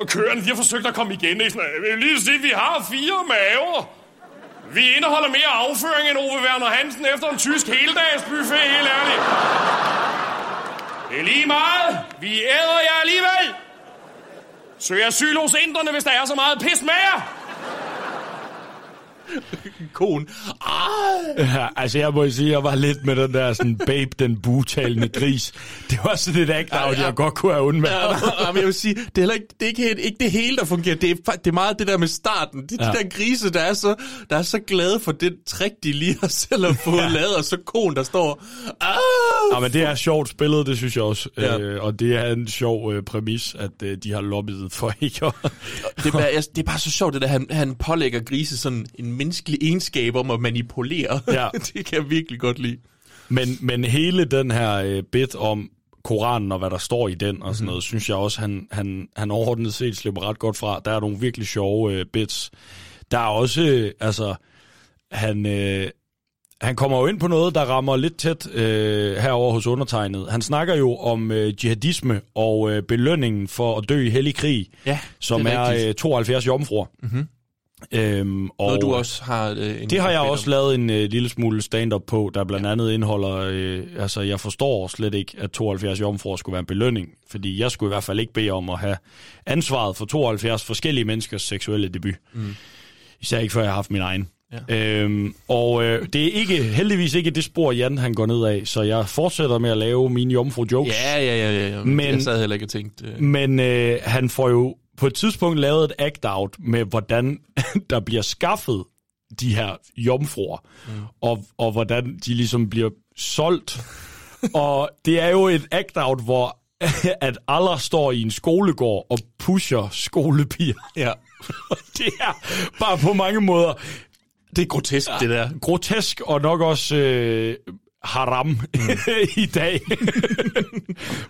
Og køerne, de har forsøgt at komme igen. Ikke? Sådan, Jeg vil lige sige, at vi har fire maver. Vi indeholder mere afføring end Ove Werner Hansen efter en tysk heldagsbuffet, helt ærligt. Det er lige meget. Vi æder jer alligevel. Søg asyl hos inderne, hvis der er så meget pis med jer. Konen. Ja, altså jeg må sige, jeg var lidt med den der sådan, babe, den butalende gris. Det var sådan et act out, jeg godt kunne have undværet. Ja, men jeg vil sige, det er, heller ikke, det er ikke, helt- ikke det hele, der fungerer. Det er, det er meget det der med starten. Det er ja. Ja. de der grise, der er, så, der er så glade for det trick, de lige har selv har fået ja. lavet, og så kon, der står... Ah! Ja, men det er sjovt spillet, det synes jeg også. Ja. Ja. Øh, og det er en sjov øh, præmis, at øh, de har lobbyet for ikke at... Det er, bare, jeg, det er bare så sjovt, det der, han, han pålægger grise sådan en menneskelig egenskab om at manipulere. Ja. det kan jeg virkelig godt lide. Men, men hele den her øh, bit om Koranen og hvad der står i den og sådan Mhm. noget, synes jeg også, han, han, han overordnet set slipper ret godt fra. Der er nogle virkelig sjove øh, bits. Der er også, øh, altså, han, øh, han kommer jo ind på noget, der rammer lidt tæt øh, herover hos undertegnet. Han snakker jo om øh, jihadisme og øh, belønningen for at dø i hellig krig, Ja, som er er, øh, 72 jomfruer. Mhm. Øhm, og Noget, du også har øh, en det har jeg også om. lavet en øh, lille smule stand-up på, der blandt andet indeholder, øh, altså jeg forstår slet ikke, at 72 jomfruer skulle være en belønning, fordi jeg skulle i hvert fald ikke bede om at have ansvaret for 72 forskellige menneskers seksuelle debut. Mm. Især ikke før jeg har haft min egen. Ja. Øhm, og øh, det er ikke, heldigvis ikke det spor, Jan han går ned af, så jeg fortsætter med at lave mine jomfru-jokes. Ja, ja, ja, ja. ja. Men- jeg sad heller ikke og tænkte... Øh, Men øh, han får jo på et tidspunkt lavet et act-out med, hvordan der bliver skaffet de her jomfruer, mm. og, og hvordan de ligesom bliver solgt. og det er jo et act-out, hvor at Allah står i en skolegård og pusher skolepiger. Ja. Det er bare på mange måder... Det er grotesk, det der. Grotesk, og nok også øh, haram mm. i dag.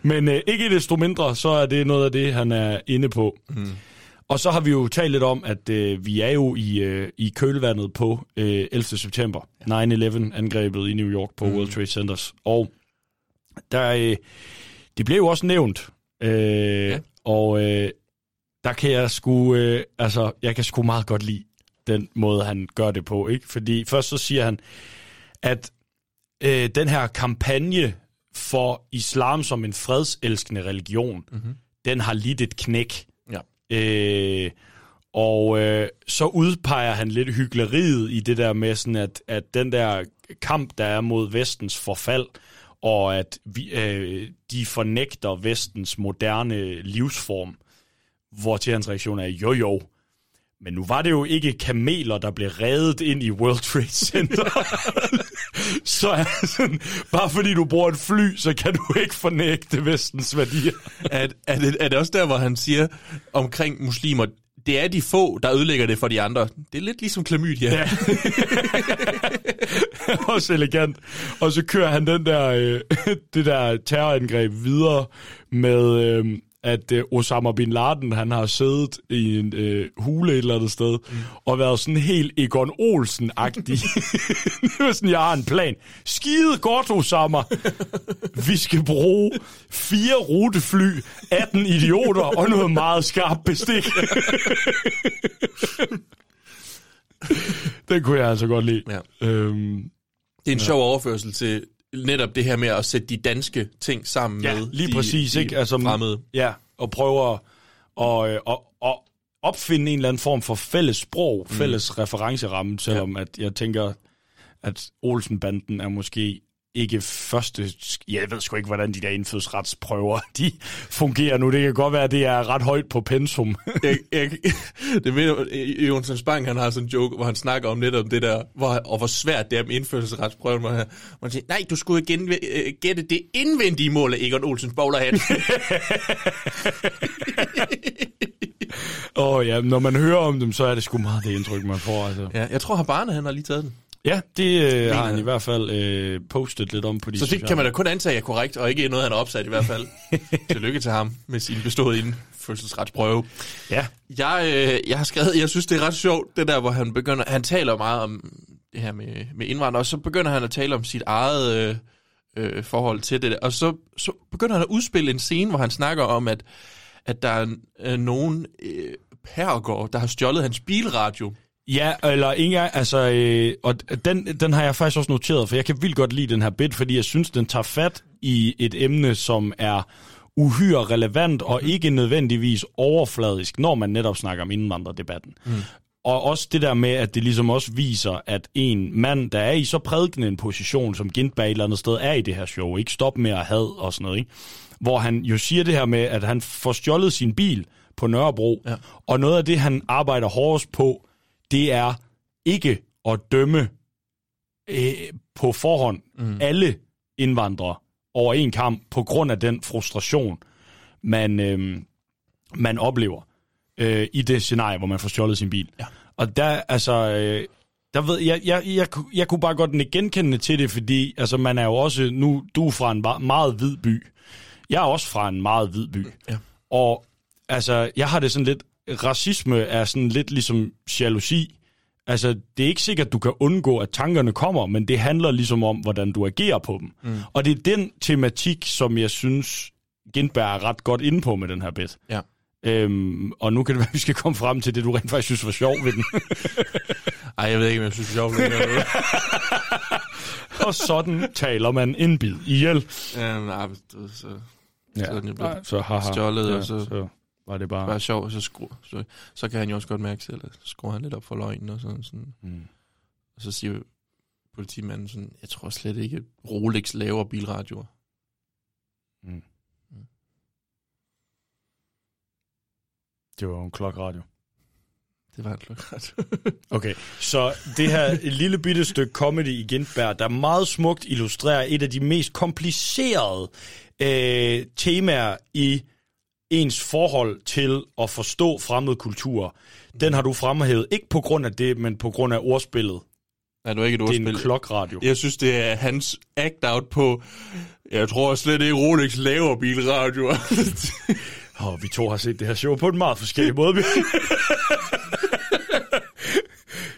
Men øh, ikke desto mindre, så er det noget af det, han er inde på. Mm. Og så har vi jo talt lidt om, at øh, vi er jo i, øh, i kølvandet på øh, 11. september. 9-11-angrebet i New York på mm. World Trade Centers. Og der, øh, det blev jo også nævnt. Øh, ja. Og øh, der kan jeg sgu, øh, altså, jeg kan sgu meget godt lide den måde, han gør det på. ikke? Fordi først så siger han, at øh, den her kampagne for islam som en fredselskende religion, mm-hmm. den har lidt et knæk. Ja. Øh, og øh, så udpeger han lidt hyggeleriet i det der med sådan, at, at den der kamp, der er mod vestens forfald, og at vi, øh, de fornægter vestens moderne livsform, hvor til hans reaktion er, jo jo, men nu var det jo ikke kameler, der blev reddet ind i World Trade Center. så sådan, bare fordi du bruger et fly, så kan du ikke fornægte vestens værdier. er, er, det, er det også der, hvor han siger omkring muslimer, det er de få, der ødelægger det for de andre. Det er lidt ligesom klamydia. Ja. Også elegant. Og så kører han den der, øh, det der terrorangreb videre med, øh, at øh, Osama Bin Laden, han har siddet i en øh, hule et eller andet sted, mm. og været sådan helt Egon Olsen-agtig. det var sådan, jeg har en plan. Skide godt, Osama. Vi skal bruge fire rutefly, 18 idioter og noget meget skarpt bestik. Den kunne jeg altså godt lide. Ja. Øhm, Det er en Ja. sjov overførsel til netop det her med at sætte de danske ting sammen Ja, med lige de, præcis, de ikke? Altså, fremmede. Ja, og prøver at, og, øh, og, og opfinde en eller anden form for fælles sprog, Mm. fælles referenceramme, selvom at jeg tænker, at Olsenbanden er måske ikke første... Jeg ved sgu ikke, hvordan de der indfødsretsprøver, de fungerer nu. Det kan godt være, at det er ret højt på pensum. jeg, jeg, det mener, Jonsson Spang, han har sådan en joke, hvor han snakker om netop det der, hvor, og hvor svært det er med indførselsretsprøven, hvor han, hvor han siger, nej, du skulle igen, øh, gætte det indvendige mål af Egon Olsens bowlerhat. Åh oh, ja, når man hører om dem, så er det sgu meget det indtryk, man får. Altså. ja, jeg tror, Barne, han har lige taget den. Ja, det øh, har han i hvert fald øh, postet lidt om på de Så det sociale kan man da kun antage er korrekt, og ikke noget, han har opsat i hvert fald. Tillykke til ham med sin bestået indførselsretsprøve. Ja. Jeg, øh, jeg har skrevet, jeg synes, det er ret sjovt, det der, hvor han begynder, han taler meget om det her med, med indvandrere, og så begynder han at tale om sit eget øh, øh, forhold til det, og så, så begynder han at udspille en scene, hvor han snakker om, at, at der er øh, nogen øh, pergård, der har stjålet hans bilradio. Ja, eller ikke altså, øh, og den, den har jeg faktisk også noteret, for jeg kan vildt godt lide den her bit, fordi jeg synes, den tager fat i et emne, som er uhyre relevant og ikke nødvendigvis overfladisk, når man netop snakker om indvandrerdebatten. Mm. Og også det der med, at det ligesom også viser, at en mand, der er i så prædikende en position, som Gintberg et eller andet sted er i det her show, ikke stop med at had og sådan noget, ikke? hvor han jo siger det her med, at han får stjålet sin bil på Nørrebro, ja. og noget af det, han arbejder hårdest på, det er ikke at dømme øh, på forhånd mm. alle indvandrere over en kamp, på grund af den frustration, man, øh, man oplever øh, i det scenarie, hvor man får stjålet sin bil. Ja. Og der, altså, øh, der ved jeg, jeg, jeg, jeg, kunne bare godt nikke genkendende til det, fordi altså, man er jo også, nu, du er fra en meget hvid by. Jeg er også fra en meget hvid by. Ja. Og altså, jeg har det sådan lidt, racisme er sådan lidt ligesom jalousi. Altså, det er ikke sikkert, at du kan undgå, at tankerne kommer, men det handler ligesom om, hvordan du agerer på dem. Mm. Og det er den tematik, som jeg synes, Gindberg er ret godt inde på med den her bit. Ja. Øhm, og nu kan det være, at vi skal komme frem til det, du rent faktisk synes var sjov ved den. Ej, jeg ved ikke, om jeg synes, er sjovt. længere. og sådan taler man en bid ihjel. Ja, nej, så, så, Ja. så, Så haha. stjålet, Ja, og så, så var det bare- bare sjovt, så, skru, så, så kan han jo også godt mærke selv, at skruer han lidt op for løgnen og sådan. sådan. Mm. Og så siger politimanden sådan, jeg tror slet ikke, at Rolex laver bilradioer. Mm. Det var jo en klokradio. Det var en klokradio. Okay, så det her lille bitte stykke comedy i Gintberg, der meget smukt illustrerer et af de mest komplicerede øh, temaer i ens forhold til at forstå fremmede kulturer. Den har du fremhævet, ikke på grund af det, men på grund af ordspillet. Nej, det var ikke et Det er ordspil. en klokradio. Jeg synes, det er hans act-out på, jeg tror slet ikke, Rolex laver bilradioer. Og vi to har set det her show på en meget forskellig måde.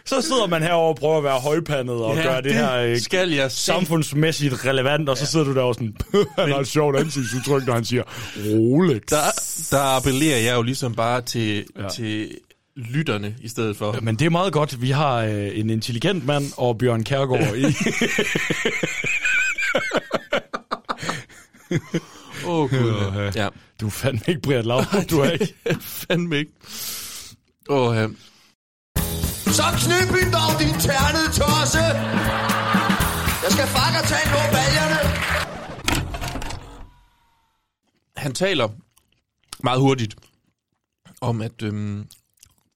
Så sidder man herovre og prøver at være højpandet og Ja, ja, gøre det, det her øh, skal jeg se. samfundsmæssigt relevant, og så sidder du der og sådan, han har et sjovt ansigtsudtryk, når han siger Rolex. Der, der appellerer jeg jo ligesom bare til, ja. til lytterne i stedet for. Ja, men det er meget godt. Vi har øh, en intelligent mand og Bjørn Kærgaard i. Åh, oh, gud. Ja. Ja. Du er fandme ikke Brian Laudrup, du er ikke. fandme ikke. Åh, oh, ja. Så knip hende dog, din ternede tosse! Jeg skal fuck og tage nogle baljerne! han taler meget hurtigt om, at øhm,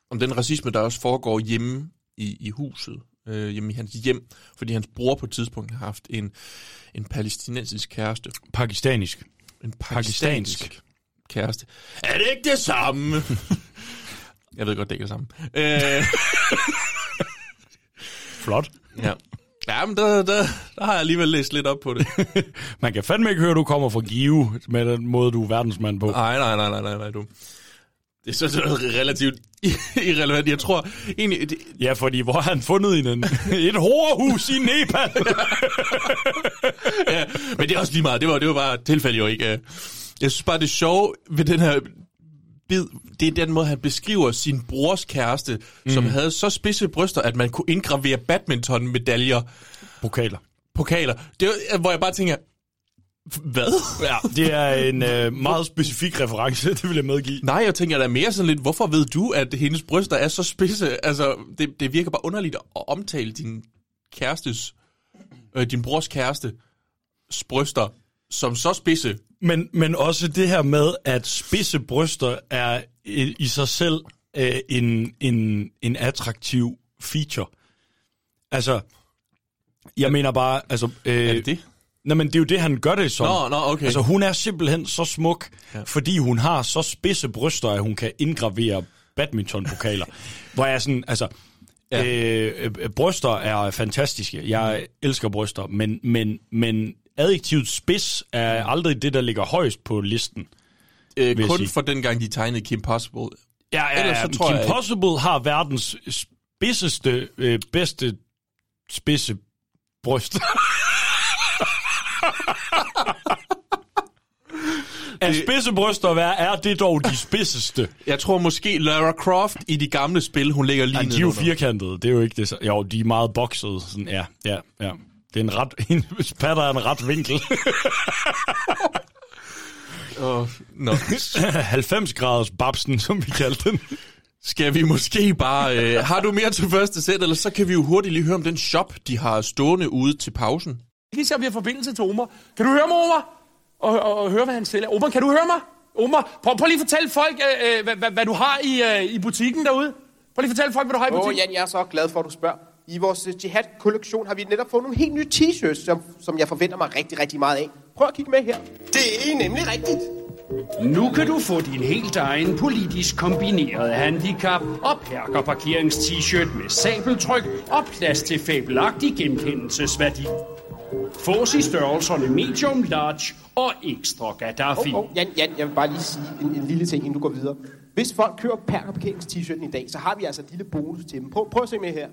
om den racisme, der også foregår hjemme i, i huset, øh, hjemme i hans hjem, fordi hans bror på et tidspunkt har haft en, en palæstinensisk kæreste. Pakistanisk. En pakistansk kæreste. Er det ikke det samme? Jeg ved godt, det ikke er det samme. Øh, Flot. ja. Ja, men der, der, der har jeg alligevel læst lidt op på det. Man kan fandme ikke høre, at du kommer fra Give med den måde, du er verdensmand på. Nej, nej, nej, nej, nej, nej, du. Det er så så relativt irrelevant. Jeg tror egentlig... Det, Ja, fordi hvor har han fundet en, en et horehus i Nepal? ja, men det er også lige meget. Det var, det var bare et tilfælde jo ikke. Jeg synes bare, det sjovt ved den her bid, det er den måde, han beskriver sin brors kæreste, mm. som havde så spidse bryster, at man kunne indgravere badminton-medaljer. Pokaler. Pokaler. Det er, hvor jeg bare tænker, hvad? Ja, det er en øh, meget specifik reference, det vil jeg medgive. Nej, jeg tænker da mere sådan lidt, hvorfor ved du, at hendes bryster er så spidse? Altså, det, det virker bare underligt at omtale din kærestes, øh, din brors kæreste, bryster som så spidse. Men, men også det her med, at spidse bryster er i, i sig selv øh, en, en, en attraktiv feature. Altså, jeg mener bare, altså... Øh, Er det det? Nej, men det er jo det, han gør det som. Nå, nå, okay. Altså, hun er simpelthen så smuk, ja. fordi hun har så spidse bryster, at hun kan indgravere badmintonpokaler. hvor jeg sådan, altså... Ja. Øh, øh, bryster er fantastiske. Jeg elsker bryster, men, men, men adjektivet spids er aldrig det, der ligger højst på listen. Øh, kun sige. for den gang, de tegnede Kim Possible. Ja, ja, Ellers så tror Kim jeg- Possible har verdens spidseste, øh, bedste spidse bryst. Af spidse bryster, hvad er det dog de spidseste? Jeg tror måske Lara Croft i de gamle spil, hun ligger lige Ja, de er jo firkantede, det er jo ikke det. så- Jo, de er meget boksede. Sådan, ja, ja, ja. Det er en ret... En spatter er en ret vinkel. Oh, no. 90 graders babsen, som vi kaldte den. Skal vi måske bare... Øh, har du mere til første sæt, eller så kan vi jo hurtigt lige høre om den shop, de har stående ude til pausen. Lige se, om vi har forbindelse til Omar. Kan du høre mig, Omar? Og, og, og høre, hvad han sælger. Omar, kan du høre mig? Omar, prøv, prøv lige at fortælle folk, øh, øh, hvad, hvad, hvad du har i, øh, i butikken derude. Prøv lige at fortælle folk, hvad du har i Åh, butikken. Jan, jeg er så glad for, at du spørger. I vores øh, Jihad-kollektion har vi netop fået nogle helt nye t-shirts, som, som jeg forventer mig rigtig, rigtig meget af. Prøv at kigge med her. Det er nemlig rigtigt. Nu kan du få din helt egen politisk kombinerede handicap og perker parkerings t-shirt med sabeltryk og plads til fabelagtig genkendelsesværdi. Fås i størrelserne medium, large og ekstra Gaddafi. Oh, oh, Jan, Jan, jeg vil bare lige sige en, en lille ting, inden du går videre. Hvis folk køber Perker Parkerings t-shirten i dag, så har vi altså en lille bonus til dem. Prøv, prøv at se med her.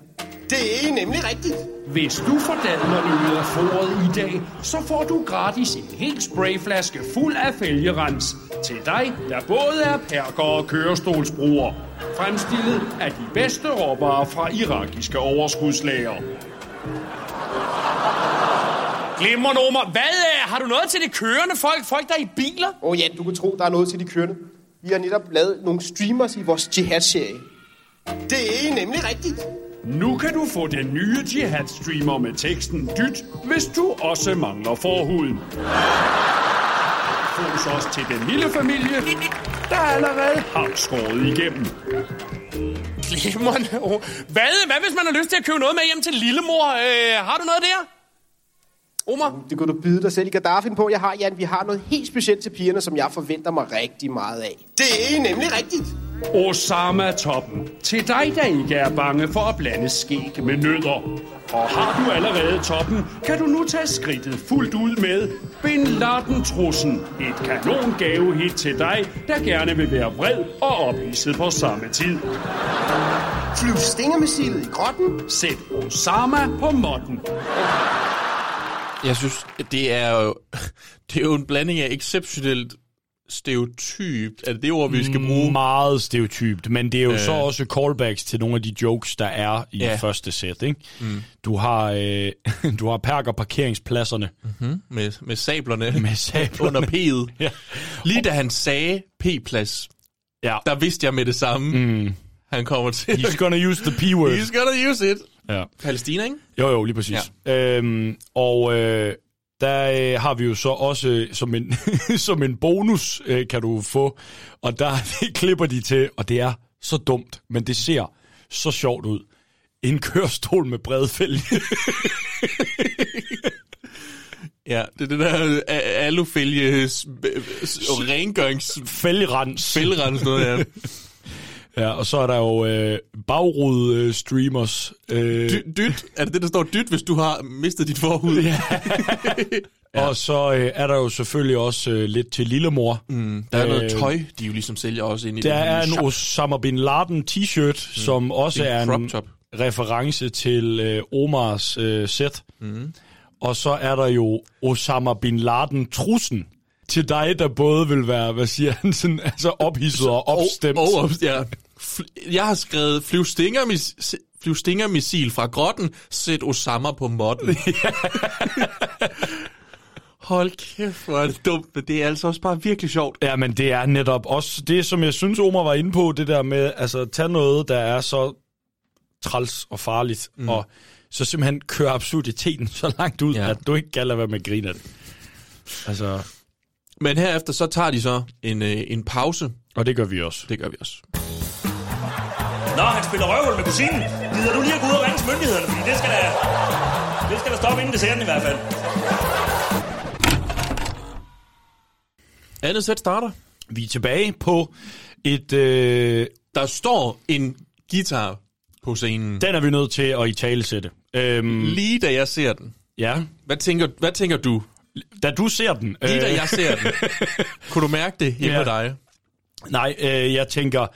Det er nemlig rigtigt. Hvis du får dadlerne ud af foråret i dag, så får du gratis en hel sprayflaske fuld af fælgerens til dig, der både er perker og kørestolsbruger. Fremstillet af de bedste råvarer fra irakiske overskudslager. Glimrende, Omar. Hvad øh, har du noget til det kørende folk? Folk, der er i biler? Åh oh, Jan, du kan tro, der er noget til de kørende. Vi har netop lavet nogle streamers i vores Jihad-serie. Det er nemlig rigtigt. Nu kan du få den nye Jihad-streamer med teksten dyt, hvis du også mangler forhuden. Fås også til den lille familie, der allerede har skåret igennem. Glimrende. Hvad, hvad hvis man har lyst til at købe noget med hjem til lillemor? Øh, har du noget der? Omar? Det kunne du byde dig selv i Gaddafien på. Jeg har, Jan, vi har noget helt specielt til pigerne, som jeg forventer mig rigtig meget af. Det er nemlig rigtigt. Osama-toppen. Til dig, der ikke er bange for at blande skæg med nødder. Og har du allerede toppen, kan du nu tage skridtet fuldt ud med Bin Laden-trussen. Et kanon gavehit til dig, der gerne vil være vred og ophidset på samme tid. Flyv stingermissilet i grotten. Sæt Osama på måtten. Jeg synes, det er jo, det er jo en blanding af exceptionelt stereotypt. Er det det ord, vi skal bruge? Meget stereotypt, men det er jo øh. så også callbacks til nogle af de jokes, der er i Ja. ja. første sæt. Ikke? Mm. Du har øh, du har perker parkeringspladserne. Mm-hmm. Med, med sablerne, Med sablerne. under P'et. Ja. Lige da han sagde P-plads, ja. der vidste jeg med det samme, mm. han kommer til. He's gonna use the P-word. He's gonna use it. Ja. Palæstina, ikke? Jo, jo, lige præcis. Ja. Øhm, og, øh, der øh, har vi jo så også øh, som en, som en bonus, øh, kan du få, og der det klipper de til, og det er så dumt, men det ser så sjovt ud. En kørestol med bred fælge. Ja, det er det der øh, alufælge s- rengørings... Fælgerens. Fælgerens noget, ja. Ja, og så er der jo øh, bagrude øh, streamers. Øh, Dy- dyt. Er det det, der står dyt, hvis du har mistet dit forhud? Ja. Og så øh, er der jo selvfølgelig også øh, lidt til lillemor. Mm, der er noget tøj, de jo ligesom sælger også ind i Der er en shop. Osama Bin Laden t-shirt, mm. som også Det er er en en crop top. reference til øh, Omars øh, sæt. Mm. Og så er der jo Osama Bin Laden trussen til dig, der både vil være, hvad siger han, sådan, altså ophidset og opstemt. Og, og, ja. Jeg har skrevet flyvstingermis- flyvstingermissil fra grotten, sæt Osama på modden. Hold kæft, hvor er det dumt, men det er altså også bare virkelig sjovt. Ja, men det er netop også det, som jeg synes, Omar var inde på, det der med, altså, tage noget, der er så træls og farligt, mm. og så simpelthen køre absurditeten så langt ud, ja. at du ikke kan lade være med at grine af det. Altså... Men herefter så tager de så en, øh, en pause. Og det gør vi også. Det gør vi også. Nå, han spiller røvhul med kusinen. Gider du lige at gå ud og ringe til myndighederne, fordi det skal da, det skal da stoppe inden desserten i hvert fald. Andet sæt starter. Vi er tilbage på et... Øh... Der står en guitar på scenen. Den er vi nødt til at i tale sætte. Øhm, Lige da jeg ser den. Ja. Hvad tænker, hvad tænker du? Da du ser den. Lige da øh, jeg ser den. Kunne du mærke det hjemme Ja. dig? Nej, øh, jeg tænker,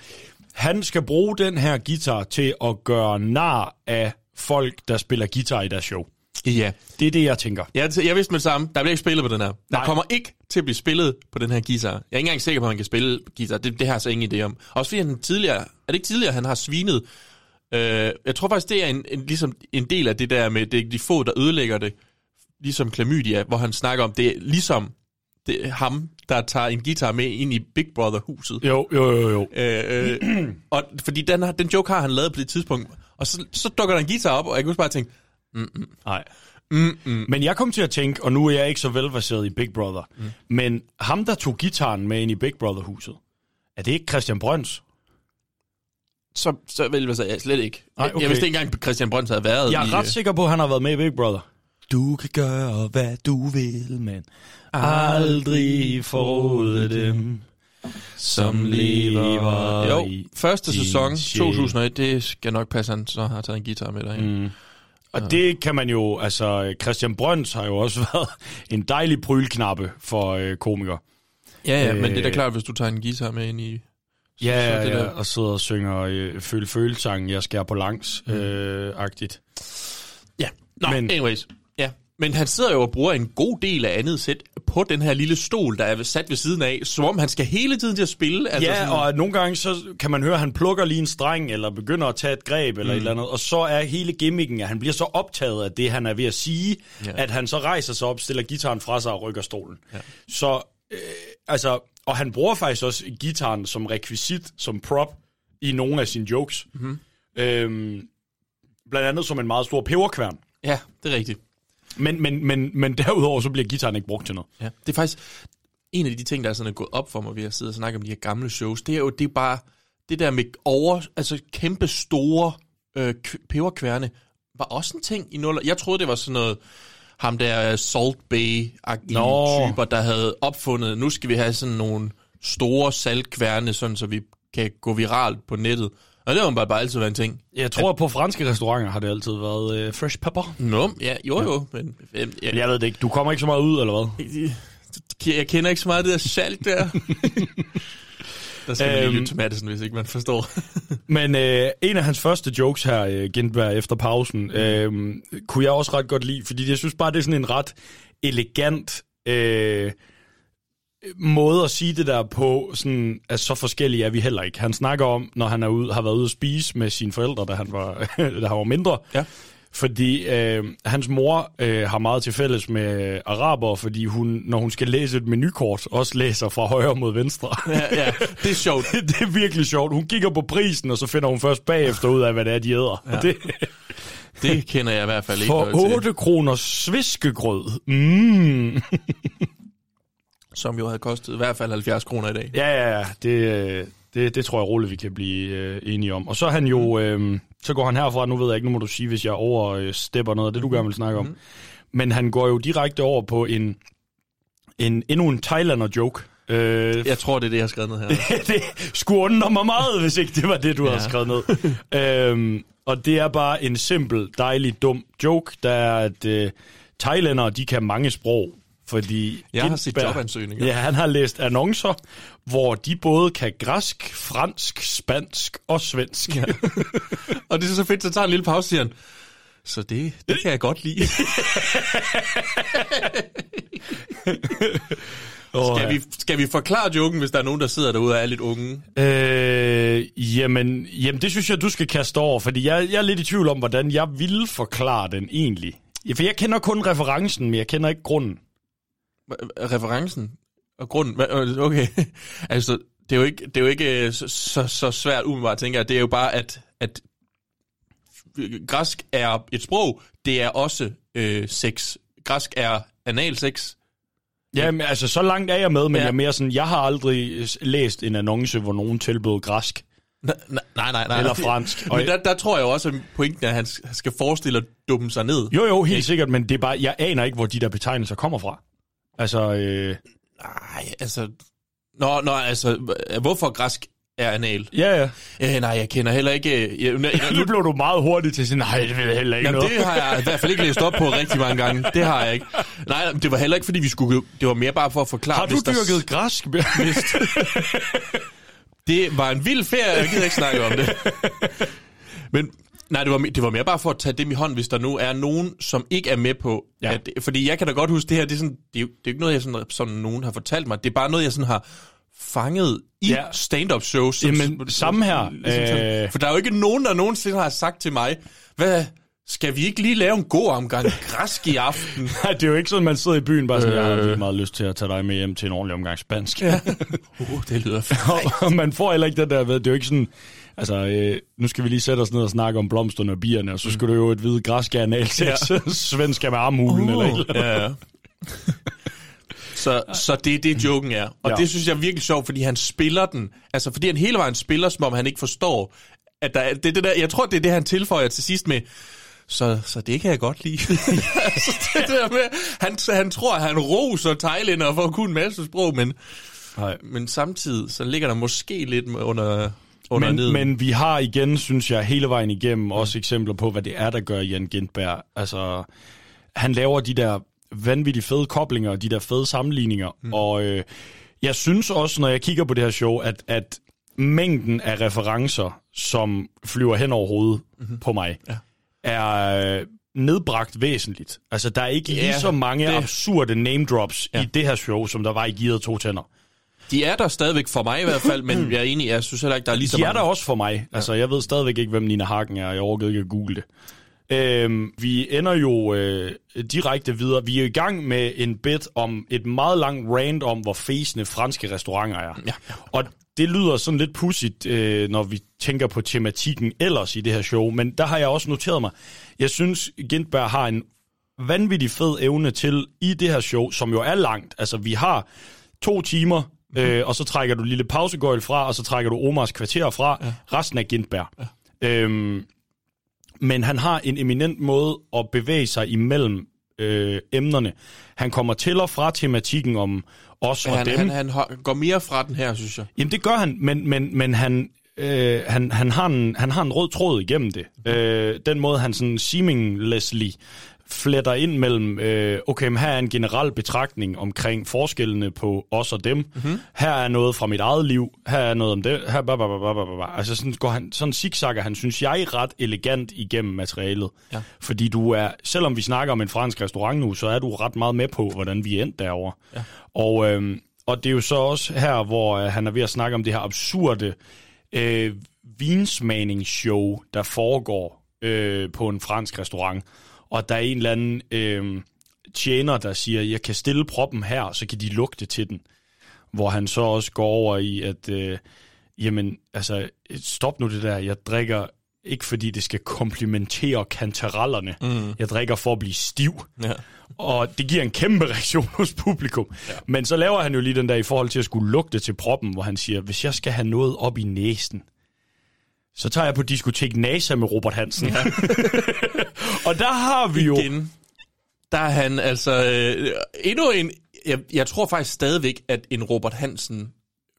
han skal bruge den her guitar til at gøre nar af folk, der spiller guitar i deres show. Ja. Det er det, jeg tænker. Jeg, jeg vidste med det samme. Der bliver ikke spillet på den her. Der Nej. kommer ikke til at blive spillet på den her guitar. Jeg er ikke engang sikker på, at han kan spille guitar. Det, det har jeg så ingen idé om. Også fordi han tidligere... Er det ikke tidligere, han har svinet? Øh, jeg tror faktisk, det er en, en, ligesom en del af det der med det er de få, der ødelægger det. Ligesom klamydia, hvor han snakker om, det er ligesom det er ham, der tager en guitar med ind i Big Brother-huset. Jo, jo, jo, jo. Øh, øh, og fordi den, den joke har han lavet på det tidspunkt. Og så, så dukker der en guitar op, og jeg kunne bare tænke, mm, Nej. mm, mm. Men jeg kom til at tænke, og nu er jeg ikke så velverseret i Big Brother, mm. men ham, der tog gitaren med ind i Big Brother-huset, er det ikke Christian Brøns? så, så vil jeg sige, slet ikke. Nej, okay. Jeg vidste ikke engang, at Christian Brøns havde været Jeg i... er ret sikker på, at han har været med i Big Brother. Du kan gøre, hvad du vil, men aldrig forråde dem, som lever Jo, i første din sæson, sjæl. 2001, det skal nok passe, han så har taget en guitar med dig. Mm. Og det kan man jo, altså Christian Brøns har jo også været en dejlig prylknappe for øh, komikere. Ja, ja, men det er da Øh, klart, hvis du tager en guitar med ind i... så- Ja, så ja, det ja, der- og sidder og synger øh, føl føl sangen jeg skærer på langs, Mm. øh, agtigt. Ja, Nå, men, anyways. Men han sidder jo og bruger en god del af andet sæt på den her lille stol, der er sat ved siden af, som om han skal hele tiden til at spille. Altså ja, sådan, og nogle gange så kan man høre, at han plukker lige en streng, eller begynder at tage et greb, eller mm. et eller andet, og så er hele gimmicken, at han bliver så optaget af det, han er ved at sige, ja. At han så rejser sig op, stiller gitaren fra sig og rykker stolen. Ja. Så, øh, altså, og han bruger faktisk også gitaren som rekvisit, som prop, i nogle af sine jokes. Mhm. Øhm, blandt andet som en meget stor peberkværn. Ja, det er rigtigt. Men, men, men, men derudover så bliver gitaren ikke brugt til noget. Ja. Det er faktisk en af de ting, der er sådan er gået op for mig ved at sidde og snakke om de her gamle shows. Det er jo det er bare det der med over, altså kæmpe store øh, peberkværne, var også en ting i nuller. Jeg troede, det var sådan noget, ham der Salt Bay-agtige typer, der havde opfundet, nu skal vi have sådan nogle store saltkværne, sådan så vi kan gå viralt på nettet. Og det har bare, bare altid været en ting. Jeg tror, at på franske restauranter har det altid været øh, fresh pepper. Nå, ja, jo jo, men... øh, Men jeg ved det ikke. Du kommer ikke så meget ud, eller hvad? Jeg kender ikke så meget af det der salt der. der skal man lige Øhm. lytte til Madison, hvis ikke man forstår. Men øh, en af hans første jokes her, øh, Gindberg, efter pausen, øh, kunne jeg også ret godt lide, fordi jeg synes bare, det er sådan en ret elegant øh, måde at sige det der på, sådan, at så forskellige er vi heller ikke. Han snakker om, når han er ude, har været ude at spise med sine forældre, da han var, da han var mindre. Ja. Fordi øh, hans mor øh, har meget til fælles med araber, fordi hun, når hun skal læse et menukort, også læser fra højre mod venstre. ja, ja, det er sjovt. det er virkelig sjovt. Hun kigger på prisen, og så finder hun først bagefter ud af, hvad det er, de æder. Ja. Det, Det kender jeg i hvert fald ikke For noget til. 8 kroner sviskegrød. Mm. Som jo havde kostet i hvert fald 70 kroner i dag. Ja, ja, ja. Det, øh, det, det tror jeg roligt, vi kan blive øh, enige om. Og så han jo... Øh, så går han herfra, nu ved jeg ikke, nu må du sige, hvis jeg overstepper noget af det, du gerne vil snakke om. Men han går jo direkte over på en, en endnu en Thailander-joke. Øh, Jeg tror, det er det, jeg har skrevet ned her. det skulle undre mig meget, hvis ikke det var det, du ja. Havde skrevet ned. øhm, og det er bare en simpel, dejlig, dum joke, der er, at øh, thailændere, de kan mange sprog. Fordi Jeg har set jobansøgninger. Ja, han har læst annoncer, hvor de både kan græsk, fransk, spansk og svensk. Ja. Og det er så fedt, så tager en lille pause, siger han. Så det, det kan jeg godt lide. Skal, vi, skal vi forklare joken, hvis der er nogen, der sidder derude og er lidt unge? Øh, jamen, jamen, det synes jeg, du skal kaste over, fordi jeg, jeg er lidt i tvivl om, hvordan jeg ville forklare den egentlig. Ja, For jeg kender kun referencen, men jeg kender ikke grunden. Referencen og grunden? Hva- Okay. altså, det er jo ikke, det er jo ikke øh, så, så, så svært umiddelbart, tænker jeg. Det er jo bare, at, at græsk er et sprog. Det er også øh, sex. Græsk er analsex. Ja, men altså, så langt er jeg med, men Ja. ja. jeg er mere sådan, jeg har aldrig læst en annonce, hvor nogen tilbød græsk. Nej, nej, nej. nej. Eller fransk. Men der, der tror jeg også, at pointen er, at han skal forestille at dumme sig ned. Jo, jo, helt sikkert, men det er bare, jeg aner ikke, hvor de der betegnelser kommer fra. Altså, øh, Nej, altså... Nå, nå, altså, hvorfor græsk er anal? ja, ja. Øh, nej, jeg kender heller ikke... øh, Jeg, jeg, Nu blev du meget hurtigt til at sige, nej, det ved jeg heller ikke Jamen, noget. det har jeg i hvert fald ikke læst op på rigtig mange gange. Det har jeg ikke. Nej, det var heller ikke, fordi vi skulle... Det var mere bare for at forklare... Har du hvis der- dyrket græsk? Det var en vild ferie, jeg gider ikke snakke om det. Men nej, det var, det var mere bare for at tage dem i hånd, hvis der nu er nogen, som ikke er med på... Ja. At, fordi jeg kan da godt huske, det her, det er, sådan, det er, jo, det er ikke noget, jeg sådan, sådan nogen har fortalt mig. Det er bare noget, jeg sådan har fanget i Ja. stand-up shows. Jamen, samme her. sådan- Øh. For der er jo ikke nogen, der nogensinde har sagt til mig, hvad, skal vi ikke lige lave en god omgang græsk i aften? Nej, det er jo ikke sådan, man sidder i byen bare sådan, øh. jeg har Øh. virkelig meget lyst til at tage dig med hjem til en ordentlig omgang spansk. Ja. Uh, det lyder fedt. og man får heller ikke det der ved, det er jo ikke sådan, altså, øh, nu skal vi lige sætte os ned og snakke om blomsterne og bierne, og så skal du jo et hvide græsk af analsex, ja. svensk af med armhulen, eller et eller andet. Ja, ja. Så, så det er det, joken er. Og Ja. det synes jeg er virkelig sjovt, fordi han spiller den. Altså, fordi han hele vejen spiller, som om han ikke forstår, at der, er- det, det der, jeg tror, det er det, han tilføjer til sidst med, så, så det kan jeg godt lide. altså, det der med, han, han tror, at han roser thailænder for at kunne en masse sprog, men, Nej. men samtidig, så ligger der måske lidt under, under Men, men vi har igen, synes jeg, hele vejen igennem også eksempler på, hvad det er, der gør Jan Gintberg. Altså, han laver de der vanvittigt fede koblinger, og de der fede sammenligninger, mm. og øh, jeg synes også, når jeg kigger på det her show, at, at mængden af referencer, som flyver hen over hovedet mm-hmm. på mig, Ja. er øh, nedbragt væsentligt. Altså, der er ikke Ja, lige så mange det- absurde name drops Ja. i det her show, som der var i Gearet to tænder. De er der stadigvæk for mig i hvert fald, men jeg er enig, jeg synes heller ikke, der er lige så De er mange. der også for mig. Altså, jeg ved stadigvæk ikke, hvem Nina Hagen er. Jeg overgivet ikke at google det. Øhm, vi ender jo øh, direkte videre. Vi er i gang med en bit om et meget langt rant om, hvor fæsende franske restauranter er. Ja. Og det lyder sådan lidt pudsigt, øh, når vi tænker på tematikken ellers i det her show. Men der har jeg også noteret mig. Jeg synes, Gintberg har en vanvittig fed evne til i det her show, som jo er langt. Altså, vi har to timer, øh, og så trækker du lille pausegøjl fra, og så trækker du Omars kvarter fra. Ja. Resten er Gintberg. Ja. Øhm, men han har en eminent måde at bevæge sig imellem øh, emnerne. Han kommer til og fra tematikken om os og han, dem. han, han går mere fra den her, synes jeg. Jamen det gør han, men, men, men han, øh, han, han, har en, han har en rød tråd igennem det. Øh, den måde, han sådan seamlessly fletter ind mellem, øh, okay, men her er en generel betragtning omkring forskellene på os og dem. Mm-hmm. Her er noget fra mit eget liv. Her er noget om det. Her, blah, blah, blah, blah, blah. Altså sådan går han, sådan zigzagger han, synes jeg, ret elegant igennem materialet. Ja. Fordi du er, selvom vi snakker om en fransk restaurant nu, så er du ret meget med på, hvordan vi er endt derovre. Ja. Og, øhm, og det er jo så også her, hvor øh, han er ved at snakke om det her absurde øh, vinsmagningsshow, der foregår øh, på en fransk restaurant. Og der er en eller anden øh, tjener, der siger, jeg kan stille proppen her, så kan de lugte til den. Hvor han så også går over i, at øh, jamen, altså, stop nu det der, jeg drikker ikke fordi det skal komplementere kantarellerne. Mm. Jeg drikker for at blive stiv. Ja. Og det giver en kæmpe reaktion hos publikum. Ja. Men så laver han jo lige den der i forhold til at skulle lugte til proppen, hvor han siger, hvis jeg skal have noget op i næsen, så tager jeg på diskotek NASA med Robert Hansen. Ja. og der har vi jo... Igen, der er han altså øh, endnu en... Jeg, jeg tror faktisk stadigvæk, at en Robert Hansen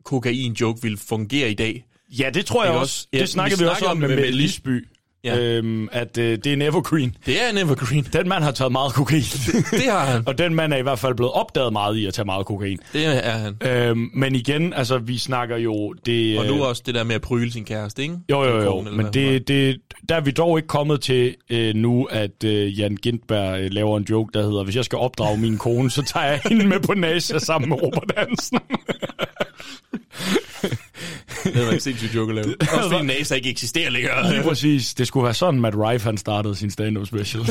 kokain-joke vil fungere i dag. Ja, det tror jeg Ikke også. Ja, det snakkede vi, også om med Mette Lisby. Ja. Øhm, at øh, det er en evergreen. Det er en evergreen. Den mand har taget meget kokain. det har han. og den mand er i hvert fald blevet opdaget meget i at tage meget kokain. Det er han. Øhm, men igen, altså vi snakker jo... Det, Og nu øh, også det der med at pryle sin kæreste, ikke? Jo, jo, jo, eller men det, det, der er vi dog ikke kommet til øh, nu, at øh, Jan Gintberg øh, laver en joke, der hedder, hvis jeg skal opdrage min kone, så tager jeg hende med på NASA sammen med Robert Hansen. Det var en sindssyg joke at lave. Også fordi NASA ikke eksisterer længere. Lige præcis. Det skulle være sådan, Matt Rife han startede sin stand-up special.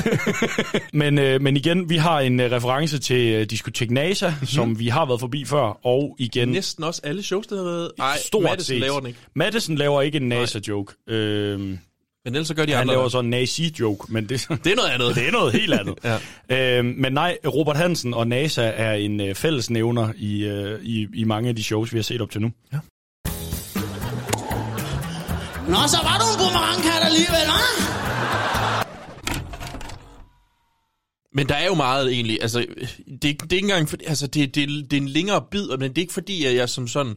men, øh, men igen, vi har en øh, reference til øh, Diskotek NASA, mm-hmm. som vi har været forbi før, og igen... Næsten også alle shows, der har været... Ej, Stort Madison set. laver den ikke. Madison laver ikke en NASA-joke. Øhm, Men ellers så gør de han andre. laver så en nazi-joke, men det, Det er noget andet. det er noget helt andet. ja. øhm, men nej, Robert Hansen og NASA er en øh, fællesnævner i, øh, i, i mange af de shows, vi har set op til nu. Ja. Nå, så var du en boomerangkat alligevel, hva'? Men der er jo meget egentlig, altså, det, det er ikke engang, for, altså, det, det, det er en længere bid, men det er ikke fordi, at jeg som sådan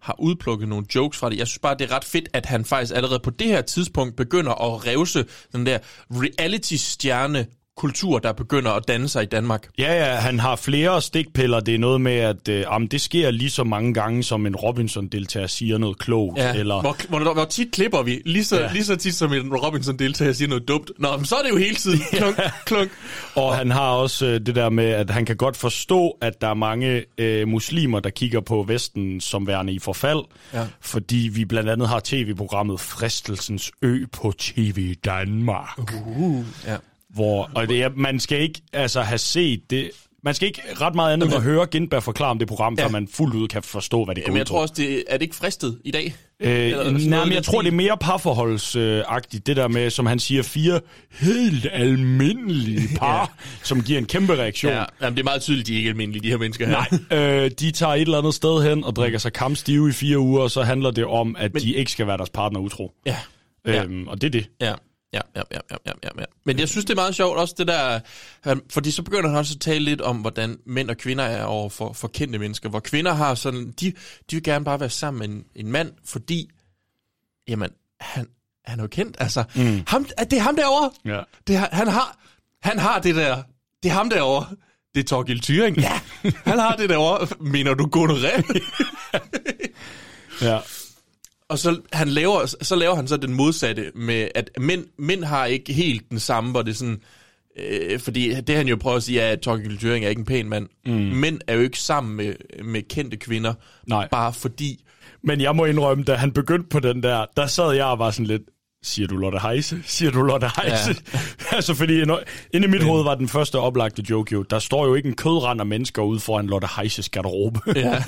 har udplukket nogle jokes fra det. Jeg synes bare, det er ret fedt, at han faktisk allerede på det her tidspunkt begynder at revse den der reality-stjerne kultur, der begynder at danne sig i Danmark. Ja, ja, han har flere stikpiller. Det er noget med, at øh, jamen, det sker lige så mange gange, som en Robinson-deltager siger noget klogt. Ja, eller... hvor, hvor, hvor tit klipper vi? Lige så, Ja. ja. lige så tit som en Robinson-deltager siger noget dumt. Nå, men så er det jo hele tiden klunk, klunk. Og han har også øh, det der med, at han kan godt forstå, at der er mange øh, muslimer, der kigger på Vesten som værende i forfald. Ja. Fordi vi blandt andet har tv-programmet Fristelsens Ø på TV Danmark. Uh, ja. Hvor, og det er, man skal ikke altså, have set det... Man skal ikke ret meget andet end at høre Gindberg forklare om det program, ja. før man fuldt ud kan forstå, hvad det går Jamen, jeg tror også, det, er det ikke fristet i dag? Eller Øh, sådan nej, men jeg tror, det er mere parforholdsagtigt, det der med, som han siger, fire helt almindelige par, ja. som giver en kæmpe reaktion. Ja, jamen, det er meget tydeligt, de er ikke almindelige, de her mennesker her. Nej, øh, de tager et eller andet sted hen og drikker sig kampstive i fire uger, og så handler det om, at Men, de ikke skal være deres partner utro. Ja. Øhm, og det er det. Ja. Ja, ja, ja, ja, ja, ja. Men jeg synes, det er meget sjovt også det der, fordi så begynder han også at tale lidt om, hvordan mænd og kvinder er over for, for kendte mennesker, hvor kvinder har sådan, de, de vil gerne bare være sammen med en, en mand, fordi, jamen, han, han er jo kendt, altså, mm. ham, det er ham derovre, Ja. det, han har, han har det der, det er ham derovre, det er Torgild Thyring, ja, han har det derovre, mener du gonoré? Ja. Og så, han laver, så laver han så den modsatte med, at mænd, mænd har ikke helt den samme, hvor det er sådan... Øh, fordi det han jo prøver at sige, er, at Torgild Thuring er ikke en pæn mand. Mm. Mænd er jo ikke sammen med, med kendte kvinder, Nej. bare fordi... Men jeg må indrømme, da han begyndte på den der, der sad jeg og var sådan lidt, siger du Lotte Heise? Siger du Lotte Heise? Ja. altså fordi inde i mit hoved var den første oplagte joke jo, der står jo ikke en kødrand af mennesker ude foran Lotte Heises garderobe. Ja.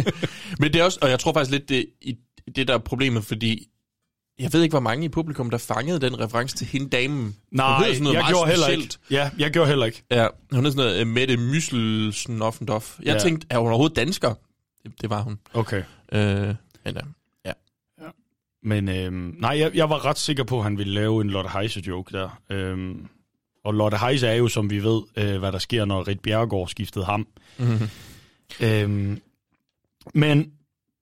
Men det er også, og jeg tror faktisk lidt, det, i- det der er problemet, fordi jeg ved ikke, hvor mange i publikum, der fangede den reference til hende damen. Nej, sådan noget jeg meget gjorde heller specielt. ikke. Ja, jeg gjorde heller ikke. Ja, hun er sådan noget uh, Mette Mysselsen Offendorf. Jeg Ja. ja. tænkte, er hun overhovedet dansker? Det, det var hun. Okay. Øh, men uh, ja. Men øhm, nej, jeg, jeg var ret sikker på, at han ville lave en Lotte Heise-joke der. Øhm, og Lotte Heise er jo, som vi ved, øh, hvad der sker, når Rit Bjerregaard skiftede ham. Mhm. Øhm, men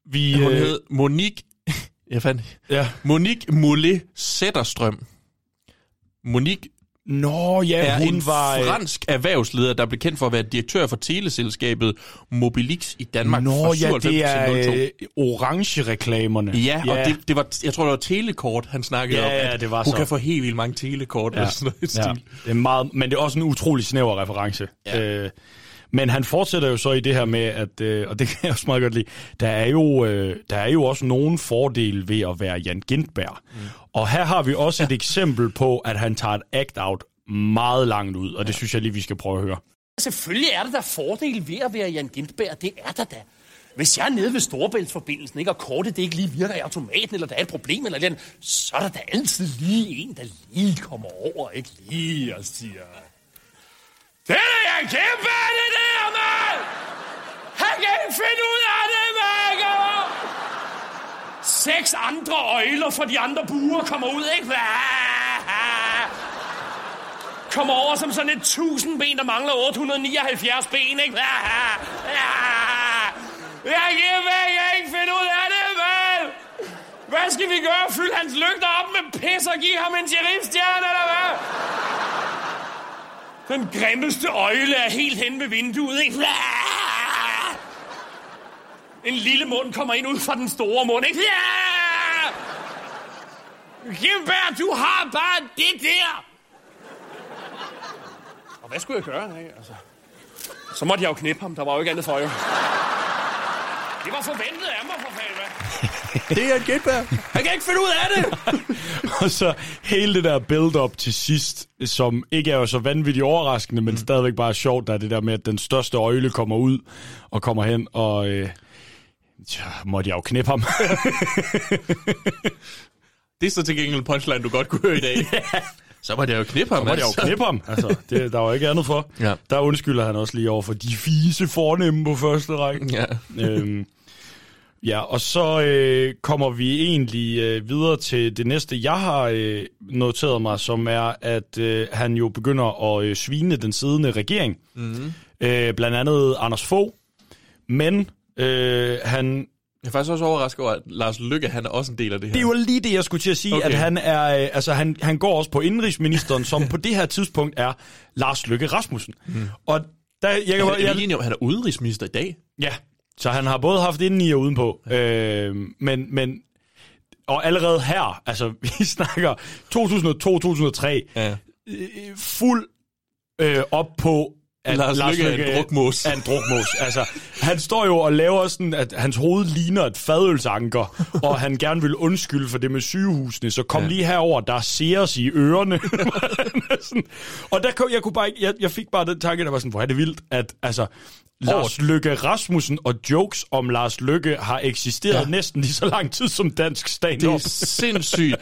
vi... Hun øh, hed Monique... Jeg fandt... Ja. Monique Mollet Sætterstrøm. Monique Nå ja, er hun en var... øh, fransk erhvervsleder, der blev kendt for at være direktør for teleselskabet Mobilix i Danmark Nå fra ja, 97 det er til 02. øh, orange-reklamerne. Ja, og det, det var, jeg tror, det var telekort, han snakkede Ja, om. ja, det var hun så. kan få helt vildt mange telekort. Ja. Eller sådan noget ja. stil. Det er meget, men det er også en utrolig snæver reference. Ja. Øh, men han fortsætter jo så i det her med, at, øh, og det kan jeg også meget godt lide, der er jo, øh, der er jo også nogle fordele ved at være Jan Gintberg. Mm. Og her har vi også et eksempel på, at han tager et act-out meget langt ud, og det synes jeg lige, vi skal prøve at høre. Selvfølgelig er der da fordel ved at være Jan Gintberg. Det er der da. Hvis jeg er nede ved Storebæltsforbindelsen, ikke, og kortet det ikke lige virker i automaten, eller der er et problem, eller noget, så er der da altid lige en, der lige kommer over, ikke lige og siger... Det er da jeg kæmpe af det der, mand! Han kan ikke finde ud af det, mand! Seks andre øjler fra de andre buer kommer ud, ikke? Kommer over som sådan et tusind ben, der mangler 879 ben, ikke? Jeg giver væk, jeg kan ikke finde ud af det, mand! Hvad skal vi gøre? Fylde hans lygter op med pis og give ham en sheriffstjerne, eller hvad? Den grimmeste øjle er helt hen ved vinduet, ikke? En lille mund kommer ind ud fra den store mund, ikke? Gilbert, du har bare det der! Og hvad skulle jeg gøre, ikke? Altså, så måtte jeg jo knippe ham. Der var jo ikke andet for, jo. Det var forventet af mig, for fanden. Det er et gætbær. Han kan ikke finde ud af det! og så hele det der build-up til sidst, som ikke er jo så vanvittigt overraskende, men mm. stadigvæk bare sjovt, der er det der med, at den største øjle kommer ud og kommer hen, og øh, så måtte jeg jo knippe ham. Det er så til gengæld en punchline, du godt kunne høre i dag. Så var det jo knippe ham. Så måtte jeg jo knippe ham. Altså, det, der var ikke andet for. Ja. Der undskylder han også lige over for de fise fornemme på første række. Ja. øhm, ja, og så øh, kommer vi egentlig øh, videre til det næste, jeg har øh, noteret mig, som er, at øh, han jo begynder at øh, svine den siddende regering. Mhm. Øh, blandt andet Anders Fogh. Men øh, han Jeg er faktisk også overrasket over, at Lars Lykke, han er også en del af det her. Det jo lige det, jeg skulle til at sige, okay. At han er, øh, altså han, han går også på indrigsministeren, som på det her tidspunkt er Lars Løkke Rasmussen. Mm. Og der, jeg, Jeg, kan, er, vi jeg, enige om, at han er udenrigsminister i dag? ja, så han har både haft indeni og udenpå. Øh, men, men, og allerede her, altså vi snakker 2002-2003, Ja. øh, fuld øh, op på at Lars Løkke er en drukmås. Er en drukmås. altså, han står jo og laver sådan, at hans hoved ligner et fadølsanker, og han gerne vil undskylde for det med sygehusene, så kom ja. Lige herover, der ser os i ørerne. sådan. og der kom, jeg, kunne bare ikke, jeg, jeg fik bare den tanke, der var sådan, hvor er det vildt, at altså, Lars Løkke Rasmussen og jokes om Lars Løkke har eksisteret ja. Næsten lige så lang tid som dansk Det stand-up. er sindssygt.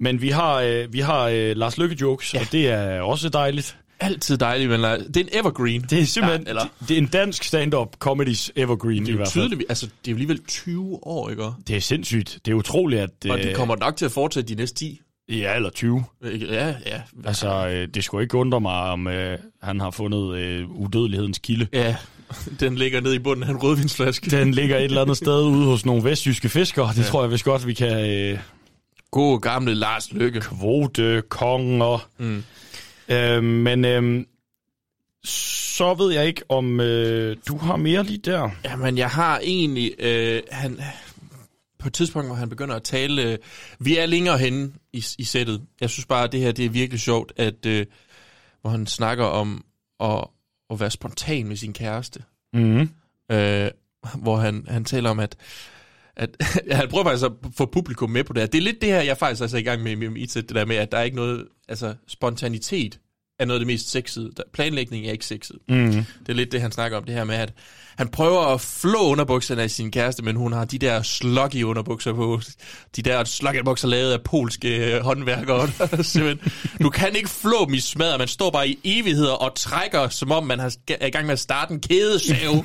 Men vi har, øh, vi har øh, Lars Løkke jokes, ja. og det er også dejligt. Altid dejligt, men Lars- det er en evergreen. Det er simpelthen, Ja, eller, det, det er en dansk stand-up comedies evergreen det i er jo hvert fald. altså det er jo alligevel 20 år, ikke? Det er sindssygt. Det er utroligt, at... Og det øh, kommer nok til at fortsætte de næste 10. Ja, eller 20. Ikke? Ja, ja. Altså, øh, det skulle ikke undre mig, om øh, han har fundet øh, udødelighedens kilde. Ja, den ligger nede i bunden af en rødvinsflaske. Den ligger et eller andet sted ude hos nogle vestjyske fiskere. Det ja. tror jeg vist godt, vi kan... Øh, God gamle Lars Lykke. Kvote, konger. Mm. Øh, men øh, så ved jeg ikke, om øh, du har mere lige der. Jamen, jeg har egentlig... Øh, han, på et tidspunkt, hvor han begynder at tale... Øh, vi er længere henne i, i sættet. Jeg synes bare, at det her det er virkelig sjovt, at øh, hvor han snakker om at, at være spontan med sin kæreste. Mm-hmm. Øh, hvor han, han taler om, at at han prøver faktisk at få publikum med på det. Det er lidt det her, jeg faktisk er så i gang med i mit det der med, at der er ikke noget, altså spontanitet er noget af det mest sexede. Planlægning er ikke sexet. Mhm. Det er lidt det, han snakker om, det her med, at han prøver at flå underbukserne af sin kæreste, men hun har de der sluggy underbukser på. De der sluggy bukser lavet af polske øh, håndværkere. Er du kan ikke flå dem i smadret. Man står bare i evigheder og trækker, som om man er i gang med at starte en kædesave.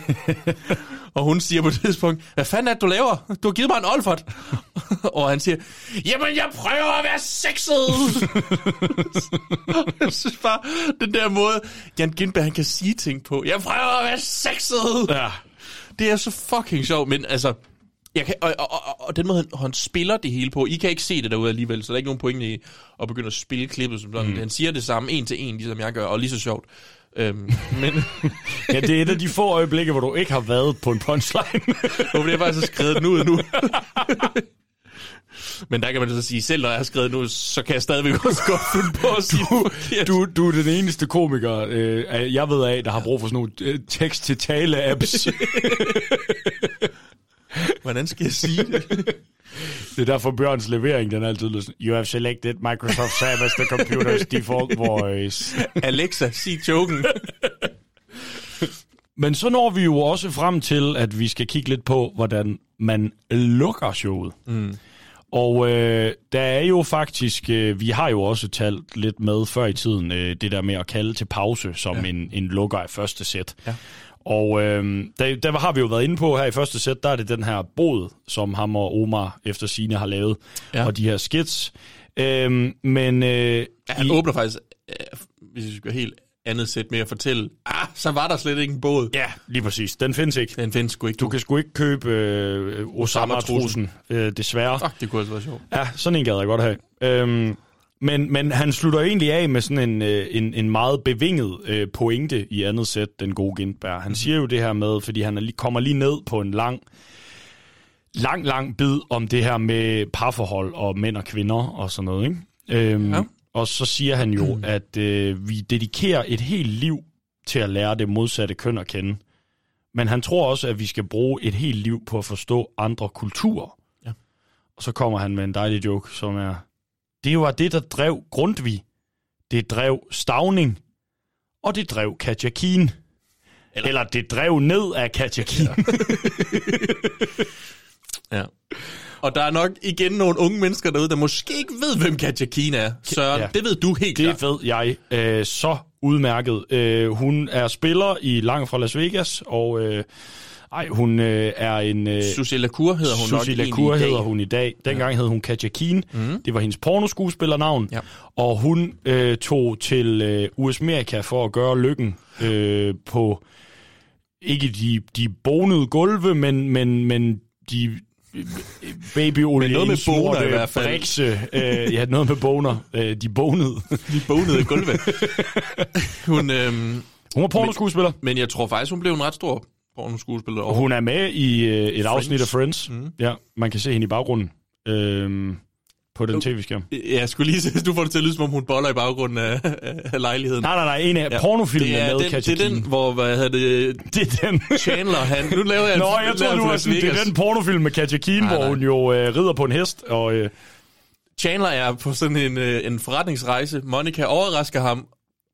og hun siger på et tidspunkt, hvad fanden er det, du laver? Du har givet mig en olfert. og han siger, jamen jeg prøver at være sexet. jeg synes bare, den der måde, Jan Gindberg, han kan sige ting på. Jeg prøver at være sexet. Ja. Det er så fucking sjovt, men altså... Jeg kan, og, og, og, og den måde, han, han spiller det hele på, I kan ikke se det derude alligevel, så der er ikke nogen pointe i at begynde at spille klippet som sådan. Mm. Han siger det samme en til en, ligesom jeg gør, og lige så sjovt. Øhm, men Ja, det er et af de få øjeblikke, hvor du ikke har været på en punchline. nu bliver jeg faktisk skrevet den ud nu. men der kan man så sige, selv når jeg har skrevet nu, så kan jeg stadigvæk også godt finde på at sige du, du er den eneste komiker, øh, jeg ved af, der har brug for sådan nogle øh, tekst-til-tale-apps. Hvordan skal jeg sige det? Det er derfor Bjørns levering, den er altid lyder sådan, You have selected Microsoft Sam as the computer's default voice. Alexa, sig joken. Men så når vi jo også frem til, at vi skal kigge lidt på, hvordan man lukker showet. Mm. Og øh, der er jo faktisk, øh, vi har jo også talt lidt med før i tiden, øh, det der med at kalde til pause som ja. en, en lukker af første sæt. Ja. Og øh, der, der har vi jo været inde på her i første sæt, der er det den her bod, som ham og Omar efter sine har lavet, Ja. og de her skits. Øh, men... Øh, Ja, han åbner faktisk, øh, hvis vi skal helt andet sæt med at fortælle, ah, så var der slet ikke en båd. Ja, lige præcis. Den findes ikke. Den findes sgu ikke. Du kan sgu ikke købe øh, Osama-trusen, øh, desværre. Fuck, det kunne altså være sjovt. Ja, sådan en gad jeg godt have. Øhm, men, men han slutter egentlig af med sådan en, øh, en, en meget bevinget øh, pointe i andet sæt, den gode Gindberg. Han siger jo det her med, fordi han er lige, kommer lige ned på en lang, lang, lang bid om det her med parforhold og mænd og kvinder og sådan noget. Ikke? Øhm, ja. Og så siger han jo, at øh, vi dedikerer et helt liv til at lære det modsatte køn at kende. Men han tror også, at vi skal bruge et helt liv på at forstå andre kulturer. Ja. Og så kommer han med en dejlig joke, som er, det var det, der drev Grundtvig. Det drev Stavning. Og det drev Katja Keen. Eller, Eller det drev ned af Katja Keen. Ja. Og der er nok igen nogle unge mennesker derude, der måske ikke ved, hvem Katja Kina er. Søren, ja. det ved du helt Det klart. ved jeg øh, så udmærket. Øh, hun er spiller i Langt fra Las Vegas, og øh, ej, hun øh, er en... Øh, Susie Lacour hedder hun nok Susie egentlig Lacour i dag. hedder hun i dag. Dengang ja. hed hun Katja Keen. Mhm. Det var hendes pornoskuespillernavn. Ja. Og hun øh, tog til øh, US-Amerika for at gøre lykken øh, på ikke de, de bonede gulve, men, men, men de babyolie noget med boner i hvert fald. Brikse, øh, ja, noget med boner. Øh, de bonede. De bonede gulve. hun, øhm, hun var pornoskuespiller. Men, men jeg tror faktisk, hun blev en ret stor pornoskuespiller. Og hun er med i øh, et Friends. afsnit af Friends. Mhm. Ja, man kan se hende i baggrunden øhm, på den tv-skærm. Ja, jeg skulle lige se, du får det til at lyde, som om hun boller i baggrunden af, af lejligheden. Nej, nej, nej, en af pornofilmene det er med den, Katja Det er den, hvor, hvad hedder det, det er den. Chandler, han, nu laver jeg Nå, jeg tror du Las sådan, det er den pornofilm med Katja Keen, hvor hun jo øh, rider på en hest. Og, øh, Chandler er på sådan en, øh, en forretningsrejse. Monica overrasker ham.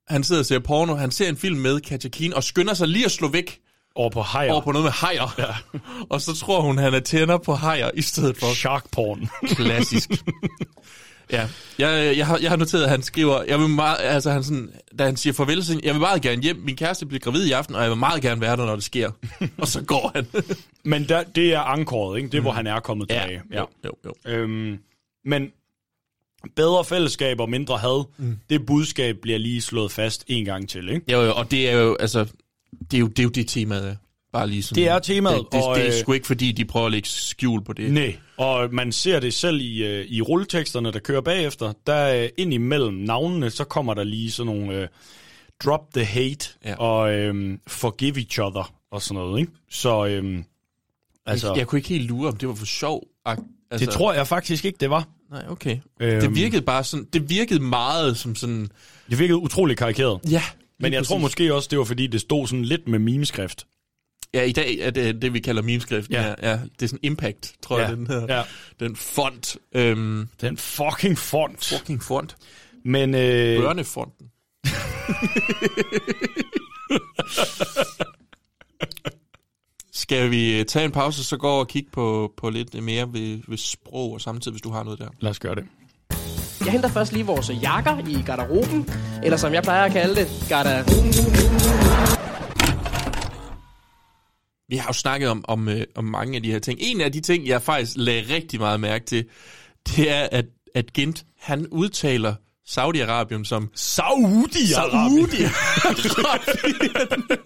Han sidder og ser porno. Han ser en film med Katja Keen og skynder sig lige at slå væk over på hajer. over på noget med hajer. Ja. og så tror hun, han er tænder på hajer i stedet for. Shark porn. Klassisk. ja, jeg, jeg, har, jeg har noteret, at han skriver, jeg vil meget, altså han sådan, da han siger farvel, så jeg vil meget gerne hjem, min kæreste bliver gravid i aften, og jeg vil meget gerne være der, når det sker. og så går han. Men der, det er ankoret, ikke? Det er, hvor han er kommet Ja, tilbage. jo, jo, jo. Øhm, men bedre fællesskab og mindre had, mm. det budskab bliver lige slået fast en gang til, ikke? Jo, jo, og det er jo, altså, det er jo det, er jo det temaet er. Bare lige sådan, Det er temaet, Det, det, og, det er øh, sgu ikke, fordi de prøver at lægge skjul på det. Nej, og man ser det selv i, øh, i rulleteksterne, der kører bagefter. Der øh, ind imellem navnene, så kommer der lige sådan nogle øh, drop the hate Ja. og øh, forgive each other og sådan noget, ikke? Så øh, altså, jeg, jeg kunne ikke helt lure, om det var for sjov. Altså, det tror jeg faktisk ikke, det var. Nej, okay. Øhm. Det virkede bare sådan, det virkede meget som sådan... Det virkede utrolig karikeret. Ja, Men jeg tror måske også, det var fordi, det stod sådan lidt med memeskrift. Ja, i dag er det det, vi kalder memeskrift. Ja. Ja. Ja, det er sådan impact, tror Ja, jeg, den her. ja. Den font. Øhm, Den fucking font. fucking font. Men øh, Børnefonten. Skal vi øh, tage en pause, så gå over og kigge på, på lidt mere ved, ved sprog og samtidig, hvis du har noget der. lad os gøre det. Jeg henter først lige vores jakker i garderoben, eller som jeg plejer at kalde det, garder... Vi har jo snakket om, om, øh, om mange af de her ting. En af de ting, jeg faktisk lagde rigtig meget mærke til, det er, at, at Gint, han udtaler Saudi-Arabien som Saudi-Arabien. Saudi-Arabien.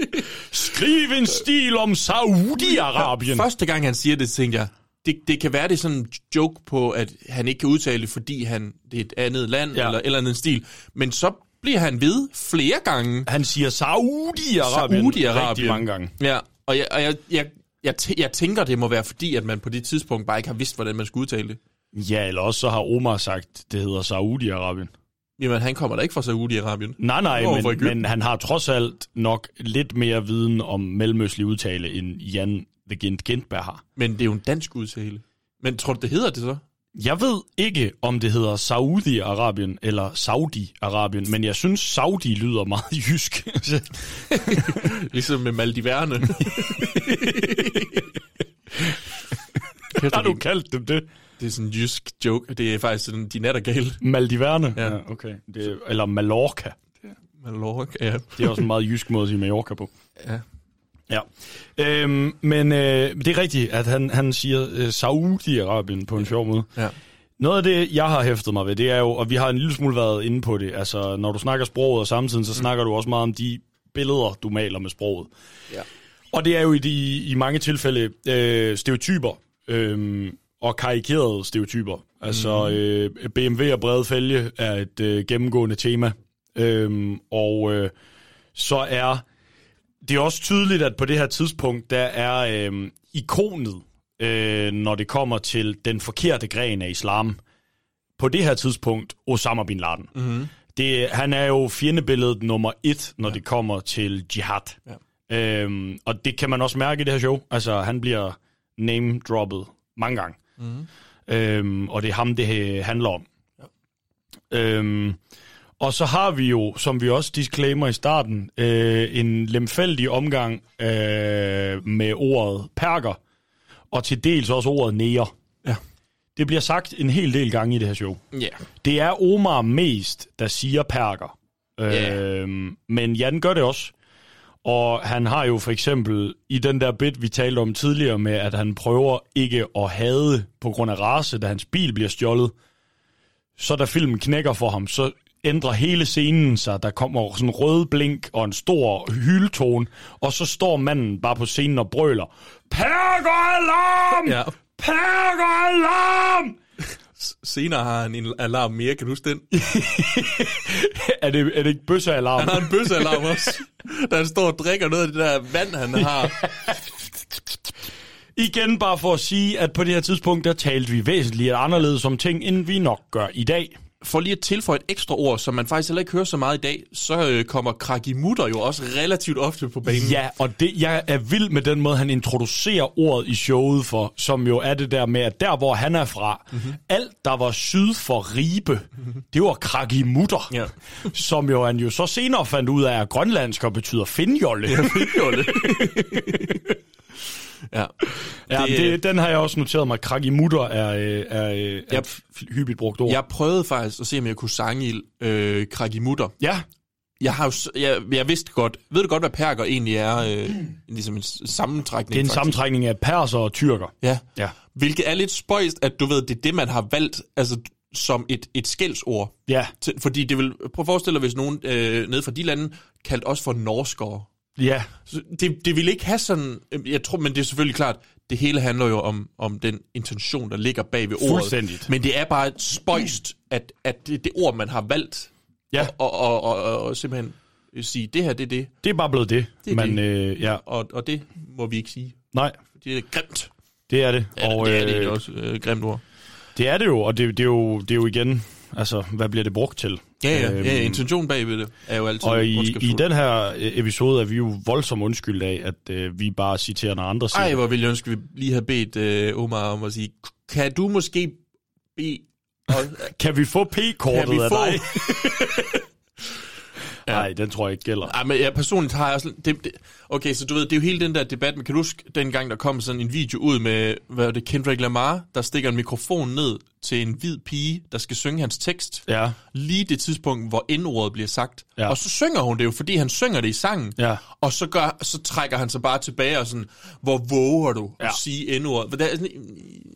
Skriv en stil om Saudi-Arabien. Første gang, han siger det, tænkte jeg, det, det kan være, det er sådan en joke på, at han ikke kan udtale det, fordi han, det er et andet land, Ja. eller, eller andet stil. Men så bliver han ved flere gange. Han siger Saudi-Arabien Saudi-Arabien. rigtig mange gange. Ja, og jeg, og jeg, jeg, jeg, tæ- jeg tænker, det må være fordi, at man på det tidspunkt bare ikke har vidst, hvordan man skulle udtale det. Ja, eller også så har Omar sagt, det hedder Saudi-Arabien. Jamen, han kommer da ikke fra Saudi-Arabien. Nej, nej, men, Egypten. men han har trods alt nok lidt mere viden om mellemøstlig udtale, end Jan The Gint Gintberg har. Men det er jo en dansk udtale. Men tror du, det hedder det så? Jeg ved ikke, om det hedder Saudi-Arabien eller Saudi-Arabien, men jeg synes, Saudi lyder meget jysk. ligesom med Maldiverne. Har du kaldt dem det? Det er sådan en jysk joke. Det er faktisk sådan, de nattergale. Maldiverne? Ja. ja okay. Det er, eller Mallorca. Mallorca, ja. Det er også en meget jysk måde at sige Mallorca på. Ja. Ja. Øhm, men øh, det er rigtigt, at han, han siger øh, Saudi-Arabien på en sjov måde. Ja. Noget af det, jeg har hæftet mig ved, det er jo, og vi har en lille smule været inde på det, altså når du snakker sproget og samtidig, så mm. snakker du også meget om de billeder, du maler med sproget. Ja. Og det er jo i, de, i mange tilfælde øh, stereotyper, øh, og karikerede stereotyper. Altså Mhm. øh, BMW og brede fælge er et øh, gennemgående tema. Øh, og øh, så er det er også tydeligt, at på det her tidspunkt, der er øh, ikonet, øh, når det kommer til den forkerte gren af islam, på det her tidspunkt, Osama Bin Laden. Mhm. Det, han er jo fjendebilledet nummer et, når ja. det kommer til jihad. Ja. Øhm, og det kan man også mærke i det her show. Altså, han bliver name-droppet mange gange. Mhm. Øhm, og det er ham, det øh, handler om. Ja. Øhm, og så har vi jo, som vi også disclaimer i starten, øh, en lemfældig omgang øh, med ordet perker, og til dels også ordet næger. Ja. Det bliver sagt en hel del gange i det her show. Ja. Det er Omar mest, der siger perker. Ja. Øhm, men Jan gør det også. Og han har jo for eksempel i den der bit, vi talte om tidligere med, at han prøver ikke at hade på grund af race, da hans bil bliver stjålet. Så da filmen knækker for ham, så ændrer hele scenen sig. Der kommer sådan en rød blink og en stor hyldtone, og så står manden bare på scenen og brøler, Perker alarm! Ja. Perker alarm! Senere har han en alarm mere, kan du huske den? er, det, er det ikke bøssealarm? Han har en bøssealarm også. Der han står og drikker noget af det der vand, han har. Igen bare for at sige, at på det her tidspunkt, der talte vi væsentligt anderledes om ting, end vi nok gør i dag. For lige at tilføje et ekstra ord, som man faktisk heller ikke hører så meget i dag, så øh, kommer kragimutter jo også relativt ofte på banen. Ja, og det, jeg er vild med den måde, han introducerer ordet i showet for, som jo er det der med, at der, hvor han er fra, mm-hmm. alt, der var syd for Ribe, det var kragimutter, Ja. som jo han jo så senere fandt ud af, at grønlandsk betyder finjolle. Ja, finjolle. ja. Ja, det, det, den har jeg også noteret mig. Kragimutter er, øh, er, øh, er Jeg- hyppigt brugt ord. Jeg prøvede faktisk at se, om jeg kunne sange øh, kragimutter. Ja. Jeg, har jo, jeg, jeg vidste godt, ved du godt, hvad perker egentlig er? Øh, ligesom en sammentrækning, Det er en faktisk. sammentrækning af perser og tyrker. Ja. Ja. Hvilket er lidt spøjst, at du ved, det er det, man har valgt altså, som et, et skældsord. Ja. Til, fordi det vil, prøv at forestille dig, hvis nogen øh, nede fra de lande kaldte os for norskere. Ja. Det, det vil ikke have sådan... øh, Jeg tror, men det er selvfølgelig klart, det hele handler jo om, om den intention, der ligger bag ved ordet. Fuldstændigt. Men det er bare et spøjst, at, at det, det ord, man har valgt, Ja. og, og, og, og, og simpelthen sige, det her, det er det. Det er bare blevet det. Det er Men det. Øh, ja, Og, og det må vi ikke sige. nej, Det er grimt. det er det. Ja, og, det er det øh, også øh, grimt ord. Det er det jo, og det, det, er jo, det er jo igen, altså, hvad bliver det brugt til? Ja, ja, ja, Øhm, intentionen bagved det er jo altid Og i, i den her øh, episode er vi jo voldsomt undskyldt af, at øh, vi bare citerer, når andre siger Ej, hvor ville jeg ønske, at vi lige havde bedt øh, Omar om at sige, kan du måske bede... Og, Kan vi få P-kortet af dig? Nej, den tror jeg ikke gælder. Ej, men jeg personligt har jeg også... Det, det, okay, så du ved, det er jo hele den der debat, men kan du huske dengang, der kom sådan en video ud med, hvad var det, Kendrick Lamar, der stikker en mikrofon ned til en hvid pige, der skal synge hans tekst. Ja. Lige det tidspunkt, hvor indordet bliver sagt. Ja. Og så synger hun det jo, fordi han synger det i sangen. Ja. Og så, gør, så trækker han sig bare tilbage og sådan, hvor våger du Ja. at sige indordet? Er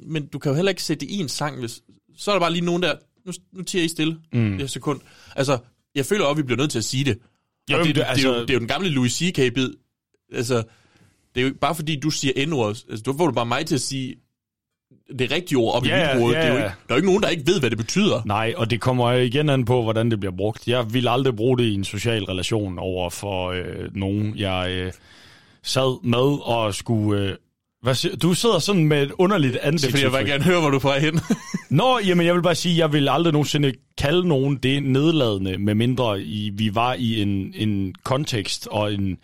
men du kan jo heller ikke sætte det i en sang, hvis... Så er der bare lige nogen der, nu, nu tiger I stille mm. det sekund. Altså, jeg føler også, at vi bliver nødt til at sige det. Og Jamen, det, det- det, det, er jo, altså- det er jo den gamle Louis C.K.-bid. Altså, det er jo bare fordi, du siger N-ordet. Altså, du får du bare mig til at sige det rigtige ord op Ja, i mit hoved. ja, Det er jo ikke, der er jo ikke nogen, der ikke ved, hvad det betyder. Nej, og det kommer igen an på, hvordan det bliver brugt. Jeg vil aldrig bruge det i en social relation over for øh, nogen, jeg øh, sad med og skulle... Øh, hvad siger, du sidder sådan med et underligt Det er ansigt. fordi, jeg vil gerne høre, hvor du er på hen. Nå, jamen jeg vil bare sige, jeg vil aldrig nogensinde kalde nogen det nedladende, med mindre i, vi var i en, en kontekst og en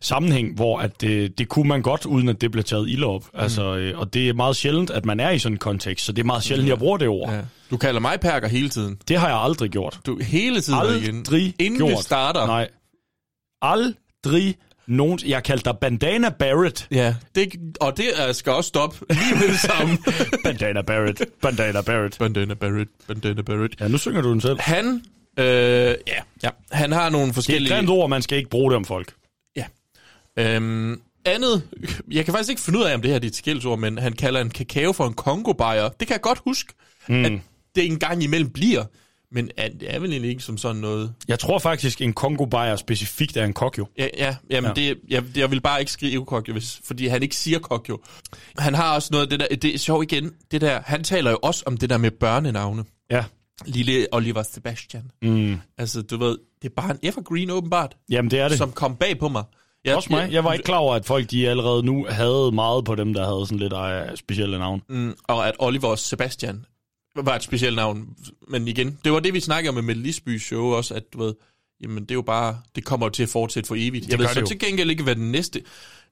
sammenhæng, hvor at det, det kunne man godt, uden at det blev taget ilde op. Altså, øh, og det er meget sjældent, at man er i sådan en kontekst, så det er meget sjældent, jeg bruger det ord. Ja. Du kalder mig perker hele tiden. Det har jeg aldrig gjort. Du hele tiden Aldrig igen. Inden gjort. vi starter. Nej. Aldrig nogen... Jeg kaldte dig Bandana Barrett. Ja, det, og det er, skal også stoppe lige med det samme. Bandana Barrett. Bandana Barrett. Bandana Barrett. Bandana Barrett. Ja, nu synger du den selv. Han, øh, ja, ja, han har nogle Det er et forskellige... ord, man skal ikke bruge det om folk. Øhm, andet, jeg kan faktisk ikke finde ud af, om det her er et skældsord, men han kalder en kakao for en kongo -bajer. Det kan jeg godt huske, mm. at det en gang imellem bliver. Men er, det er vel egentlig ikke som sådan noget... Jeg tror faktisk, en Kongo Bayer specifikt er en kokjo. Ja, ja jamen Ja. ja. Det, jeg, vil bare ikke skrive kokjo, hvis, fordi han ikke siger kokjo. Han har også noget det der, det er sjovt igen, det der, han taler jo også om det der med børnenavne. Ja. Lille Oliver Sebastian. Mm. Altså, du ved, det er bare en evergreen åbenbart. Jamen, det er det. Som kom bag på mig. Jeg, også mig. Jeg var ikke klar over, at folk de allerede nu havde meget på dem, der havde sådan lidt af specielle navn. Mm, og at Oliver Sebastian var et specielt navn. Men igen, det var det, vi snakkede om med Mette Lisbys show også, at du ved, jamen det er jo bare, det kommer jo til at fortsætte for evigt. Det Jeg ved så jo. til gengæld ikke, hvad den næste,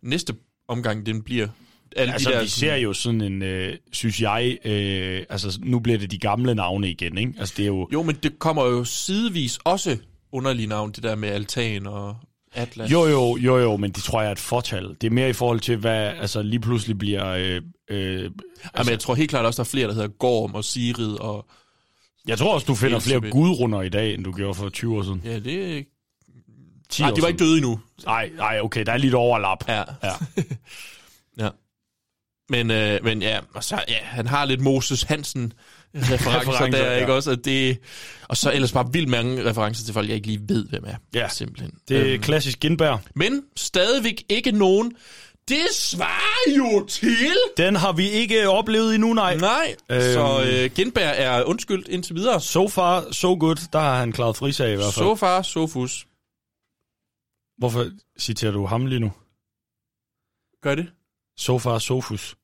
næste omgang den bliver. Alle Altså, de der, vi ser jo sådan en, øh, synes jeg, øh, altså nu bliver det de gamle navne igen, ikke? Altså det er jo... Jo, men det kommer jo sidevis også underlige navn, det der med altan og atlas. Jo, jo, jo, jo, men det tror jeg er et fortal. Det er mere i forhold til, hvad altså lige pludselig bliver... Øh, øh, Jamen, jeg tror helt klart også, der er flere, der hedder Gorm og Sigrid og... Jeg tror også, du finder flere gudrunder i dag, end du gjorde for 20 år siden. Ja, det er... 10 Nej, de var ikke døde endnu. Nej, nej, okay, der er lidt overlap. Ja. ja. Ja. Men, øh, men ja, og så, ja, han har lidt Moses Hansen referencer Referencer, der, ja. ikke også? Og, det, og så ellers bare vildt mange referencer til folk, jeg ikke lige ved, hvem er. Ja. Simpelthen. Det er klassisk Gindberg. Men stadigvæk ikke nogen. Det svarer jo til... Den har vi ikke oplevet endnu, nej. Nej, Øhm. så øh, Gindberg er undskyldt indtil videre. So far, so good. Der har han klaret frisag i hvert fald. So far, so fus. Hvorfor citerer du ham lige nu? Gør det? So far, Sofus.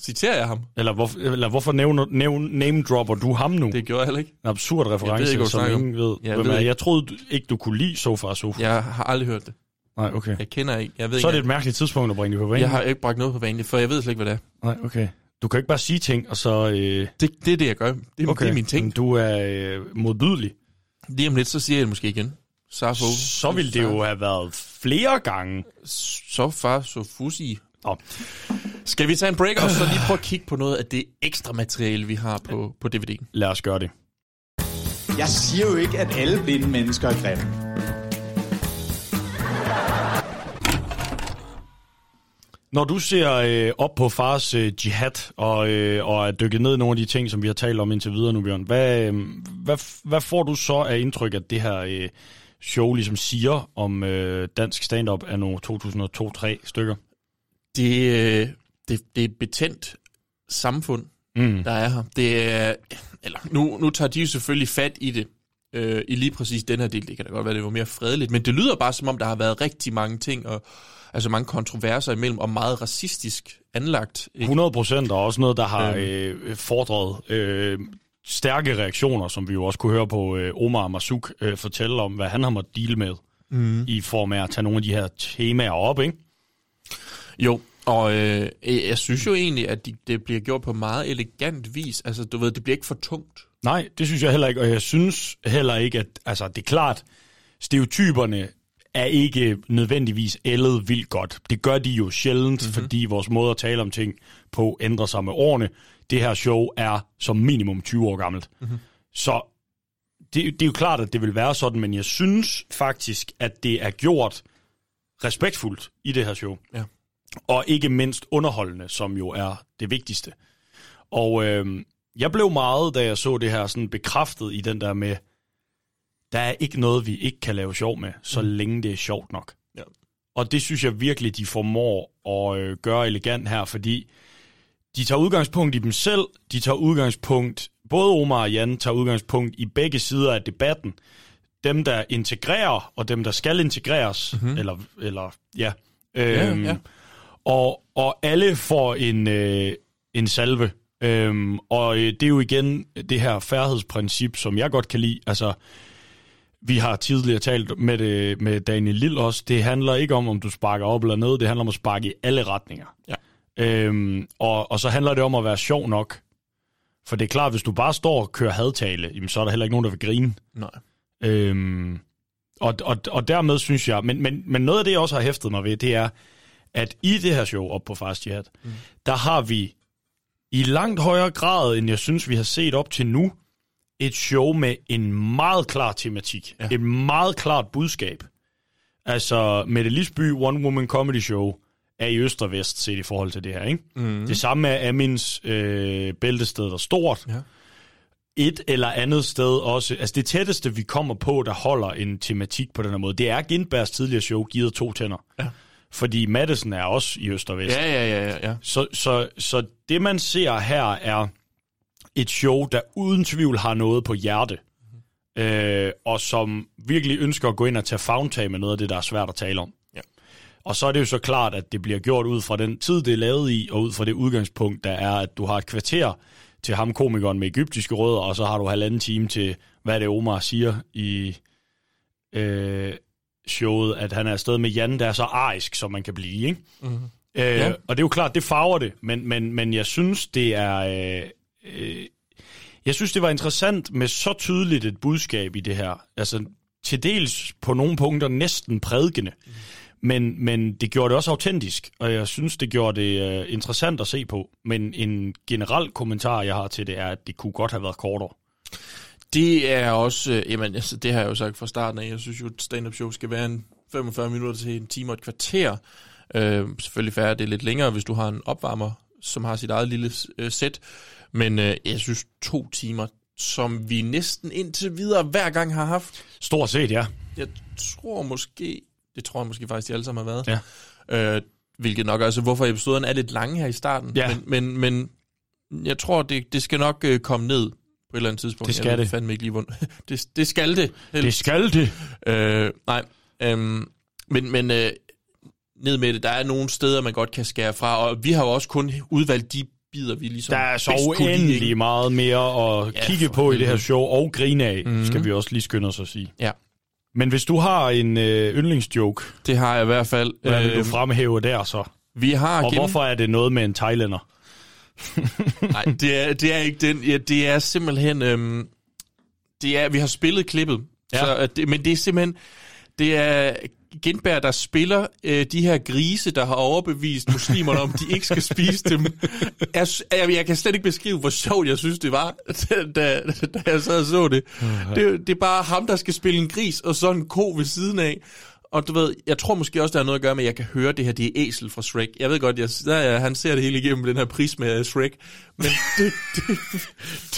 Citerer jeg ham? Eller, hvor, eller hvorfor nævner, nævn, name dropper du ham nu? Det gjorde jeg heller ikke. En absurd reference, Jeg ved ikke, som ingen ved. Jeg ved er. ikke. Jeg troede du- ikke, du kunne lide So far, Sofus. Jeg har aldrig hørt det. Nej, okay. Jeg kender ikke. Jeg ved Så er det ikke, et mærkeligt tidspunkt at bringe det på banen. jeg har ikke bragt noget på banen, for jeg ved slet ikke, hvad det er. Nej, okay. Du kan ikke bare sige ting, og så... Øh... Det, det er det, jeg gør. Det, okay. det er min ting. Men du er øh, modbydelig. Lige om lidt, så siger jeg det måske igen. Safo. Så ville det jo have været flere gange. Så far, så fusi. Nå. Skal vi tage en break, og så lige prøve at kigge på noget af det ekstra materiale, vi har på, på DVD'en? Lad os gøre det. Jeg siger jo ikke, at alle blinde mennesker er grimme. Når du ser øh, op på fars øh, jihad og, øh, og er dykket ned i nogle af de ting, som vi har talt om indtil videre nu, Bjørn, hvad, øh, hvad, hvad får du så af indtryk, at det her øh, show ligesom siger om øh, dansk stand-up af nogle 2002-3 stykker? Det, øh, det, det er et betændt samfund, Mm. der er her. Det er, eller, nu, nu tager de jo selvfølgelig fat i det, øh, i lige præcis den her del. Det kan da godt være, det var mere fredeligt, men det lyder bare som om, der har været rigtig mange ting, og altså mange kontroverser imellem, og meget racistisk anlagt. Ikke? 100 procent, og også noget, der har Øhm. øh, fordret øh, stærke reaktioner, som vi jo også kunne høre på øh, Omar Masuk øh, fortælle om, hvad han har måttet deal med, Mhm. i form af at tage nogle af de her temaer op, ikke? Jo, og øh, jeg synes jo egentlig, at de, det bliver gjort på meget elegant vis. Altså, du ved, det bliver ikke for tungt. Nej, det synes jeg heller ikke, og jeg synes heller ikke, at altså, det er klart, stereotyperne er ikke nødvendigvis ældet vildt godt. Det gør de jo sjældent, mm-hmm. fordi vores måde at tale om ting på ændrer sig med årene. Det her show er som minimum 20 år gammelt. Mhm. Så det, det er jo klart, at det vil være sådan, men jeg synes faktisk, at det er gjort respektfuldt i det her show. Ja. Og ikke mindst underholdende, som jo er det vigtigste. Og øh, jeg blev meget, da jeg så det her, sådan bekræftet i den der med, der er ikke noget, vi ikke kan lave sjov med, så mm. længe det er sjovt nok. Ja. Og det synes jeg virkelig, de formår at øh, gøre elegant her, fordi de tager udgangspunkt i dem selv, de tager udgangspunkt, både Omar og Jan tager udgangspunkt i begge sider af debatten. Dem, der integrerer, og dem, der skal integreres, mm-hmm. eller, eller ja. Ja, Øhm, ja. Og, og alle får en, øh, en salve. Øhm, og øh, det er jo igen det her færdighedsprincip, som jeg godt kan lide. Altså, vi har tidligere talt med, det, med Daniel Lille også, det handler ikke om, om du sparker op eller ned, det handler om at sparke i alle retninger. Ja. Øhm, og, og så handler det om at være sjov nok. For det er klart, hvis du bare står og kører hadtale, jamen, så er der heller ikke nogen, der vil grine. Nej. Øhm, og, og, og dermed synes jeg, men, men, men noget af det, jeg også har hæftet mig ved, det er, at i det her show op på Fast Jihad, mm. der har vi i langt højere grad, end jeg synes, vi har set op til nu, et show med en meget klar tematik. Ja. Et meget klart budskab. Altså, Mette Lisby One Woman Comedy Show er i øst og vest set i forhold til det her, ikke? Mhm. Det samme er Amins øh, bæltested, der er stort. Ja. Et eller andet sted også. Altså, det tætteste, vi kommer på, der holder en tematik på den her måde, det er Gindbergs tidligere show, Givet to tænder. Ja. Fordi Madison er også i øst og vest. Ja, ja, ja, ja, ja. Så, så, så det, man ser her, er et show, der uden tvivl har noget på hjerte. Øh, og som virkelig ønsker at gå ind og tage fagntag med noget af det, der er svært at tale om. Ja. Og så er det jo så klart, at det bliver gjort ud fra den tid, det er lavet i, og ud fra det udgangspunkt, der er, at du har et kvarter til ham komikeren med egyptiske rødder, og så har du halvanden time til, hvad det Omar siger i øh, showet, at han er afsted med Jan, der er så arisk, som man kan blive, ikke? Mhm. Øh, Ja. Og det er jo klart, det farver det, men, men, men jeg synes, det er... Øh, øh, jeg synes, det var interessant med så tydeligt et budskab i det her. Altså, til dels på nogle punkter næsten prædikende. Men, men det gjorde det også autentisk, og jeg synes, det gjorde det uh, interessant at se på. Men en generel kommentar, jeg har til det, er, at det kunne godt have været kortere. Det er også, øh, jamen, altså, det har jeg jo sagt fra starten af. Jeg synes jo, et stand-up show skal være en 45 minutter til en time og et kvarter. Øh, selvfølgelig færre, det er lidt længere, hvis du har en opvarmer, som har sit eget lille øh, sæt. Men øh, jeg synes, to timer, som vi næsten indtil videre hver gang har haft. Stort set, ja. Jeg tror måske, det tror jeg måske faktisk, de alle sammen har været. Ja. Øh, hvilket nok altså, hvorfor episoderne er lidt lange her i starten. Ja. Men, men, men jeg tror, det, det skal nok øh, komme ned et eller andet tidspunkt. Det skal jeg ved det. fandme ikke lige, hvor... det, det skal det. Det skal det. Øh, nej, øhm, men, men øh, ned med det, der er nogle steder, man godt kan skære fra, og vi har jo også kun udvalgt de bidder, vi ligesom Der er så kunne lide, uendelig meget mere at Ja, kigge på i det her show, og grine af, Mhm. mm-hmm. skal vi også lige skynde os at sige. Ja. Men hvis du har en øh, yndlingsjoke, Det har jeg i hvert fald. hvad vil du Øhm, fremhæve der så? Vi har Og gennem- hvorfor er det noget med en thailander? Nej, det er, det er ikke den. Ja, det er simpelthen... Øhm, det er, vi har spillet klippet, Ja. så, at det, men det er simpelthen... Det er Gindberg, der spiller øh, de her grise, der har overbevist muslimerne om, de ikke skal spise dem. Jeg, jeg, jeg kan slet ikke beskrive, hvor sjovt jeg synes, det var, da, da jeg sad og så det. det. Det er bare ham, der skal spille en gris, og så en ko ved siden af. Og du ved, jeg tror måske også, der er noget at gøre med, at jeg kan høre det her, det er æsel fra Shrek. Jeg ved godt, jeg, der, er- han ser det hele igennem den her prisme af Shrek. Men det, det,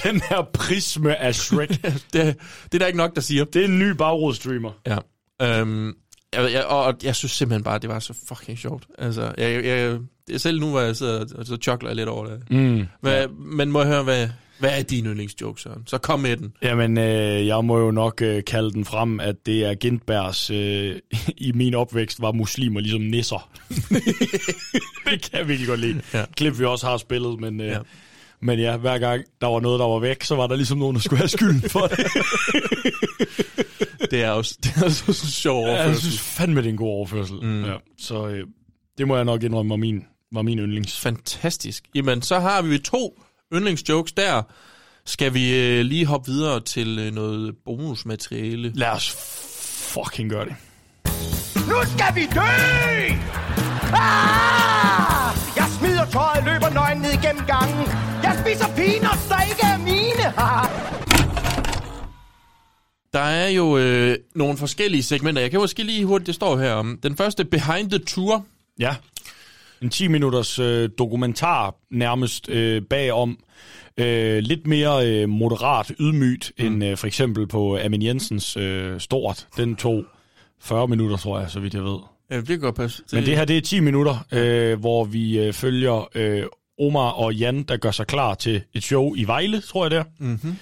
Den her prisme af Shrek. det, det er der ikke nok, der siger. Det er en ny bagrådsstreamer. Ja. Øhm, jeg, jeg, og og jeg synes simpelthen bare, det var så fucking sjovt. Altså, jeg, jeg, jeg, selv nu, hvor jeg sidder og så chokler lidt over det. Mm, Hvad, Men må jeg høre, hvad, hvad er din yndlingsjoke, Søren? Så kom med den. Jamen, øh, jeg må jo nok øh, kalde den frem, at det er Gindbergs, øh, i min opvækst, var muslimer ligesom nisser. det kan jeg virkelig godt lide. Ja. Klip, vi også har spillet, men, øh, Ja. men ja, hver gang der var noget, der var væk, så var der ligesom nogen, der skulle have skylden for det. Det er også, det er også en sjov ja, jeg overførsel. synes fandme, det er en god overførsel. Mm. Ja, så øh, det må jeg nok indrømme var min, var min yndlings. Fantastisk. Jamen, så har vi to yndlingsjokes der. Skal vi øh, lige hoppe videre til øh, noget bonusmateriale? Lad os fucking gøre det. Nu skal vi dø! Ah! Jeg smider tøjet, løber nøgen ned gennem gangen. Jeg spiser peanuts, der ikke er mine. Der er jo øh, nogle forskellige segmenter. Jeg kan måske lige hurtigt, det står her om. Den første, Behind the Tour. Ja. En 10 minutters øh, dokumentar nærmest øh, bagom. Øh, lidt mere øh, moderat, ydmygt, mm. end øh, for eksempel på Amin Jensens øh, Stort. Den tog 40 minutter, tror jeg, så vidt jeg ved. Ja, det kan godt passe. Men det her, det er 10 minutter, øh, hvor vi øh, følger øh, Omar og Jan, der gør sig klar til et show i Vejle, tror jeg det er. Mm-hmm.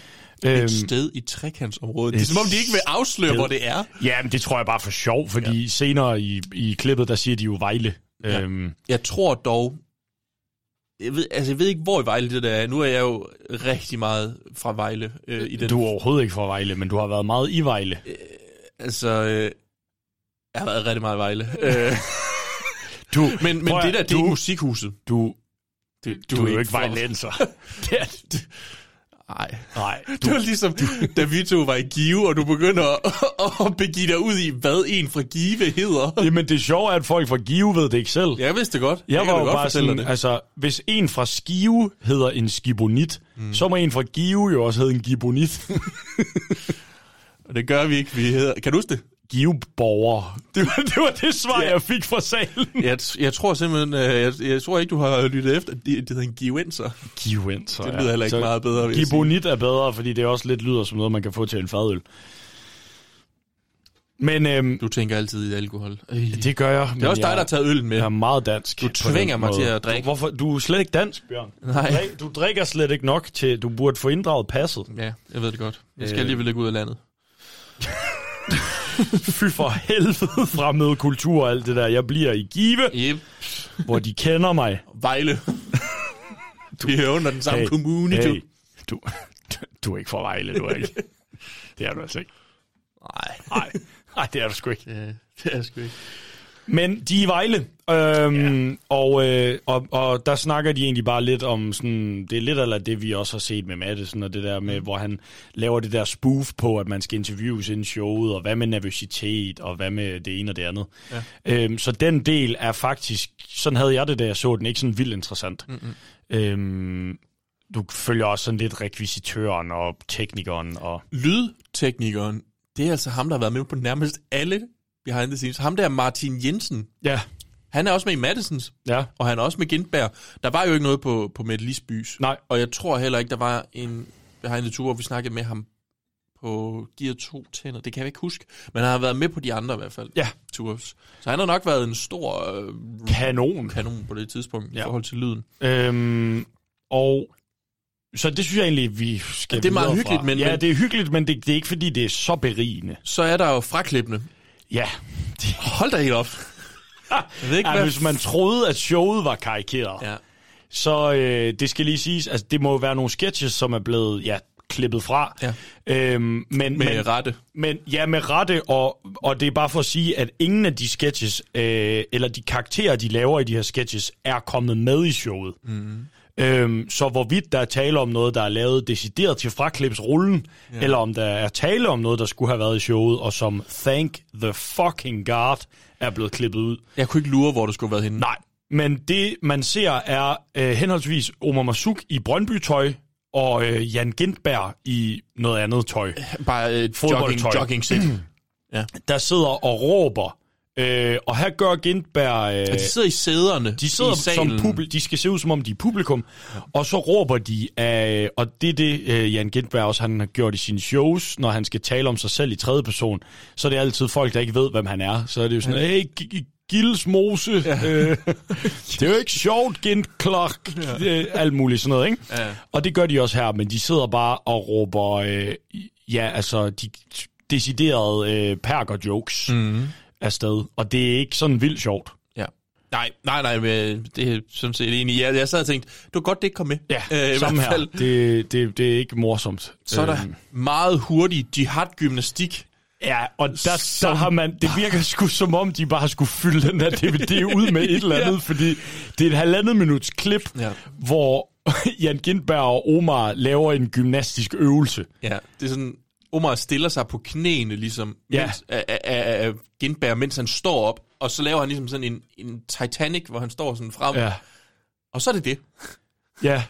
Øhm, Et sted i trekantsområdet. Det er som om, de ikke vil afsløre, sted. hvor det er. Ja, men det tror jeg bare for sjov, fordi ja. senere i, i klippet, der siger de jo Vejle. Ja. Øhm, Jeg tror dog... Jeg ved, altså, jeg ved ikke, hvor i Vejle det der er. Nu er jeg jo rigtig meget fra Vejle. Øh, i den. du er overhovedet ikke fra Vejle, men du har været meget i Vejle. Altså, øh, jeg har været rigtig meget i Vejle. Øh, du, men men det der, det er du- ikke musikhuset. Du, det, du er jo ikke vejlenser. det er, det, Nej. Nej. Du, det var ligesom, da vi to var i Give, og du begynder at, at begive dig ud i, hvad en fra Give hedder. Jamen det sjove er, at folk fra Give ved det ikke selv. Jeg vidste det godt. Jeg, kan var jo godt bare sådan, det. altså, hvis en fra Skive hedder en skibonit, mm. så må en fra Give jo også hedde en gibonit. Og det gør vi ikke. Vi hedder, kan du huske det? Giveborger. Det var, det var det svar, jeg fik fra salen. Jeg, jeg tror simpelthen, øh, jeg, jeg tror ikke, du har lyttet efter. Det, det hedder en givenser. Givenser, Det lyder heller ikke Så meget bedre. Gibonit er bedre, fordi det også lidt lyder som noget, man kan få til en fadøl. Men øhm, Du tænker altid i alkohol. Ej. det gør jeg. Det er også dig, der har taget øllen med. Jeg er meget dansk. Du tvinger mig måde. til at drikke. Du, hvorfor? Du er slet ikke dansk, Bjørn. Nej. Du, du drikker slet ikke nok til, du burde få inddraget passet. Ja, jeg ved det godt. Jeg skal Øh. alligevel ikke ud af landet. Fy for helvede fremmede kultur og alt det der. Jeg bliver i Give, yep. hvor de kender mig. Vejle. du er under den samme kommune, du. hey, du. Du er ikke fra Vejle, du er ikke. Det er du altså ikke. Nej. Nej, det er du sgu ikke. Det, det er sgu ikke. Men de er i Vejle, øhm, ja. og, øh, og, og der snakker de egentlig bare lidt om sådan, det er lidt eller det, vi også har set med Madison, og det der med, hvor han laver det der spoof på, at man skal interviews inden showet, og hvad med nervøsitet, og hvad med det ene og det andet. Ja. Øhm, så den del er faktisk, sådan havde jeg det, da jeg så den, ikke sådan vildt interessant. Mm-mm. Øhm, du følger også sådan lidt rekvisitøren og teknikeren, og Lydteknikeren, det er altså ham, der har været med på nærmest alle behind the scenes. Ham der Martin Jensen, ja, han er også med i Madisons, ja, og han er også med Gindberg. Der var jo ikke noget på, på Mette Lisbys. Nej. Og jeg tror heller ikke, der var en behind the tour, hvor vi snakkede med ham på Gear 2 tænder. Det kan jeg ikke huske. Men han har været med på de andre i hvert fald. Ja. Tours. Så han har nok været en stor øh, kanon. kanon på det tidspunkt ja. i forhold til lyden. Øhm, og så det synes jeg egentlig, vi skal Ja, det er meget hyggeligt, fra. men- Ja, det er hyggeligt, men det, det er ikke, fordi det er så berigende. Så er der jo fraklippende. Ja. Hold da helt op. Jeg ved ikke, ja, hvad... hvis man troede, at showet var karikeret, Ja. så øh, det skal lige siges, altså det må jo være nogle sketches, som er blevet ja, klippet fra. Ja. Øhm, men, Med men, rette. Men, ja, med rette, og, og det er bare for at sige, at ingen af de sketches, øh, eller de karakterer, de laver i de her sketches, er kommet med i showet. Mm. Øhm, så hvorvidt der er tale om noget, der er lavet decideret til fraklipsrullen, Ja. eller om der er tale om noget, der skulle have været i showet, og som thank the fucking god er blevet klippet ud. Jeg kunne ikke lure, hvor det skulle have været henne. Nej, men det man ser er øh, henholdsvis Omar Masuk i Brøndby-tøj, og øh, Jan Gintberg i noget andet tøj. Bare øh, jogging, Fodboldtøj. jogging set. ja. Der sidder og råber. Øh, og her gør Gintberg... Øh, de sidder i sæderne de sidder i som salen. publikum, de skal se ud som om de er publikum, ja. og så råber de af, og det er det, øh, Jan Gintberg også han har gjort i sine shows, når han skal tale om sig selv i tredje person, så er det altid folk, der ikke ved, hvem han er. Så er det jo sådan, hey, G- G- Gilles Mose, ja. øh, det er jo ikke sjovt, Gint Clark, ja. øh, alt muligt sådan noget, ikke? Ja. Og det gør de også her, men de sidder bare og råber, øh, ja, altså, de deciderede øh, perker-jokes Mhm. Afsted, og det er ikke sådan vildt sjovt. Ja. Nej, nej, nej, men det er sådan set enig. Jeg, jeg sad og tænkte, det var godt, det ikke kom med. Ja, øh, i samme hvert fald. her. Det, det, det er ikke morsomt. Så er der Øhm, meget hurtig jihad-gymnastik. Ja, og der, der har man, det virker sgu som om, de bare skulle fylde den der DVD ud med et eller andet, ja. fordi det er et halvandet minuts klip, Ja. hvor Jan Gindberg og Omar laver en gymnastisk øvelse. Ja, det er sådan, Omar stiller sig på knæene, ligesom, Ja. mens, af, af, af, Gindberg, mens han står op, og så laver han ligesom sådan en, en Titanic, hvor han står sådan frem, Ja. og så er det det. Ja,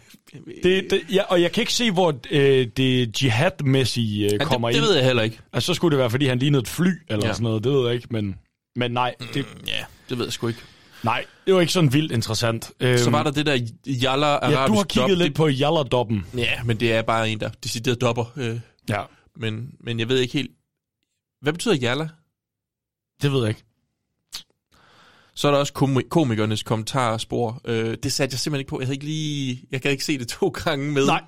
det, det, ja og jeg kan ikke se, hvor øh, det jihad-mæssige øh, det- kommer det ind. ved jeg heller ikke. Altså, så skulle det være, fordi han lignede et fly, eller Ja. sådan noget, det ved jeg ikke, men, men nej, det, Ja, det ved jeg sgu ikke. nej, det var ikke sådan vildt interessant. Øhm, Så var der det der Jalla arabisk Ja, du har kigget dub. lidt på Jalla-dobben. Ja, men det er bare en, der decideret dopper. Øh, Ja, men, men jeg ved ikke helt... Hvad betyder Jalla? det ved jeg ikke. Så er der også komi- komikernes kommentarspor. Øh, det satte jeg simpelthen ikke på. Jeg havde ikke lige... Jeg kan ikke se det to gange med. Nej.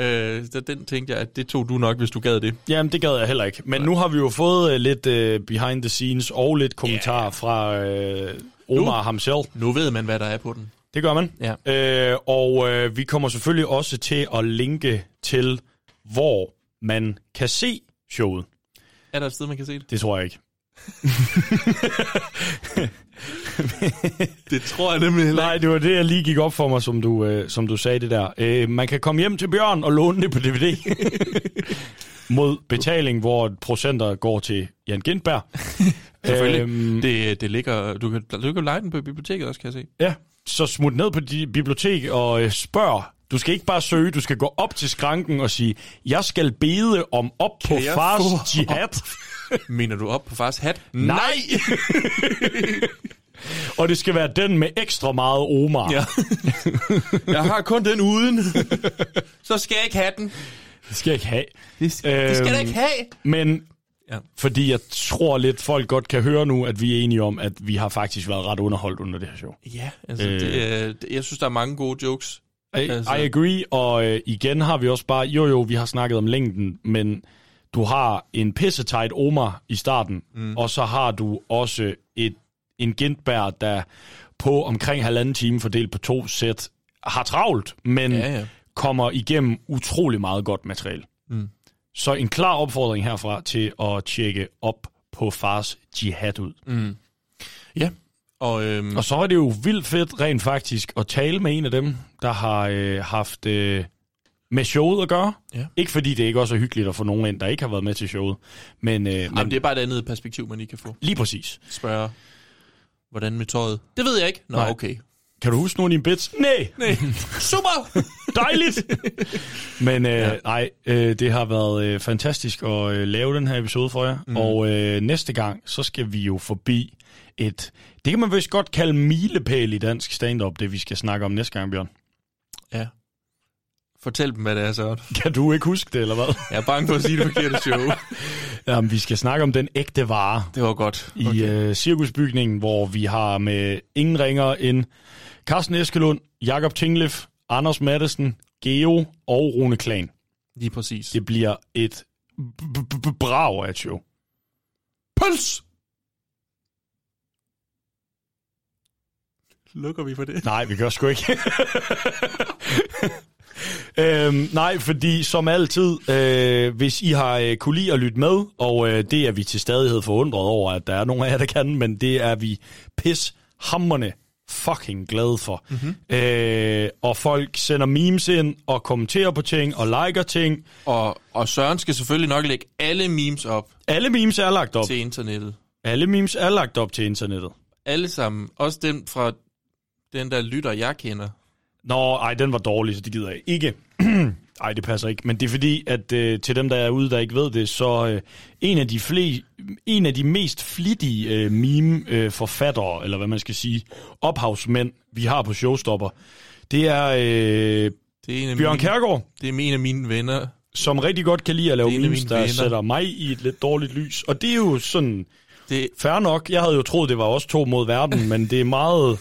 Øh, så den tænkte jeg, at det tog du nok, hvis du gad det. Jamen, det gad jeg heller ikke. Men nu har vi jo fået uh, lidt uh, behind the scenes og lidt kommentarer yeah. fra uh, Omar Nu- ham selv. Nu ved man, hvad der er på den. Det gør man. Ja. Uh, og uh, vi kommer selvfølgelig også til at linke til, hvor man kan se showet. Er der et sted, man kan se det? Det tror jeg ikke. det tror jeg nemlig heller Nej, det var det, jeg lige gik op for mig, som du, øh, som du sagde det der. Øh, man kan komme hjem til Bjørn og låne det på DVD. Mod betaling, hvor procenter går til Jan Gindberg. Selvfølgelig. Øhm, det, det ligger, du kan, du kan lege den på biblioteket også, kan jeg se. Ja, så smut ned på dit bibliotek og øh, spørg. Du skal ikke bare søge, du skal gå op til skranken og sige, jeg skal bede om op Kan på fars få jihad. Mener du op på fars hat? Nej! og det skal være den med ekstra meget Omar. Ja. jeg har kun den uden. så skal jeg ikke have den. Det skal jeg ikke have. Det skal, det skal jeg ikke have. Men Ja. fordi jeg tror lidt, folk godt kan høre nu, at vi er enige om, at vi har faktisk været ret underholdt under det her show. Ja, altså, øh, det, jeg synes, der er mange gode jokes. Altså. I agree, og øh, igen har vi også bare, jo jo, vi har snakket om længden, men du har en pissetight Omar i starten, mm. og så har du også et, en Gintberg, der på omkring halvanden time fordelt på to sæt, har travlt, men Ja, ja. kommer igennem utrolig meget godt materiale. Mm. Så en klar opfordring herfra til at tjekke op på fars jihad ud. Mm. Ja, og, øhm, Og så er det jo vildt fedt rent faktisk at tale med en af dem, der har øh, haft øh, med showet at gøre. Ja. Ikke fordi det ikke også er hyggeligt at få nogen ind, der ikke har været med til showet. Men, øh, men Jamen, det er bare et andet perspektiv, man lige kan få. lige præcis. Spørge, hvordan med tøjet? Det ved jeg ikke. Nå, Nej. okay. Kan du huske nogle af dine bits? Nej. Nej. Super! Dejligt! Men øh, Ja. nej, øh, det har været øh, fantastisk at øh, lave den her episode for jer. Mm. Og øh, næste gang, så skal vi jo forbi et... Det kan man vist godt kalde milepæl i dansk stand-up, det vi skal snakke om næste gang, Bjørn. Ja. Fortæl dem, hvad det er, så. Kan du ikke huske det, eller hvad? Jeg er bange for at sige det forkerte show. Jamen, vi skal snakke om den ægte vare. Det var godt. I øh, cirkusbygningen, hvor vi har med ingen ringer end Carsten Eskelund, Jakob Tinglef, Anders Mattesen, Geo og Rune Klan. Lige præcis. Det bliver et brav af et show. Pøls! Lukker vi for det? Nej, vi gør sgu ikke. øhm, nej, fordi som altid, øh, hvis I har øh, kunne lide at lytte med, og øh, det er vi til stadighed forundret over, at der er nogle af jer, der kan, men det er vi pis hammerne fucking glade for. Mm-hmm. Øh, og folk sender memes ind, og kommenterer på ting, og liker ting. Og, og Søren skal selvfølgelig nok lægge alle memes op Alle memes er lagt op. til internettet. Alle memes er lagt op til internettet. Alle sammen. Også den fra den der lytter, jeg kender. Nå, ej, den var dårlig, så det gider jeg ikke. Ej, det passer ikke. Men det er fordi, at øh, til dem, der er ude, der ikke ved det, så øh, en, af de fle, en af de mest flittige øh, meme-forfattere, eller hvad man skal sige, ophavsmænd, vi har på Showstopper, det er, øh, Det er en af Bjørn mine, Kærgaard, Det er en af mine venner. som rigtig godt kan lide at lave memes, der venner. sætter mig i et lidt dårligt lys. Og det er jo sådan... Det, Fair nok. Jeg havde jo troet, det var os to mod verden, men det er meget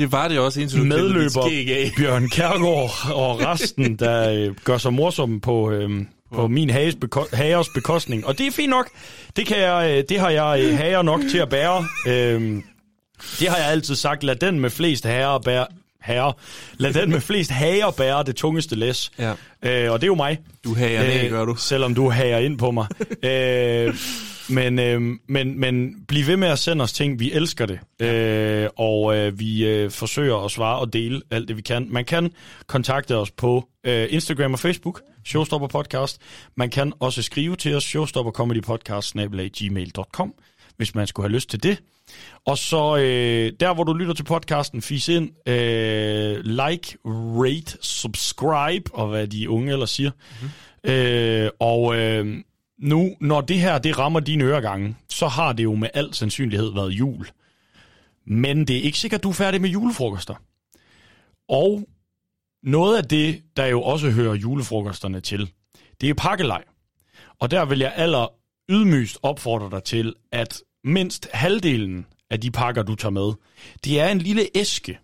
det var det også, indtil du medløber. Bjørn Kærgaard og resten, der øh, gør sig morsomme på, øh, på min hages beko- hagers bekostning. Og det er fint nok. Det, kan jeg, øh, det har jeg øh, hager nok til at bære. Øh, det har jeg altid sagt. Lad den med flest herrer bære, herre. Lad den med flest hager bære det tungeste læs. Ja. Øh, og det er jo mig. Du hager ned, gør du. Selvom du hager ind på mig. øh, men, øh, men, men bliv ved med at sende os ting. Vi elsker det. Øh, og øh, vi øh, forsøger at svare og dele alt det, vi kan. Man kan kontakte os på øh, Instagram og Facebook, Showstopper Podcast. Man kan også skrive til os, showstoppercomedypodcast.gmail.com, hvis man skulle have lyst til det. Og så øh, der, hvor du lytter til podcasten, fis ind, øh, like, rate, subscribe, og hvad de unge ellers siger. Mm-hmm. Øh, og øh, nu, når det her det rammer dine øregange, så har det jo med al sandsynlighed været jul. Men det er ikke sikkert, du er færdig med julefrokoster. Og noget af det, der jo også hører julefrokosterne til, det er pakkelej. Og der vil jeg aller ydmygst opfordre dig til, at mindst halvdelen af de pakker, du tager med, det er en lille æske.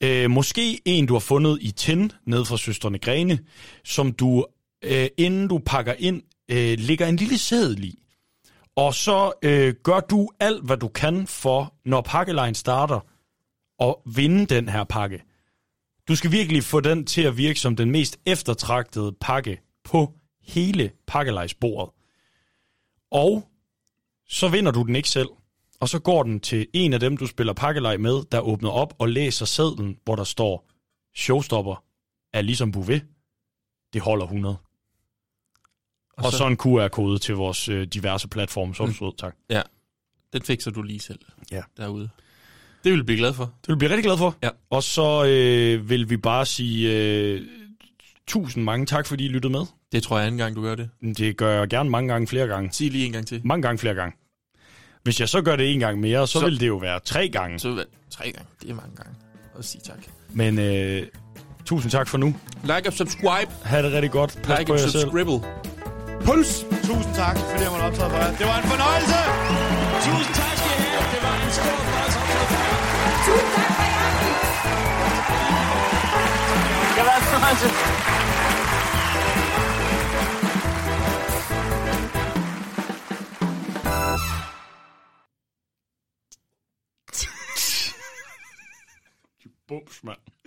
Øh, måske en, du har fundet i tin ned fra Søsterne Grene, som du, øh, inden du pakker ind, øh, lægger en lille seddel i. Og så øh, gør du alt, hvad du kan for, når pakkelejen starter, at vinde den her pakke. Du skal virkelig få den til at virke som den mest eftertragtede pakke på hele pakkelejsbordet. Og så vinder du den ikke selv. Og så går den til en af dem, du spiller pakkelej med, der åbner op og læser sedlen, hvor der står, showstopper er ligesom Bouvet. Det holder 100. Og, og så- så en QR-kode til vores øh, diverse platforme. Så du sød, tak. Ja, den fikser du lige selv Ja. derude. Det vil du blive glad for. Det vil vi blive rigtig glad for. Ja. Og så øh, vil vi bare sige øh, tusind mange tak, fordi I lyttede med. Det tror jeg anden gang, du gør det. Det gør jeg gerne mange gange, flere gange. Sig lige en gang til. Mange gange, flere gange. Hvis jeg så gør det en gang mere, så, Så- vil det jo være tre gange. Så vil det tre gange. Det er mange gange. Og sig tak. Men øh, tusind tak for nu. Like og subscribe. Ha' det rigtig godt. Pas Like på og jer selv. subscribe. Puls! Tusind tak, fordi jeg måtte optræde for jer. Det var en fornøjelse! Tusind tak skal I have. Det var en stor fornøjelse at optræde. Tusind tak for i aften. Det været en fornøjelse. Bums, mand.